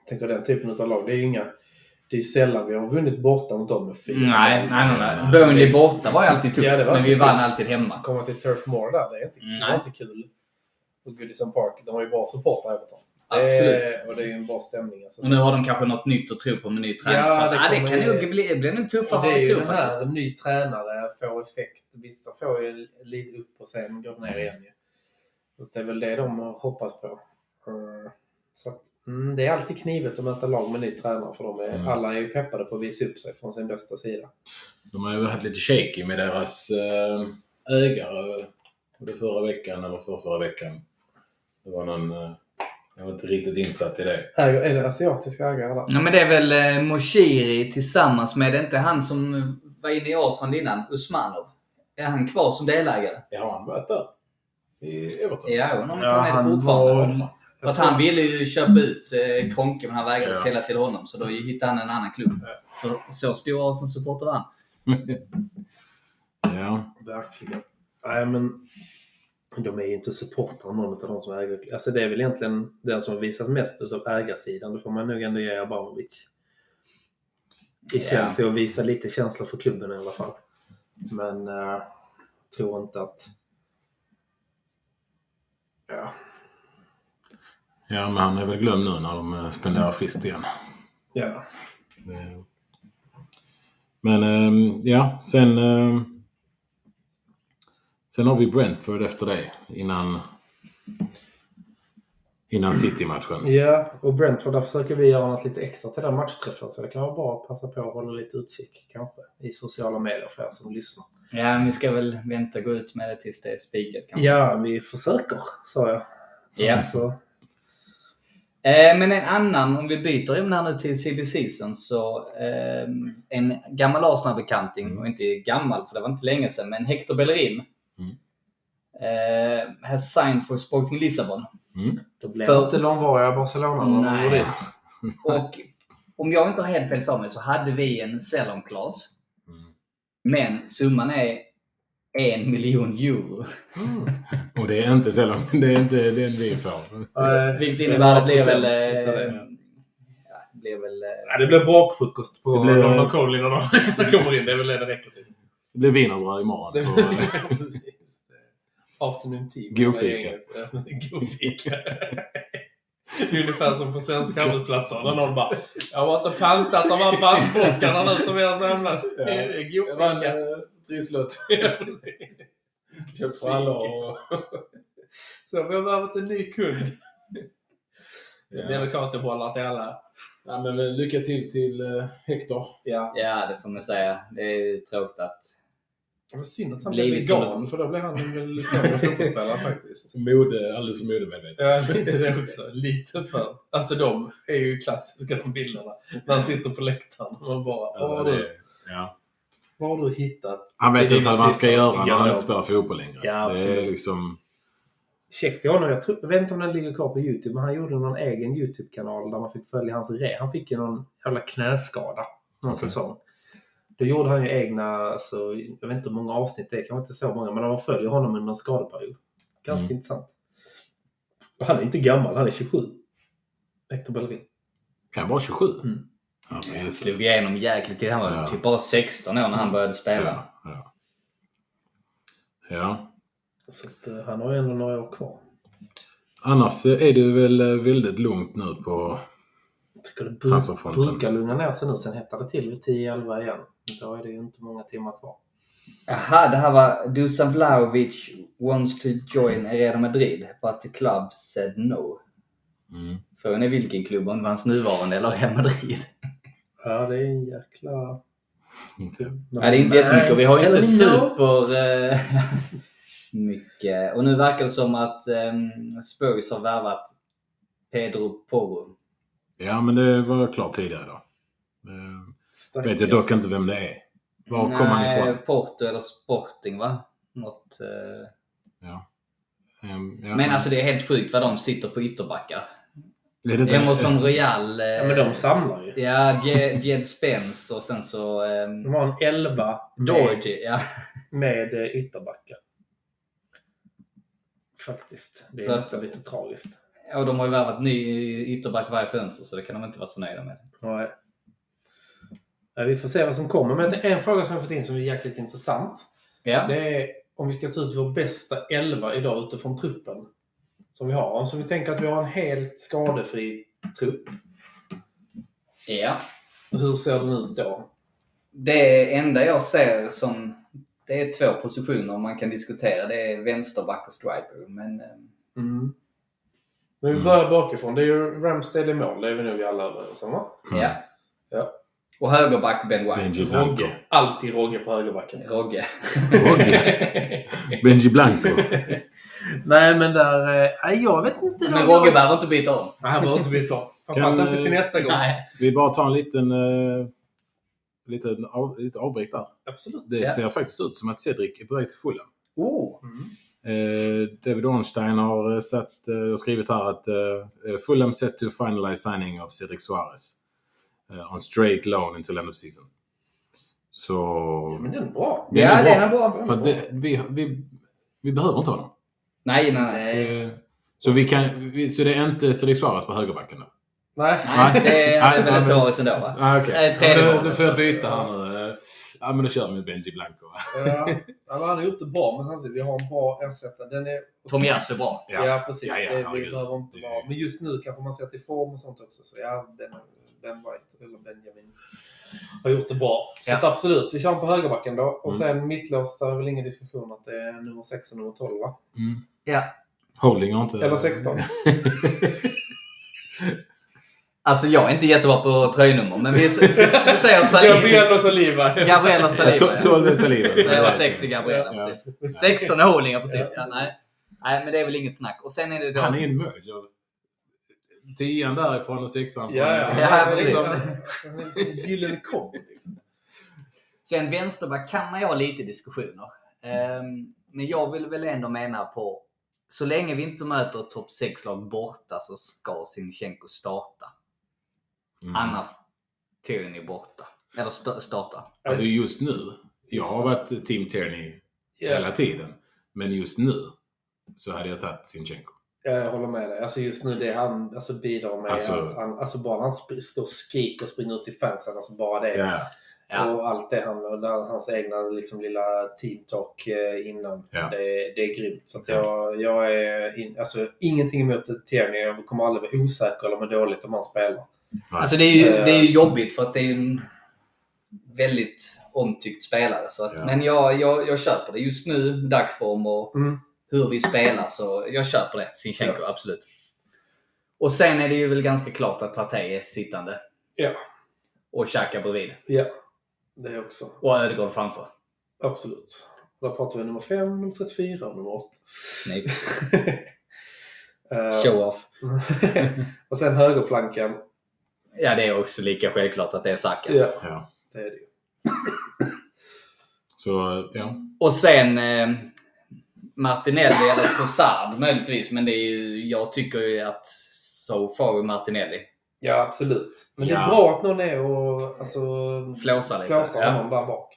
Tänker den typen av lag. Det är ju inga... Det är sällan vi har vunnit borta mot dem med fyra. Nej, nej, nej. nej. Burnley borta var ju alltid tufft, Ja, det men vi alltid vann tufft. alltid hemma. Komma till Turf Moor där, det är inte, det Nej. var inte kul. Och Goodison Park, de har ju bra support Everton. Det Absolut. är, och det är ju en bra stämning. Alltså. Och nu har de kanske något nytt att tro på med ny tränare. Ja, det ja, det kan ju- nog bli, det blir nog tuffare det är än den tror här, faktiskt. en ny tränare får effekt. Vissa får ju lite upp och sen går det ner igen. ju. Så det är väl det de hoppas på. Eh, Så att, mm, det är alltid knivigt att möta lag med ny tränare för de är, Mm. alla är ju peppade på att visa upp sig från sin bästa sida. de har ju varit lite shaky med deras eh, ägare. Både förra veckan eller för förra veckan. Det var någon... Eh, jag var inte riktigt insatt i det. Äger, är det asiatiska ägare där? Ja, men det är väl eh, Moshiri tillsammans med, det är inte han som eh, var inne i Arsenal innan, Usmanov. Är han kvar som delägare? Har han varit där? I Everton? Ja, jag undrar om Ja, han är det fortfarande. var- För att han ville ju köpa ut eh, Konke men han vägrade Ja. sälja till honom. Så då hittade han en annan klubb. Så, så stor Arsenal-supporter var han. ja. Verkligen. Nej, men de är ju inte supportrar någon av de som äger. Alltså det är väl egentligen den som har visat mest utav ägarsidan. Det får man nog ändå ge Abramovic. I. Chelsea och visa lite känsla för klubben i alla fall. Men uh, tror inte att... Ja. Ja, men han är väl glömd nu när de eh, spenderar frist igen. Ja. Eh, Men ehm, ja, sen... Sen har vi Brentford efter det innan... Innan City-matchen. Ja, och Brentford, där försöker vi göra något lite extra till den matchträffen. Så det kan vara bra att passa på att hålla lite utkik kanske i sociala medier för er som lyssnar. Ja, vi ska väl vänta gå ut med det tills det är spikat kanske. Ja, vi försöker, sa jag. Ja. Så, Eh, men en annan, om vi byter ämne här nu till silly season, så eh, en gammal Arsenal-bekanting, och inte gammal för det var inte länge sedan, men Hector Bellerin. Mm. Eh, has signed for Sporting Lissabon. Mm. då blev För- det inte långvariga Barcelona när dit. Och om jag inte har helt fel för mig så hade vi en sell-on clause. Mm. Men summan är en miljon euro. Och det är inte sällan det är inte den vi får. Vilket innebär att det blir väl... 100% utav Eh, det. ja, det blir väl... Eh, Ja, det blir brakfrukost på Det blir- Coley när de kommer in. Det är väl det det räcker till. Det blir wienerbröd imorgon. Afternoon tea. God fika. Gänget. Ja, God fika. Det är ungefär som på svenska arbetsplatser när någon bara Jag har varit och pantat de här bandbockarna nu som vi har samlat. Ja. Det Det var en eh, trisslott. Köpt frallor och... Så vi har värvat en ny kund. Ja. Delicatobollar till alla. Ja, men eh, lycka till till eh, Hector. Ja. ja, det får man säga. Det är ju tråkigt att... Det var synd att han blev vegan för då blev han väl sämre fotbollsspelare faktiskt. Mode, alldeles för modemedveten. Ja, lite det också. Lite för. Alltså de är ju klassiska de bilderna. När han sitter på läktaren och bara vad, Alltså, har det, du, ja. vad har du hittat? Han vet i inte vad man ska göra när han inte spelar fotboll längre. Ja, det är absolut. liksom... Check till honom. Jag, tror, jag vet inte om den ligger kvar på Youtube, men han gjorde någon egen Youtube-kanal där man fick följa hans re. Han fick ju någon jävla knäskada någon Okej. säsong. Då gjorde han ju egna, alltså, jag vet inte hur många avsnitt det är, kanske inte så många, men man följer honom under en skadeperiod. Ganska Mm. intressant. Och han är inte gammal, han är 27. Hector Bellerin. Kan vara 27. Mm. Ja, Han slog igenom jäkligt tidigt. Han var Ja. typ bara 16 år när han började spela. Ja, ja. ja. Så att, eh, han har ju ändå några år kvar. Annars är det väl eh, väldigt lugnt nu på... Jag tycker det brukar lugna ner sig nu. Sen hettar det till vid 10-11 igen. Då är det ju inte många timmar kvar. Jaha, det här var Dusan Vlahovic wants to join Real Madrid, but the club said no. Mm. Frågan är vilken klubb, om det var hans nuvarande eller Real Madrid. Ja, det är en jäkla... Ja, det är inte jättemycket vi har ju inte no. super... Eh, mycket. Och nu verkar det som att eh, Spurs har värvat Pedro Porro. Ja, men det var klart tidigare då. Stackars. vet jag dock inte vem det är. Var kom han ifrån? Porto eller Sporting va? Något, eh... Ja. Ehm, ja, Men alltså det är helt sjukt vad de sitter på ytterbackar. är det inte- Emerson Royal. Eh... Ja, men de samlar ju. Ja, Jed, Jed Spence och sen så... Eh... De har en 11 med, Dorji, ja. med eh, ytterbackar. Faktiskt. Det är Så att- nästan lite tragiskt. Och de har ju värvat ny ytterback varje fönster så det kan de inte vara så nöjda med. Nej. Ja, Vi får se vad som kommer. Men en fråga som jag fått in som är jäkligt intressant. Ja. Det är om vi ska ta ut vår bästa 11 idag utifrån truppen. Som vi har. Så vi tänker att vi har en helt skadefri trupp. ja. Hur ser den ut då? Det enda jag ser som... Det är två positioner man kan diskutera. Det är vänsterback och striker. Men eh, Mm. Men vi Mm. börjar bakifrån. Det är ju Ramsdale i mål. Det är vi nog alla överens om va? ja. Ja. Och högerback Ben White. Benji Blanco. Rogge. Alltid Rogge på högerbacken. Rogge. Rogge. Benji Blanco. Nej men där... eh, jag vet inte. Men Rogge behöver inte byta om. Nej han behöver inte byta om. Framförallt inte till eh, nästa gång. Nej. Vi bara tar en liten... Uh, liten av, lite avbryt där. Absolut. Det Ja. ser faktiskt ut som att Cedric är på väg till Fulham. Oh. Mm. Eh, David Ornstein har eh, satt, eh, skrivit här att eh, Fulham set to finalize signing of Cedric Suarez eh, on straight loan until end of season. Så... Ja, men den är bra. Den Ja, är bra. den är bra. För att det, vi, vi, vi behöver inte honom. Nej, nej, nej. Eh, Så, vi kan, vi, så det är inte Cedric Suarez på högerbacken då? Nej. Nej, det hade Nej, väl men- varit ändå va? Ah, okay. Eh, tredje ja, då får jag byta här nu. Ja, men då kör vi med Benji Blanco. va? Ja, men han har gjort det bra, men samtidigt vi har en bra ersättare. Den är... Tomiyasu är bra. Ja, precis. Ja, ja, det, herregud. behöver inte vara. Men just nu kanske man ser till form och sånt också. Så ja, Ben, ben White, eller Benjamin, har gjort det bra. Så Ja. absolut, vi kör på högerbacken då. Och Mm. sen mittlås, där är väl ingen diskussion att det är nummer 6 och nummer 12 va? Mm. Ja. Holding har inte... Eller 16. Alltså jag är inte jättebra på tröjnummer, men vi, vi säger Saliba. Gabriel och Saliba. Gabriela Saliba. To- 12 är Saliba. Nej, det var 6 i Gabriela, Ja. precis. 16 är Holding, ja, precis. Ja, nej. nej, men det är väl inget snack. Och sen är det då... Han är en merge av tian därifrån och sexan från... Ja, ja. Ja, liksom- liksom en gyllene kombo. Liksom. Sen vänsterback kan man ju ha lite diskussioner. Ehm, men jag vill väl ändå mena på, så länge vi inte möter topp 6-lag borta så ska Sinchenko starta. Mm. Annars Tierney borta. Eller sta- starta. Alltså just nu. Jag har varit Team Tierney hela tiden. Men just nu så hade jag tagit Sinchenko. Jag håller med dig. Alltså just nu det han alltså bidrar med Alltså- att han, alltså bara han sp- står och skriker och springer ut till fansen, alltså bara det. Ja. Ja. Och allt det han, och där, hans egna liksom lilla team talk eh, innan. Ja. Det, det är grymt. Så att jag, jag är in, alltså, ingenting emot Tierney. Jag kommer aldrig vara osäker eller må dåligt om han spelar. Alltså det är, ju, Eh. det är ju jobbigt för att det är en väldigt omtyckt spelare. Så att. Men jag, jag, jag köper det. Just nu, dagsform och Mm. Hur vi spelar, så jag köper det. Sinchenko, absolut. Och sen är det ju väl ganska klart att Partey är sittande. Ja. Och Xhaka bredvid. Ja, det är också. Och Ödegaard framför. Absolut. Där pratar vi nummer 5, nummer 34 och nummer 8. Snyggt. Eh, Show off. och sen högerflanken. Ja, det är också lika självklart att det är Saka. Ja, ja. det är det ju. Så, ja. Och sen eh, Martinelli eller Trossard möjligtvis. Men det är ju, jag tycker ju att so far Martinelli. Ja, absolut. Men det är Ja. bra att någon är och alltså, Flåsar lite. flåsar Ja. honom där bak.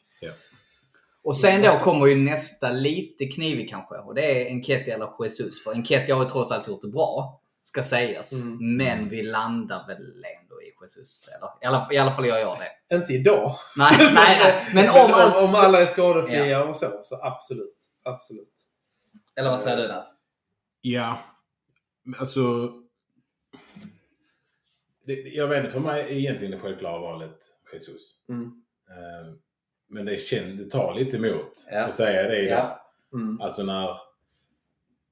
Och sen då kommer ju nästa lite knivig kanske. Och det är Enketia eller Jesus. För Enketia har ju trots allt gjort det bra. Ska sägas. Mm. Men vi landar väl ändå i Jesus. Eller? I, alla, I alla fall gör jag det. Inte idag. Nej, nej, nej. Men om allt... om alla är skadefria och så, så absolut. Absolut. Eller vad säger du Nas? Ja. Alltså... Det, jag vet inte, för mig är egentligen det självklara valet Jesus. Mm. Eh, Men det, känns, det tar lite emot Ja. att säga det idag. Ja. Mm. Alltså när...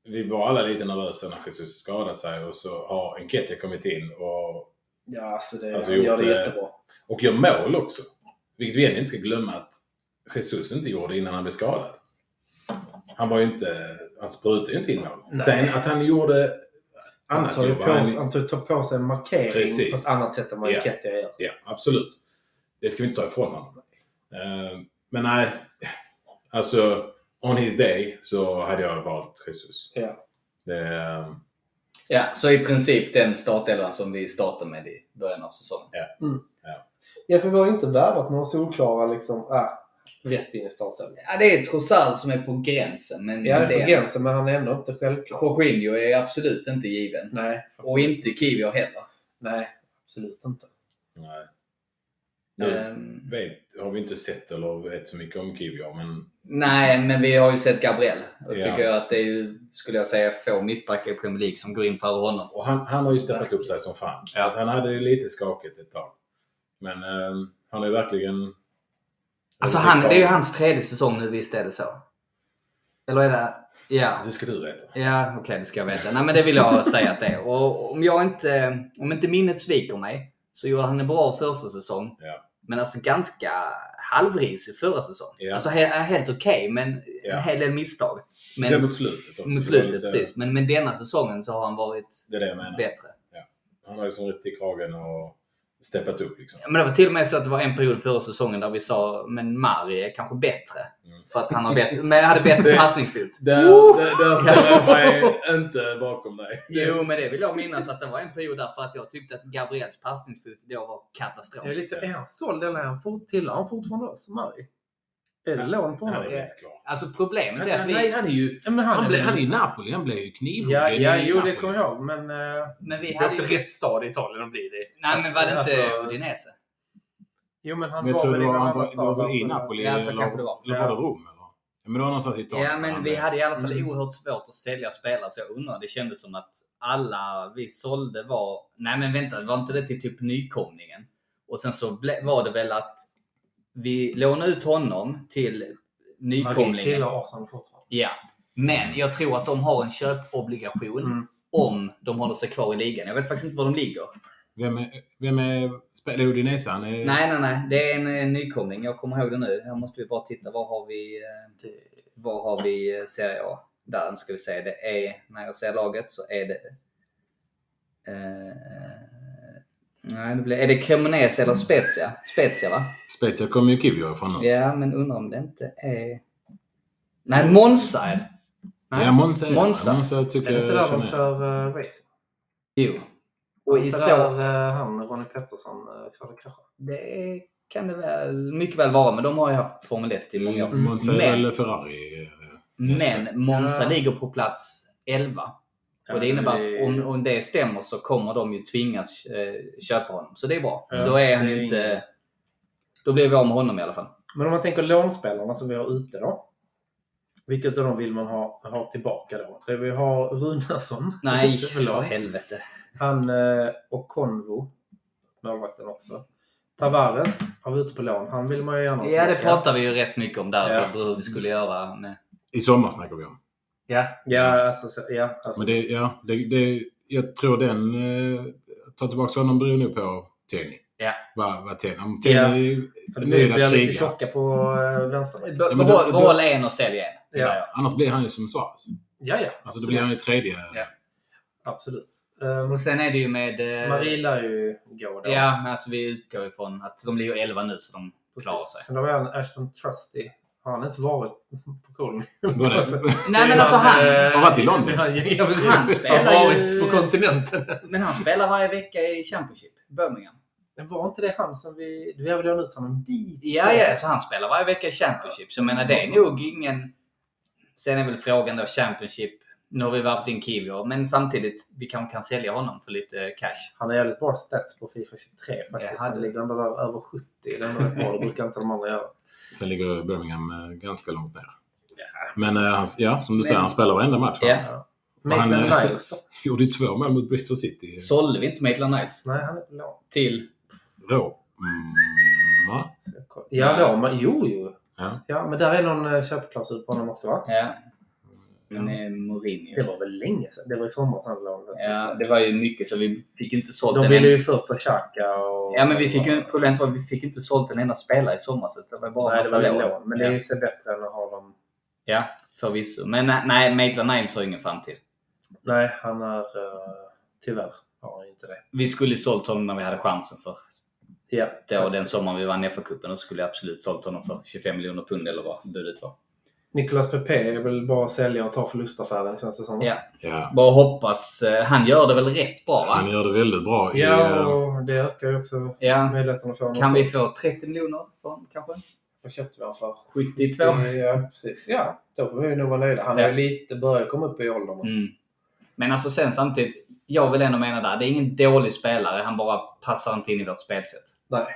Vi var alla lite nervösa när Jesus skadade sig och så har Enketia kommit in och, Ja, alltså det Alltså, han gör gjort det det- jättebra. och gör mål också. Vilket vi egentligen inte ska glömma att Jesus inte gjorde innan han blev skadad. Han var ju inte... Han sprutade ju inte in mål. Nej. Sen att han gjorde Han annat ju jobb. på, Han, sig- han tar på sig en markering Precis. på ett annat sätt än vad Ja. Enketia gör. Ja, absolut. Det ska vi inte ta ifrån honom. Eh, men nej, alltså on his day så hade jag valt Jesus. Ja. Det, eh, Ja, så i princip den startelvan som vi startade med i början av säsongen. ja, för vi har ju inte värvat några solklara liksom, ah, rätt in i starten. Ja, det är Trossard som är på gränsen. Men Ja, det är på gränsen, men han är ändå inte självklar. Jorginho är absolut inte given. Nej. Och inte Kiwior heller. Nej, absolut inte. nej. Nu Ehm, vet, har vi inte sett eller vet så mycket om Kiwior, men nej, men vi har ju sett Gabriel. Och Ja. tycker jag att det är ju, skulle jag säga, få mittbackar i Premier League som går in före honom. och han, han har ju steppat upp sig som fan. Ja. Att han hade ju lite skakigt ett tag. Men eh, han är verkligen... Alltså han, det är ju hans tredje säsong nu, visst är det så? Eller är det... Ja. Det ska du veta. Ja, okej, det ska jag veta. Nej, men det vill jag säga att det är. Och om jag inte... Om inte minnet sviker mig så gjorde han en bra första säsong. Ja. Men alltså ganska halvrisig förra säsong. Ja. Alltså he, helt okej, men Ja. en hel del misstag. Men, mot slutet också. mot slutet, lite- precis. Men med denna säsongen så har han varit Det är det bättre. Han har liksom rätt i kragen och steppat upp liksom. Ja, men det var till och med så att det var en period förra säsongen där vi sa men Mari är kanske bättre. Mm. För att han har bättre, men hade bättre Det- passningsfot. Där, där, där ställer jag mig inte bakom dig. Jo, men det vill jag minnas att det var en period där för att jag tyckte att Gabriels passningsfot då var katastrof. Jag är, lite, är han såld eller är han fort, tillhör han fortfarande oss, Mari? Är det lån på Han honom? är inte klar. Alltså problemet Han, är att han, vi... nej, han är ju... Men han, Han, är blev, han är i Napoli. Han blev ju knivhuggen Ja, ja i jo, det Napoli. kommer jag ihåg. Men eh, Men vi det är hade också ju... rätt stad i Italien att bli det. Nej, men var det inte Alltså, Udinese? Jo, men han Men jag var väl det i var, någon han annan var, det var stad. väl i? Napoli Ja, så eller, kanske det var. eller var det. Rom? Men det var någonstans i Italien. Ja, men Han vi hade i alla fall Mm. oerhört svårt att sälja spelare så jag undrar. Det kändes som att alla vi sålde var... Nej men vänta, var inte det till typ nykomlingen? Och sen så ble, var det väl att vi lånade ut honom till nykomlingen. Arsenal fortfarande. Ja. Men jag tror att de har en köpobligation Mm. om de håller sig kvar i ligan. Jag vet faktiskt inte var de ligger. Vem är, vem är spelar Udinese? Är, Nej, nej, nej. Det är en, en nykomling. Jag kommer ihåg det nu. Här måste vi bara titta. Var har vi, eh, var har vi eh, Serie A? Där ska vi se. Det är, när jag ser laget så är det... Eh, nej, det blir, är det Cremonese eller Spezia? Spezia va? Spezia kommer ju Kivio ifrån nu. Ja, men undrar om det inte är... Nej, Monza är det. Nej. Ja, Monza. är det. Monza. Monza tycker Är det inte jag där de kör uh, racing? Jo. Och i så... där uh, han, Ronny Pettersson, uh, körde krascha? Det kan det väl mycket väl vara, men de har ju haft Formel 1 i många år. Monza är Men- väl Ferrari. eh. Men Monza Ja. ligger på plats 11. Ja, och det innebär det- att om, om det stämmer så kommer de ju tvingas eh, köpa honom. Så det är bra. Ja, då är han är inte... ingen- Då blir vi av med honom i alla fall. Men om man tänker lånspelarna som vi har ute då. Vilket av dem vill man ha, ha tillbaka då? Det vi har Runarsson. Nej, för helvete. Han eh, och Konvo, målvakten också. Tavares har vi ute på lån. Han vill man ju gärna ha Ja, det pratar vi ju rätt mycket om där. Ja. Hur vi skulle göra med... I sommar snackar vi om. Ja. Ja, alltså, så- ja, alltså. Men det, ja, det, det, jag tror den... Eh, ta tillbaka honom beror nog på Tenny. Ja. Vad, vad Tenny... Om Ja. Tenny För är det nöjd blir att lite kriga. tjocka på äh, vänster. Behåll- en och sälj en. Ja. Annars blir han ju som Suarez. Ja, ja. Alltså då blir han ju tredje. Ja. Absolut. Um, Och sen är det ju med... eh, Marie lär ju gå då. Ja, men alltså vi utgår ifrån att de ligger 11 nu så de klarar sig. Sen har vi en Ashton Trusty. Har han ens varit på kolen? Både, Nej men alltså han... Har varit i London. Han, ja, precis. Han spelar har ju- varit på kontinenten. Men han spelar varje vecka i Championship, Birmingham. Men var inte det han som vi... Vi har väl lånat ut honom dit? Ja, ja, så han spelar varje vecka i Championship. Så jag menar, det är nog ingen... Sen är väl frågan då Championship. Nu har vi varvat in Kivio, men samtidigt, vi kanske kan sälja honom för lite cash. Han har jävligt bra stats på Fifa 23 faktiskt. Ja, han det- ligger ändå där över 70. Det är ändå rätt bra. Det brukar inte de andra göra. Sen ligger Birmingham eh, ganska långt ner. Men eh, han, ja, som du säger, Men- han spelar varenda match. Ja. Ja. han, Maitland eh, Niles då? Gjorde ju två mål mot Bristol City. Sålde vi inte Maitland Knights Nej, han är på lån. till... Rå. Mm. Ja, Roma. Jo, jo. Ja. Ja, men där är någon köpklausul på honom också va? Ja. Men eh, Mourinho. Det var väl länge sedan? Det var i somras han lånade. Ja, det var ju mycket så vi fick inte sålt De ville ju först ha Xhaka och... Ja, men vi fick ju, problemet var vi fick inte sålt en enda spelare i somras. Det var bara Nej, det var ju lån. lån. Men det är ju så bättre än att ha dem... Ja, förvisso. Men nej, nej Maitland Niles har ingen framtid. Nej, han är... Uh, tyvärr har han inte det. Vi skulle ju sålt honom när vi hade chansen för Ja. då, den sommaren vi vann FA-cupen. Då skulle jag absolut sålt honom för 25 miljoner pund eller vad budet var. Nicolas Pepe är väl bara sälja och ta förlustaffären känns det som. Ja. Ja. Bara hoppas. eh, Han gör det väl rätt bra va? Han gör det väldigt bra. I, Ja, eh, och det ökar ju också Ja. möjligheten att få honom. Kan vi få 30 miljoner för honom kanske? Vad köpte vi honom för? 72? Ja, precis. Ja, då får vi nog vara nöjda. Han är Ja. ju lite, börjar komma upp i åldern också. Mm. Men alltså sen samtidigt, jag vill ändå mena där, det är ingen dålig spelare. Han bara passar inte in i vårt spelsätt. Nej.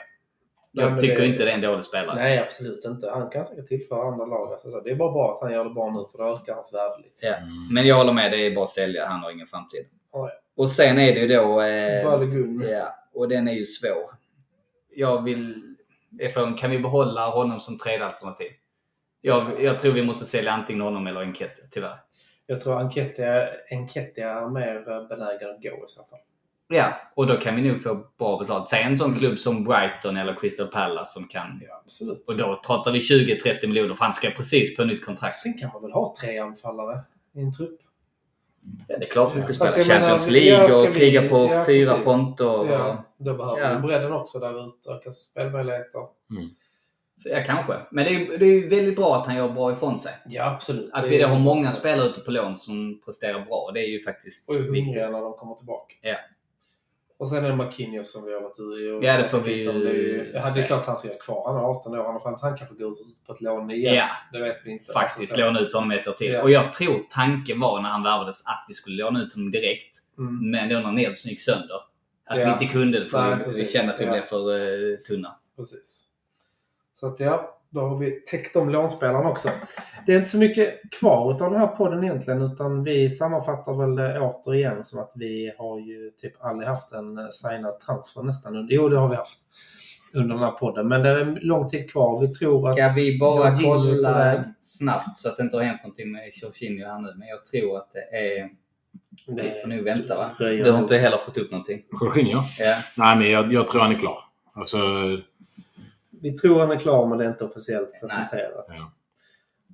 Jag tycker det- inte det är en dålig spelare. Nej, absolut inte. Han kan säkert tillföra andra lag. Alltså, så det är bara bra att han gör det bra nu, för då ökar hans värde lite. Ja. Men jag håller med, det är bara att sälja. Han har ingen framtid. Ja, Och sen är det ju då... Eh, Balogun. ja, och den är ju svår. Jag vill... frågan, kan vi behålla honom som tredje alternativ? Jag, jag tror vi måste sälja antingen honom eller Enketia, tyvärr. Jag tror Enketia är mer eh, benägen att gå i så fall. Ja, och då kan vi nog få bra betalt. Säg en sån klubb som Brighton eller Crystal Palace som kan... Ja, absolut. Och då pratar vi 20-30 miljoner för han ska precis på nytt kontrakt. Sen kan man väl ha tre anfallare i en trupp? Ja, det är klart vi ska spela menar, Champions ja, League och vi- kriga på ja, fyra precis. fronter. Och, Ja, då behöver Ja. vi bredden också där ute. Öka spelmöjligheter. så, ja, kanske. Men det är, det är ju väldigt bra att han gör bra ifrån sig. Ja, absolut. Att Det vi har många spelare ute på lån som presterar bra, det är ju faktiskt Och är hungriga viktigt. när de kommer tillbaka. Ja. Och sen är det Marquinhos som vi har varit i. och Ja, det får vi. Det ju- det se. är klart han ska kvar. Han är 18 år. Han har fan han kanske går ut på ett lån igen. Ja, Det vet vi inte. faktiskt Alltså, så- låna ut honom ett år till. Ja. Och jag tror tanken var när han värvades att vi skulle låna ut honom direkt. Mm, Men då när Nelson gick sönder, att Ja. vi inte kunde det för Nej, vi, vi kände att vi Ja. blev för uh, tunna. Precis. Så att ja, då har vi täckt om lånspelarna också. Det är inte så mycket kvar av den här podden egentligen utan vi sammanfattar väl det återigen som att vi har ju typ aldrig haft en eh, signad transfer nästan. Jo, det har vi haft under den här podden. Men det är lång tid kvar. Vi tror att... Ska vi bara kolla snabbt så att det inte har hänt någonting med Jorginho här nu. Men jag tror att det är... Vi får nog vänta va? Du har inte heller fått upp någonting? Jorginho? Ja. Nej, men jag, jag tror han är klar. Alltså, Vi tror han är klar men det är inte officiellt Nej. presenterat. Ja.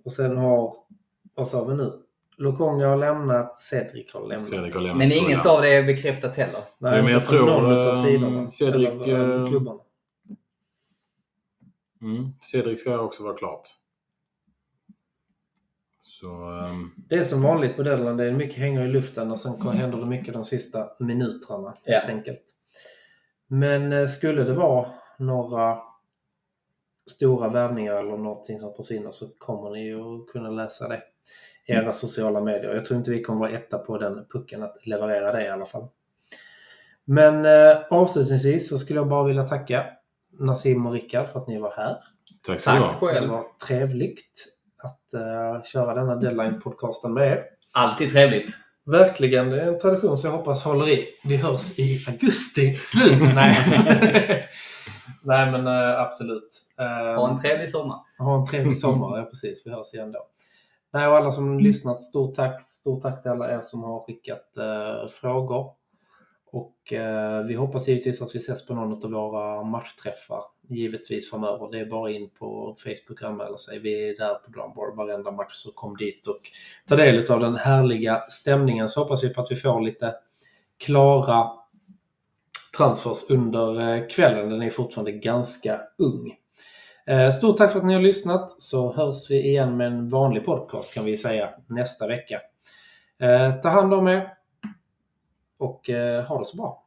Och sen har... Vad sa vi nu? Lokonga har lämnat, Cedric har lämnat. Cedric har lämnat Men inget av det är bekräftat heller. Nej, Ja, men jag tror, någon utav eh, sidorna. Cedric, eller, eh, eh, klubbarna. Mm. Cedric ska också vara klart. Så... ehm, Det är som vanligt på deadline. Det är mycket hänger i luften och sen händer det mycket de sista minuterna. Ja. Helt enkelt. Men skulle det vara några stora värvningar eller någonting som försvinner så kommer ni ju att kunna läsa det i era sociala medier. Jag tror inte vi kommer vara etta på den pucken att leverera det i alla fall. Men eh, avslutningsvis så skulle jag bara vilja tacka Nassim och Rickard för att ni var här. tack så Tack ha. Det själv. var trevligt att eh, köra denna deadline-podcasten med er. Alltid trevligt. Verkligen, det är en tradition som jag hoppas håller i. Vi hörs i augusti slut. Nej, Nej men eh, absolut. Ha en trevlig sommar. ha en trevlig sommar. Ja, precis. Vi hörs igen då. Nej, och alla som lyssnat, stort tack. Stort tack till alla er som har skickat eh, frågor. Och eh, vi hoppas givetvis att vi ses på någon av våra matchträffar. Givetvis framöver. Det är bara in på Facebook och anmäla sig. Vi är där på Drumbar varenda match så kom dit och ta del av den härliga stämningen. Så hoppas vi på att vi får lite klara transfers under eh, kvällen. Den är fortfarande ganska ung. Eh, stort tack för att ni har lyssnat så hörs vi igen med en vanlig podcast kan vi säga nästa vecka. Eh, ta hand om er och ha det så bra.